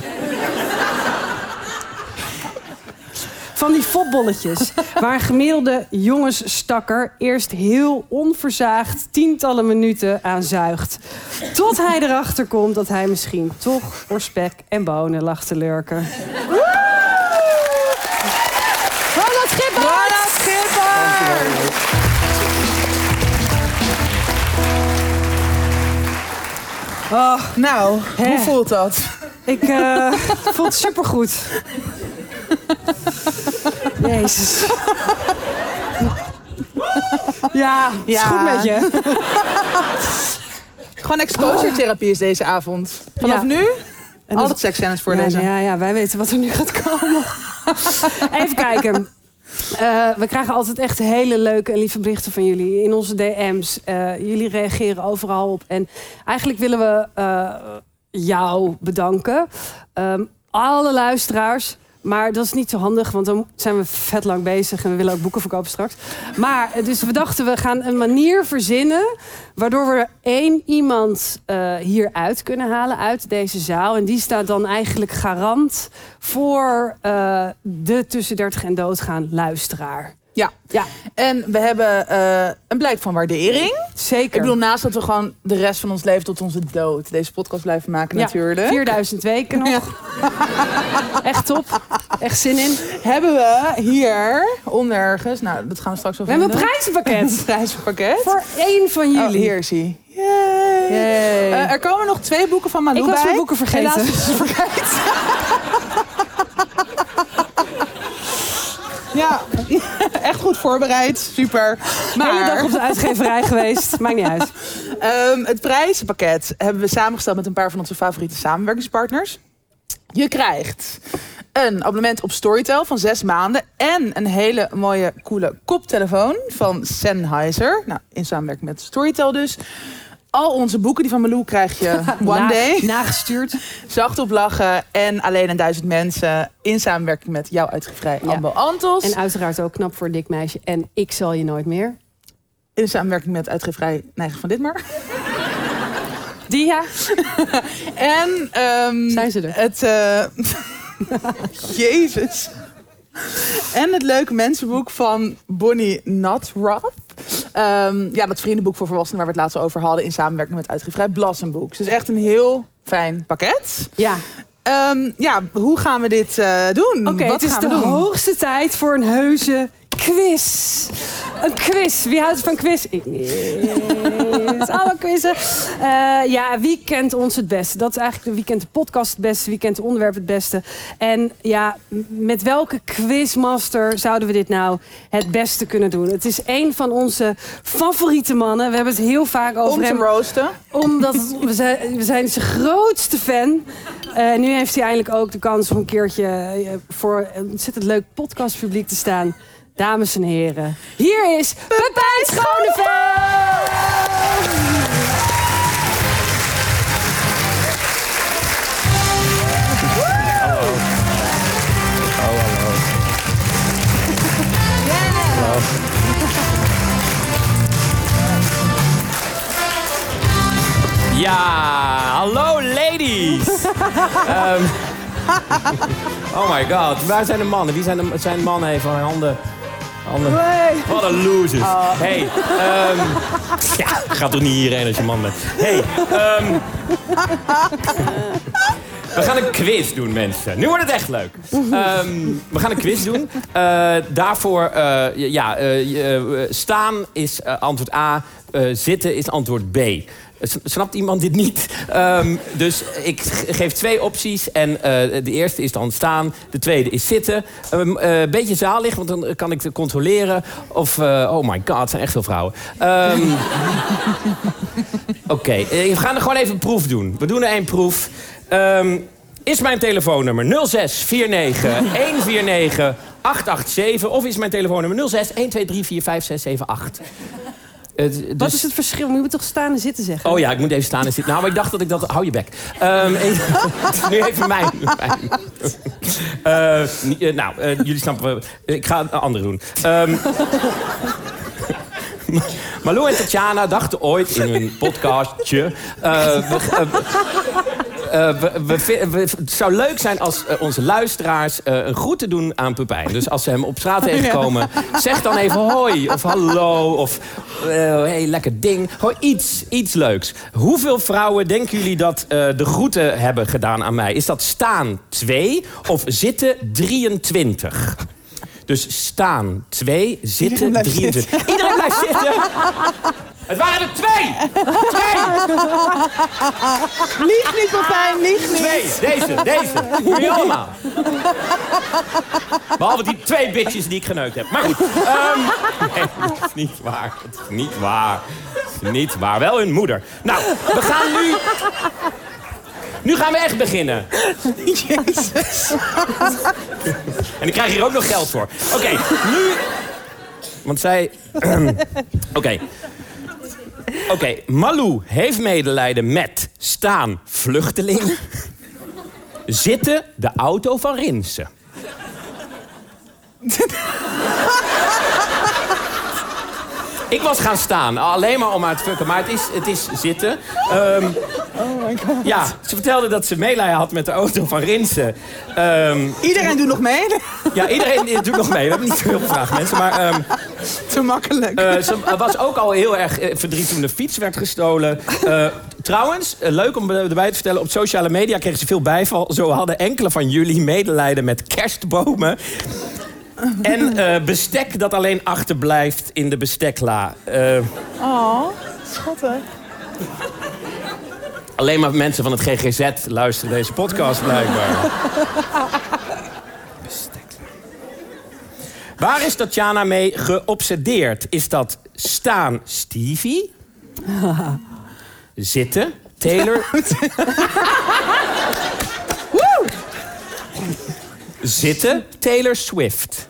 Van die fopbolletjes, waar een gemiddelde jongensstakker eerst heel onverzaagd tientallen minuten aan zuigt. Tot hij erachter komt dat hij misschien toch voor spek en bonen lag te lurken. Oh, Nou, Hè? hoe voelt dat? ik eh voel het supergoed. Jezus. Ja, is Ja. goed met je. Gewoon exposure therapie is deze avond. Vanaf Ja. nu? En Altijd dat- seksscènes ja, voorlezen. Ja, ja, wij weten wat er nu gaat komen. Even kijken. Eh, we krijgen altijd echt hele leuke en lieve berichten van jullie in onze DM's. Eh, jullie reageren overal op. En eigenlijk willen we eh, jou bedanken. Ehm, alle luisteraars. Maar dat is niet zo handig, want dan zijn we vet lang bezig en we willen ook boeken verkopen straks. Maar eh, dus we dachten, we gaan een manier verzinnen waardoor we één iemand eh hieruit kunnen halen uit deze zaal. En die staat dan eigenlijk garant voor eh, de tussen 30 en doodgaan luisteraar. Ja. Ja, En we hebben eh, een blijk van waardering. zeker. Ik bedoel, naast dat we gewoon de rest van ons leven tot onze dood deze podcast blijven maken Ja, natuurlijk. 4000 weken nog. Echt top. Echt zin in. Hebben we hier onder ergens, nou dat gaan we straks wel We hebben een prijzenpakket Een prijzenpakket. voor één van Oh, jullie. hier is hij. Yay. Yay. Eh, er komen nog twee boeken van Malou Ik was bij. boeken vergeten. Helaas vergeten. Ja, echt goed voorbereid. Super. De hele dag Maar op de uitgeverij geweest. Maakt niet uit. ehm, het prijzenpakket hebben we samengesteld met een paar van onze favoriete samenwerkingspartners. Je krijgt een abonnement op Storytel van zes maanden. En een hele mooie, coole koptelefoon van Sennheiser. Nou, in samenwerking met Storytel dus. Al onze boeken, die van Malou, krijg je one Na- day. Nagestuurd. Zacht op lachen en alleen een duizend mensen. In samenwerking met jouw uitgevrij Ja. Ambo Antos. En uiteraard ook knap voor een dik meisje. En ik zal je nooit meer. in samenwerking met uitgevrij Neigen van Ditmar. Die ja. En ehm, Zijn ze er? het... eh, Jezus. En het leuke mensenboek van Bonnie Natrath. Ehm, ja, dat vriendenboek voor volwassenen waar we het laatst over hadden... in samenwerking met uitgevrij Blassenboek. Dus echt een heel fijn pakket. Ja. Ehm, ja, hoe gaan we dit eh, doen? Oké, het is de doen? hoogste tijd voor een heuse quiz. Een quiz. Wie houdt van quiz? Ik niet. Is allemaal quizzen. Eh, ja, wie kent ons het beste? Dat is eigenlijk de wie kent de podcast het beste, wie kent het onderwerp het beste. En ja, met welke quizmaster zouden we dit nou het beste kunnen doen? Het is een van onze favoriete mannen. We hebben het heel vaak over Om te hem roosten. omdat we, zijn, we zijn zijn grootste fan. Eh, nu heeft hij eindelijk ook de kans om een keertje eh, voor een ontzettend leuk podcastpubliek te staan. Dames en heren, hier is Pepijn Schoneveld! Ja, hallo ladies. Ehm, oh my god, waar zijn de mannen? Wie zijn de zijn mannen even handen? Handen. Wat een losers. Hey, ehm, ja, gaat toch niet hierheen als je man bent. Hey, ehm, we gaan een quiz doen, mensen. Nu wordt het echt leuk. Ehm, we gaan een quiz doen. Eh, daarvoor, eh, ja, eh, staan is antwoord A. zitten is antwoord B. Snapt iemand dit niet? Ehm, dus ik geef twee opties. En eh, de eerste is dan staan. De tweede is zitten. Een eh, beetje zalig, want dan kan ik controleren. Of, eh, oh my god, zijn echt veel vrouwen. Ehm, Oké, we gaan er gewoon even een proef doen. We doen er één proef. Ehm, is mijn telefoonnummer 0649 149 887 of is mijn telefoonnummer 06 12345678? Het, Wat dus- is het verschil? Je moet toch staan en zitten zeggen? Oh ja, ik moet even staan en zitten. Nou, maar ik dacht dat ik dat... Hou je bek. Ehm, even- nu even mijn... mijn. Eh, eh, nou, eh, jullie snappen... Ik ga een andere doen. Ehm Malou en Tatjana dachten ooit in hun podcastje... eh, we- eh, eh, we- we vi- we- het zou leuk zijn als onze luisteraars een groete doen aan Pepijn. Dus als ze hem op straat tegenkomen, zeg dan even hoi of hallo of hey, lekker ding. Gewoon iets, iets leuks. Hoeveel vrouwen denken jullie dat de groeten hebben gedaan aan mij? Is dat staan 2 of zitten 23? Dus staan 2, zitten blijft 23. Iedereen blijft zitten. Het waren er twee! Twee! Lieg niet, Pepijn, lieg niet. Twee, deze, deze. Jullie allemaal. Behalve die twee bitches die ik geneukt heb. Maar goed. ehm, nee, dat is niet waar. Dat is niet waar. Dat is niet waar. Wel hun moeder. Nou, we gaan nu... Nu gaan we echt beginnen. Jezus. En ik krijg hier ook nog geld voor. Oké, nu... Want zij... Oké. Oké, Malou heeft medelijden met staan vluchteling. Zitten de auto van Rinsen. Ik was gaan staan, alleen maar om haar te fucken. Maar het is, het is zitten. Oh my god. ja, ze vertelde dat ze meelijden had met de auto van Rinsen. Ehm, Iedereen doet nog mee. ja, iedereen doet nog mee. We hebben niet zo heel veel vragen, mensen. Maar ehm, Te makkelijk. eh, ze was ook al heel erg eh, verdrietig toen de fiets werd gestolen. Eh, trouwens, eh, leuk om erbij te vertellen... op sociale media kregen ze veel bijval. Zo hadden enkele van jullie medelijden met kerstbomen... En eh, bestek dat alleen achterblijft in de bestekla. Eh, Oh, schattig. alleen maar mensen van het GGZ luisteren deze podcast blijkbaar. Bestekla. Waar is Tatjana mee geobsedeerd? Is dat staan Stevie? Zitten Taylor? Zitten Taylor Swift?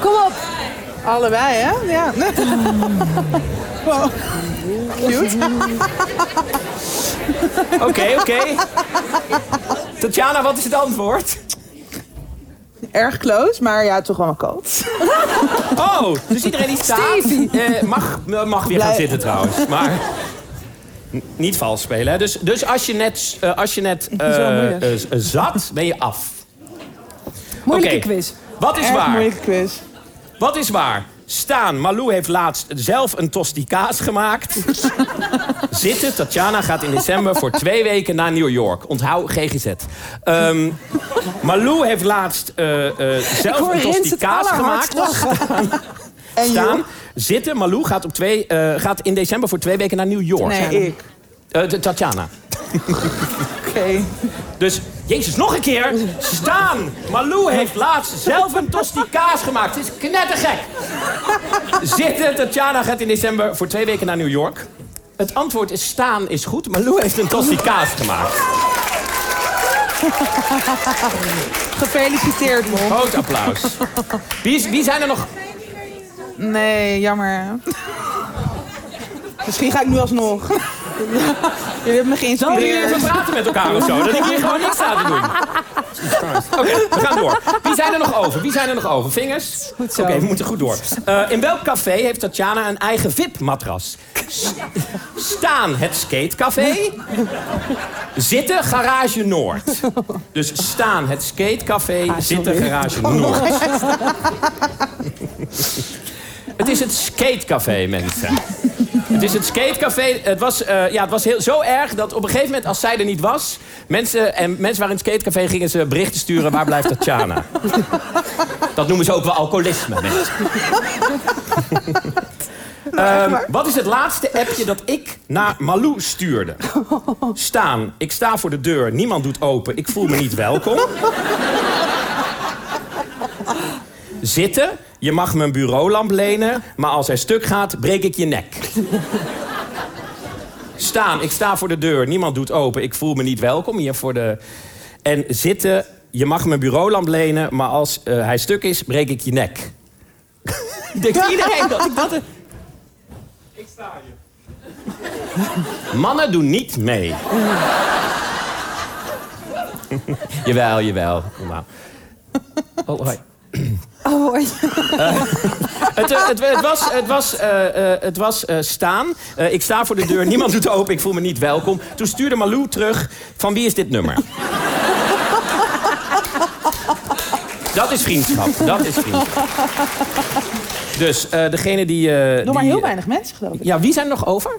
Kom op! Allebei, hè? Ja. Wow. Cute. Oké, oké. Tatjana, wat is het antwoord? Erg close, maar ja, toch wel een coach. Oh, dus iedereen die staat eh, mag, mag weer gaan zitten trouwens. Maar niet vals spelen. Hè? Dus, dus als je net, eh, als je net eh, eh, zat, ben je af. Moeilijke Oké. quiz. Wat is Erg waar? moeilijke quiz. Wat is waar? Staan, Malou heeft laatst zelf een tosti kaas gemaakt. Zitten, Tatjana gaat in december voor twee weken naar New York. Onthoud GGZ. Ehm Malou heeft laatst eh, eh, zelf een tosti kaas gemaakt. En Staan, zitten, Malou gaat, op twee, eh, gaat in december voor twee weken naar New York. Nee, ik. Eh, de- Tatjana. Oké. Dus, Jezus, nog een keer. Staan. Malou heeft laatst zelf een tosti kaas gemaakt. Het is knettergek. Zitten. Tatjana gaat in december voor twee weken naar New York. Het antwoord is staan is goed. Malou heeft een tosti kaas gemaakt. Gefeliciteerd, Mom. Groot applaus. Wie, is- wie zijn er nog... Nee, jammer. Misschien ga ik nu alsnog. Jullie hebben me Zullen jullie geïnspireerd. even praten met elkaar of zo? Dat ik hier gewoon niks sta te doen. Oké, we gaan door. Wie zijn er nog over? Wie zijn er nog over? Vingers? Oké, we moeten goed door. Eh, in welk café heeft Tatjana een eigen VIP-matras? Staan het skatecafé. Zitten Garage Noord. Dus staan het skatecafé, zitten Garage Noord. Het is het skatecafé, mensen. Het is het skatecafé. Het was, eh, ja, het was heel, zo erg dat op een gegeven moment, als zij er niet was... mensen, en mensen waren in het skatecafé gingen ze berichten sturen... waar blijft Tatjana? Dat noemen ze ook wel alcoholisme, mensen. Ehm, wat is het laatste appje dat ik naar Malou stuurde? Staan. Ik sta voor de deur. Niemand doet open. Ik voel me niet welkom. Zitten. Je mag me een bureaulamp lenen, maar als hij stuk gaat, breek ik je nek. Staan, ik sta voor de deur. Niemand doet open. Ik voel me niet welkom hier voor de... En zitten, je mag mijn bureaulamp lenen... maar als eh, hij stuk is, breek ik je nek. Denkt iedereen dat ik dat... Ik sta hier. Mannen doen niet mee. jawel, jawel. Oh, hoi. Oh, Het, eh, het, het was, het was, eh, eh, het was eh, staan. Eh, ik sta voor de deur, niemand doet open, ik voel me niet welkom. Toen stuurde Malou terug, van wie is dit nummer? Dat is vriendschap, dat is vriendschap. Dus eh, degene die... eh, Nog maar die- heel weinig mensen, geloof ik. Ja, wie zijn er nog over?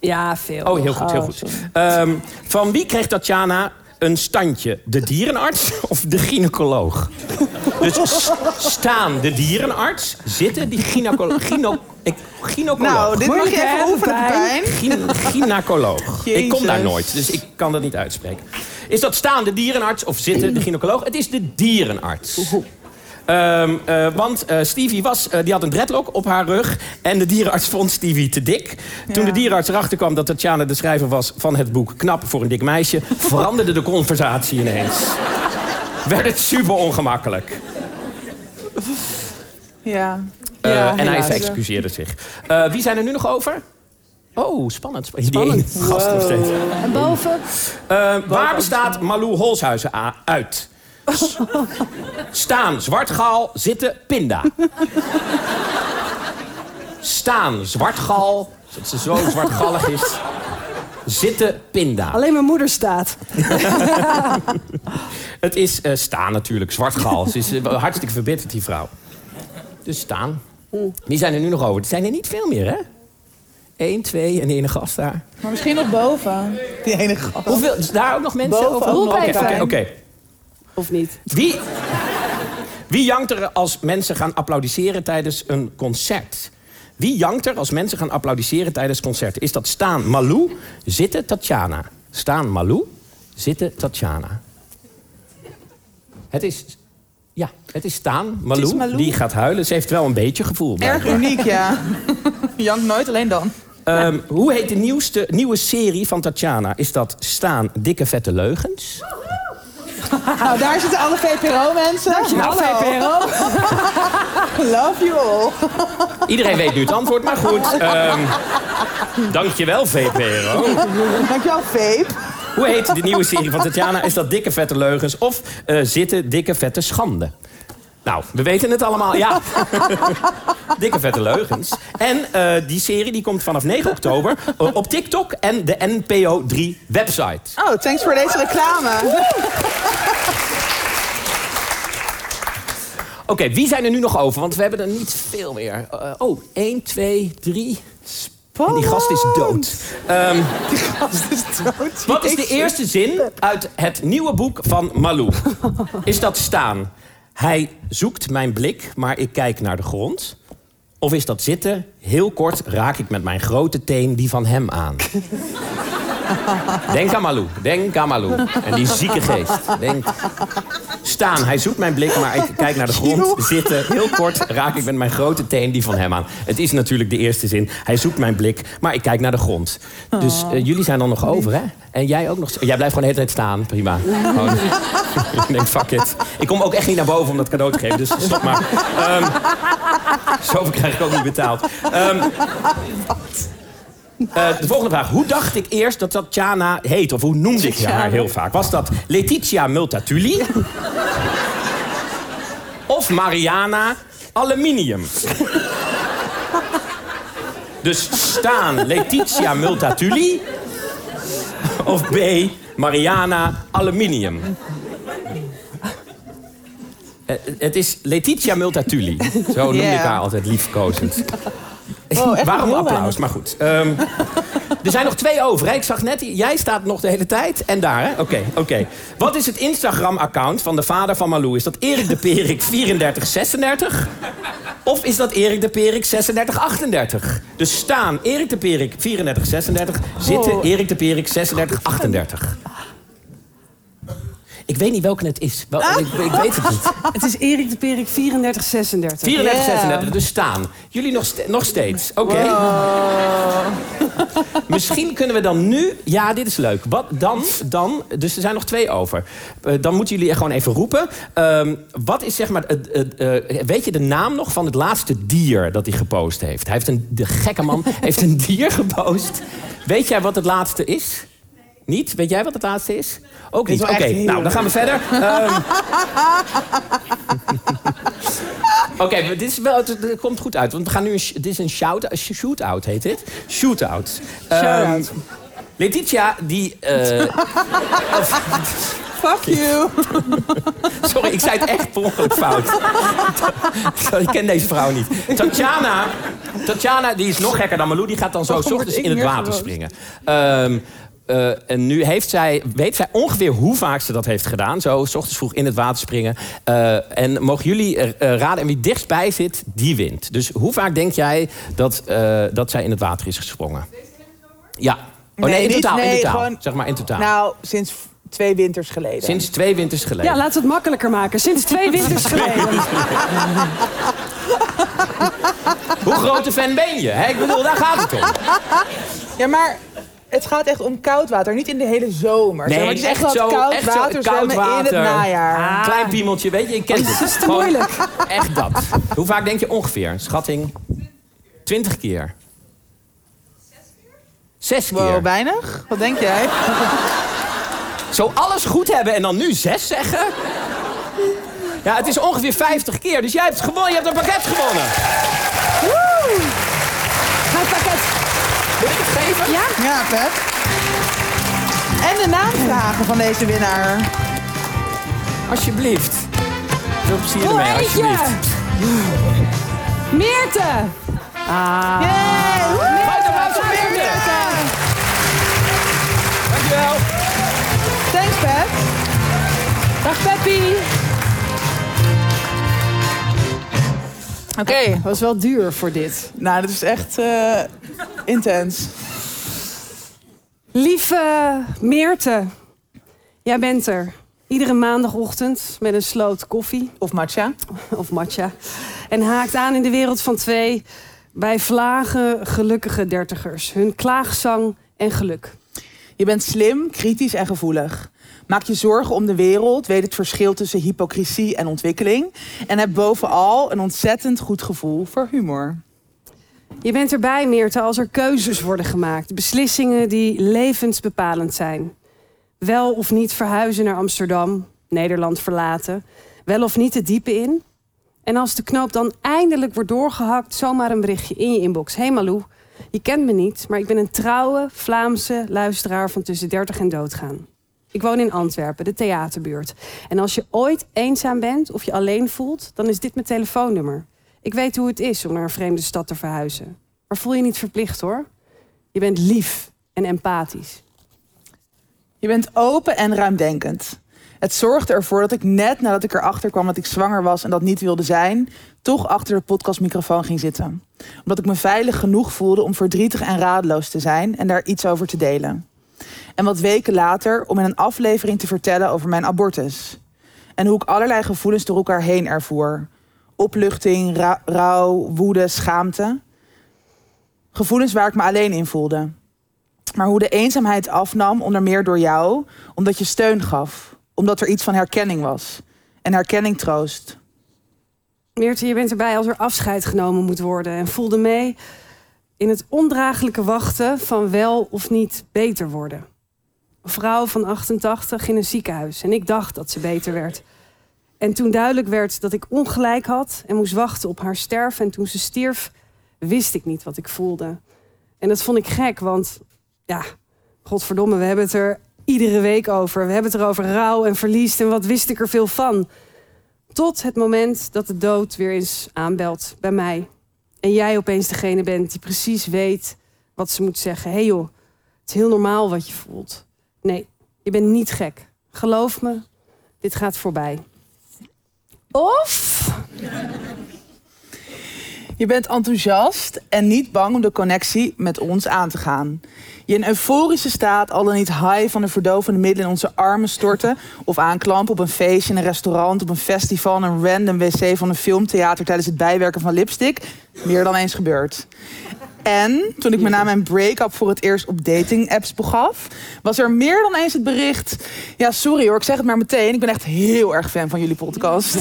Ja, veel. Oh, heel goed, heel goed. Ehm, van wie kreeg Tatjana een standje? De dierenarts of de gynaecoloog? Dus staan de dierenarts, zitten die gynaecoloog. Gyno, ik, gynaecoloog. Nou, dit mag je even oefenen. Gyn- gynaecoloog. Ik kom daar nooit, dus ik kan dat niet uitspreken. Is dat staan de dierenarts of zitten de gynaecoloog? Het is de dierenarts. Ehm, eh, want eh, Stevie was, eh, die had een dreadlock op haar rug. En de dierenarts vond Stevie te dik. Toen de dierenarts erachter kwam dat Tatjana de schrijver was van het boek Knap voor een dik meisje, veranderde de conversatie ineens. Werd het super ongemakkelijk. Ja. Ja, en hij helaas. verexcuseerde zich. Wie zijn er nu nog over? Oh, spannend. Gast nog steeds. En boven? Eh, waar bestaat Malou Holshuizen uit? Staan, zwartgal, zitten, pinda. Staan, zwartgal, dat ze zo zwartgallig is. Zitten, pinda. Alleen mijn moeder staat. Het is eh, staan natuurlijk, zwartgal. Ze is eh, hartstikke verbitterd, die vrouw. Dus staan. Wie zijn er nu nog over? Er zijn er niet veel meer, hè? Eén, twee en de ene gast daar. Maar misschien nog boven. Die ene gast. Hoeveel? Is daar ook nog mensen Boven over? oké, oké. Of niet? Wie, wie jankt er als mensen gaan applaudisseren tijdens een concert? Wie jankt er als mensen gaan applaudisseren tijdens concerten? Is dat staan Malou, zitten Tatjana? Staan Malou, zitten Tatjana. Het is... Ja, het is staan. Malou, Malou. die gaat huilen. Ze heeft wel een beetje gevoel. Erg uniek, ja. Jank nooit, alleen dan. Ehm, hoe heet de nieuwste, nieuwe serie van Tatjana? Is dat Staan Dikke Vette Leugens? Nou, daar zitten alle VPRO-mensen. Nou, VPRO. Love you all. Iedereen weet nu het antwoord, maar goed. Ehm dankjewel, VPRO. Dankjewel, Vape. Hoe heet de nieuwe serie van Tatjana? Is dat Dikke Vette Leugens of eh, Zitten Dikke Vette Schande? Nou, we weten het allemaal, ja. Dikke Vette Leugens. En eh, die serie die komt vanaf 9 oktober eh, op TikTok en de NPO 3 website. Oh, thanks voor deze reclame. Oké, wie zijn er nu nog over? Want we hebben er niet veel meer. Eh, oh, 1, 2, 3. En die gast is dood. Ehm, Die gast is dood. Wat is de eerste zin uit het nieuwe boek van Malou? Is dat staan? Hij zoekt mijn blik, maar ik kijk naar de grond. Of is dat zitten? Heel kort raak ik met mijn grote teen die van hem aan. Denk aan Malou, denk aan Malou. En die zieke geest. Denk. Staan, hij zoekt mijn blik, maar ik kijk naar de grond. Zitten, heel kort raak ik met mijn grote teen die van hem aan. Het is natuurlijk de eerste zin. Hij zoekt mijn blik, maar ik kijk naar de grond. Dus eh, jullie zijn dan nog over, hè? En jij ook nog. Jij blijft gewoon de hele tijd staan, prima. Gewoon. ik denk, fuck it. Ik kom ook echt niet naar boven om dat cadeau te geven, dus stop maar. Ehm zoveel krijg ik ook niet betaald. Ehm, eh, de volgende vraag. Hoe dacht ik eerst dat Tatjana heet? Of hoe noemde ik haar heel vaak? Was dat Letitia Multatuli? of Mariana Aluminium? Dus staan Letitia Multatuli? Of B. Mariana Aluminium? Eh, het is Letitia Multatuli. Zo noemde ik Yeah. haar altijd liefkozend. Oh, echt Waarom applaus? weinig. Maar goed. Ehm, er zijn nog twee over. Hè? Ik zag net, jij staat nog de hele tijd. En daar, hè? Oké, oké. Wat is het Instagram-account van de vader van Malou? Is dat Erik de Perik 3436? Of is dat Erik de Perik 3638? Dus staan Erik de Perik 3436. Zitten Oh. Erik de Perik 3638. Ik weet niet welke het is. Wel, ik, ik weet het niet. Het is Erik de Perik 34, 36. 34, 36, dus staan. Jullie nog, nog steeds. Oké. Misschien kunnen we dan nu... Ja, dit is leuk. Wat dan? dan dus er zijn nog twee over. Eh, dan moeten jullie er gewoon even roepen. Ehm, wat is zeg maar... eh, weet je de naam nog van het laatste dier dat hij gepost heeft? Hij heeft een... De gekke man heeft een dier gepost. Weet jij wat het laatste is? Niet? Weet jij wat het laatste is? Ook niet. Oké, nou, dan gaan we verder. Ehm, Oké, dit is wel, het, het komt goed uit. Want we gaan nu een, dit is een shout, een shootout, heet dit? Shootout. Shout-out. Ehm, Letitia, die... eh, Fuck you. sorry, ik zei het echt per ongeluk fout. ik ken deze vrouw niet. Tatjana, Tatjana, die is nog gekker dan Malou. Die gaat dan zo Oh, ochtends in het water springen. Ehm, eh, en nu heeft zij, weet zij ongeveer hoe vaak ze dat heeft gedaan. Zo, s ochtends vroeg in het water springen. Eh, en mogen jullie eh, raden, en wie dichtstbij zit, die wint. Dus hoe vaak denk jij dat, eh, dat zij in het water is gesprongen? Ja. Oh nee, Nee, in niet- totaal. in totaal. gewoon- Zeg maar in totaal. Nou, sinds twee winters geleden. Sinds twee winters geleden. Ja, laten we het makkelijker maken. Sinds twee winters geleden. Hoe grote fan ben je? Hè? Ik bedoel, daar gaat het om. Ja, maar het gaat echt om koud water. Niet in de hele zomer. Nee, Zeg maar, het is echt echt zo, wel koud echt zo, water koud zwemmen in het najaar. Klein piemeltje, weet je, je kent het. Dat is te Gewoon moeilijk. Echt dat. Hoe vaak denk je ongeveer? Schatting? 20 keer. Zes keer. Wow, weinig? Wat denk jij? Zo alles goed hebben en dan nu zes zeggen? Ja, het is ongeveer 50 keer, dus jij hebt gewonnen. Je hebt een pakket gewonnen. Het pakket. Wil ik het geven? Ja? Ja, vet. En de naamvragen van deze winnaar. Alsjeblieft. Veel plezier ermee, alsjeblieft. Meerte. Ah. Groot applaus voor Meerte. Dankjewel. Thanks, Pep. Dag Peppy. Oké. Was wel duur voor dit. Nou, dat is echt eh, intens. Lieve Meerte, jij bent er. Iedere maandagochtend met een sloot koffie Of matcha. of matcha. En haakt aan in de wereld van twee bij vlagen gelukkige dertigers. Hun klaagzang en geluk. Je bent slim, kritisch en gevoelig. Maak je zorgen om de wereld, weet het verschil tussen hypocrisie en ontwikkeling. En heb bovenal een ontzettend goed gevoel voor humor. Je bent erbij, Meerte, als er keuzes worden gemaakt. Beslissingen die levensbepalend zijn. Wel of niet verhuizen naar Amsterdam, Nederland verlaten. Wel of niet de diepe in. En als de knoop dan eindelijk wordt doorgehakt, zomaar een berichtje in je inbox. Hey Malou, je kent me niet, maar ik ben een trouwe Vlaamse luisteraar van tussen 30 en doodgaan. Ik woon in Antwerpen, de theaterbuurt. En als je ooit eenzaam bent of je alleen voelt, dan is dit mijn telefoonnummer. Ik weet hoe het is om naar een vreemde stad te verhuizen. Maar voel je niet verplicht hoor. Je bent lief en empathisch. Je bent open en ruimdenkend. Het zorgde ervoor dat ik net nadat ik erachter kwam dat ik zwanger was en dat niet wilde zijn, toch achter de podcastmicrofoon ging zitten. Omdat ik me veilig genoeg voelde om verdrietig en radeloos te zijn en daar iets over te delen. En wat weken later om in een aflevering te vertellen over mijn abortus. En hoe ik allerlei gevoelens door elkaar heen ervoer. Opluchting, rouw, woede, schaamte. Gevoelens waar ik me alleen in voelde. Maar hoe de eenzaamheid afnam, onder meer door jou, omdat je steun gaf. Omdat er iets van herkenning was. En herkenning troost. Meerte, je bent erbij als er afscheid genomen moet worden. En voelde mee in het ondraaglijke wachten van wel of niet beter worden. Een vrouw van 88 in een ziekenhuis. En ik dacht dat ze beter werd. En toen duidelijk werd dat ik ongelijk had en moest wachten op haar sterven. En toen ze stierf, wist ik niet wat ik voelde. En dat vond ik gek, want ja, godverdomme, we hebben het er iedere week over. We hebben het er over rouw en verlies. En wat wist ik er veel van? Tot het moment dat de dood weer eens aanbelt bij mij. En jij opeens degene bent die precies weet wat ze moet zeggen. Hé hey joh, het is heel normaal wat je voelt. Nee, je bent niet gek. Geloof me, dit gaat voorbij. Of Je bent enthousiast en niet bang om de connectie met ons aan te gaan. Je in euforische staat, al dan niet high van de verdovende middelen in onze armen storten. Of aanklampen op een feestje, in een restaurant, op een festival, een random wc van een filmtheater tijdens het bijwerken van lipstick. Meer dan eens gebeurd. En toen ik me na mijn break-up voor het eerst op dating-apps begaf, was er meer dan eens het bericht. Ja, sorry hoor, ik zeg het maar meteen. Ik ben echt heel erg fan van jullie podcast.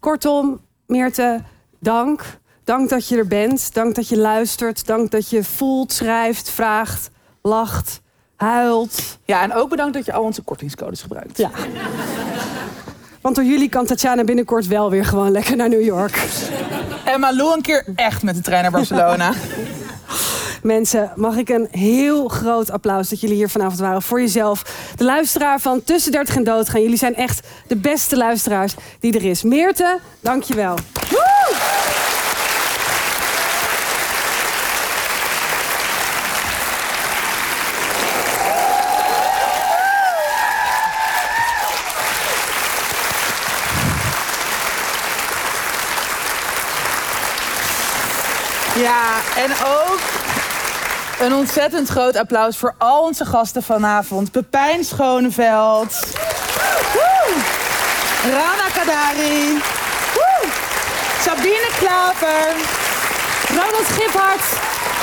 Kortom, Meerte, dank. Dank dat je er bent. Dank dat je luistert. Dank dat je voelt, schrijft, vraagt, lacht, huilt. Ja, en ook bedankt dat je al onze kortingscodes gebruikt. Ja. Want door jullie kan Tatjana binnenkort wel weer gewoon lekker naar New York. En Malou een keer echt met de trein naar Barcelona. Mensen, mag ik een heel groot applaus dat jullie hier vanavond waren voor jezelf. De luisteraar van Tussen 30 en Doodgaan. Jullie zijn echt de beste luisteraars die er is. Meerte, dank je wel. Ja, en ook een ontzettend groot applaus voor al onze gasten vanavond. Pepijn Schoneveld. Rana Kadari. Sabine Klaver. Ronald Giphart,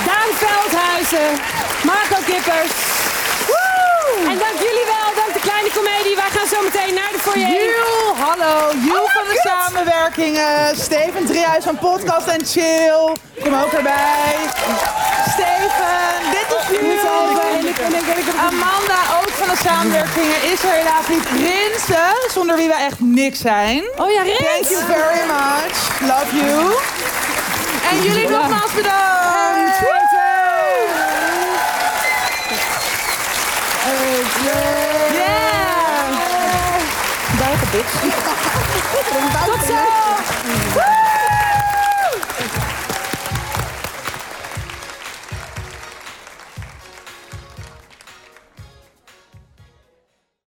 Daan Veldhuizen, Marco Kippers. En dank jullie wel, dank de comedie. Wij gaan zo meteen naar de foyer. Jules, hallo. Jules van de samenwerkingen. Steven Driehuis van Podcast en Chill. Kom ook erbij. Steven, dit is Jules. Amanda, ook van de samenwerkingen, is er helaas niet. Rinsen, zonder wie wij echt niks zijn. Oh ja, Rins. Thank you very much. Love you. En jullie nogmaals bedankt. it.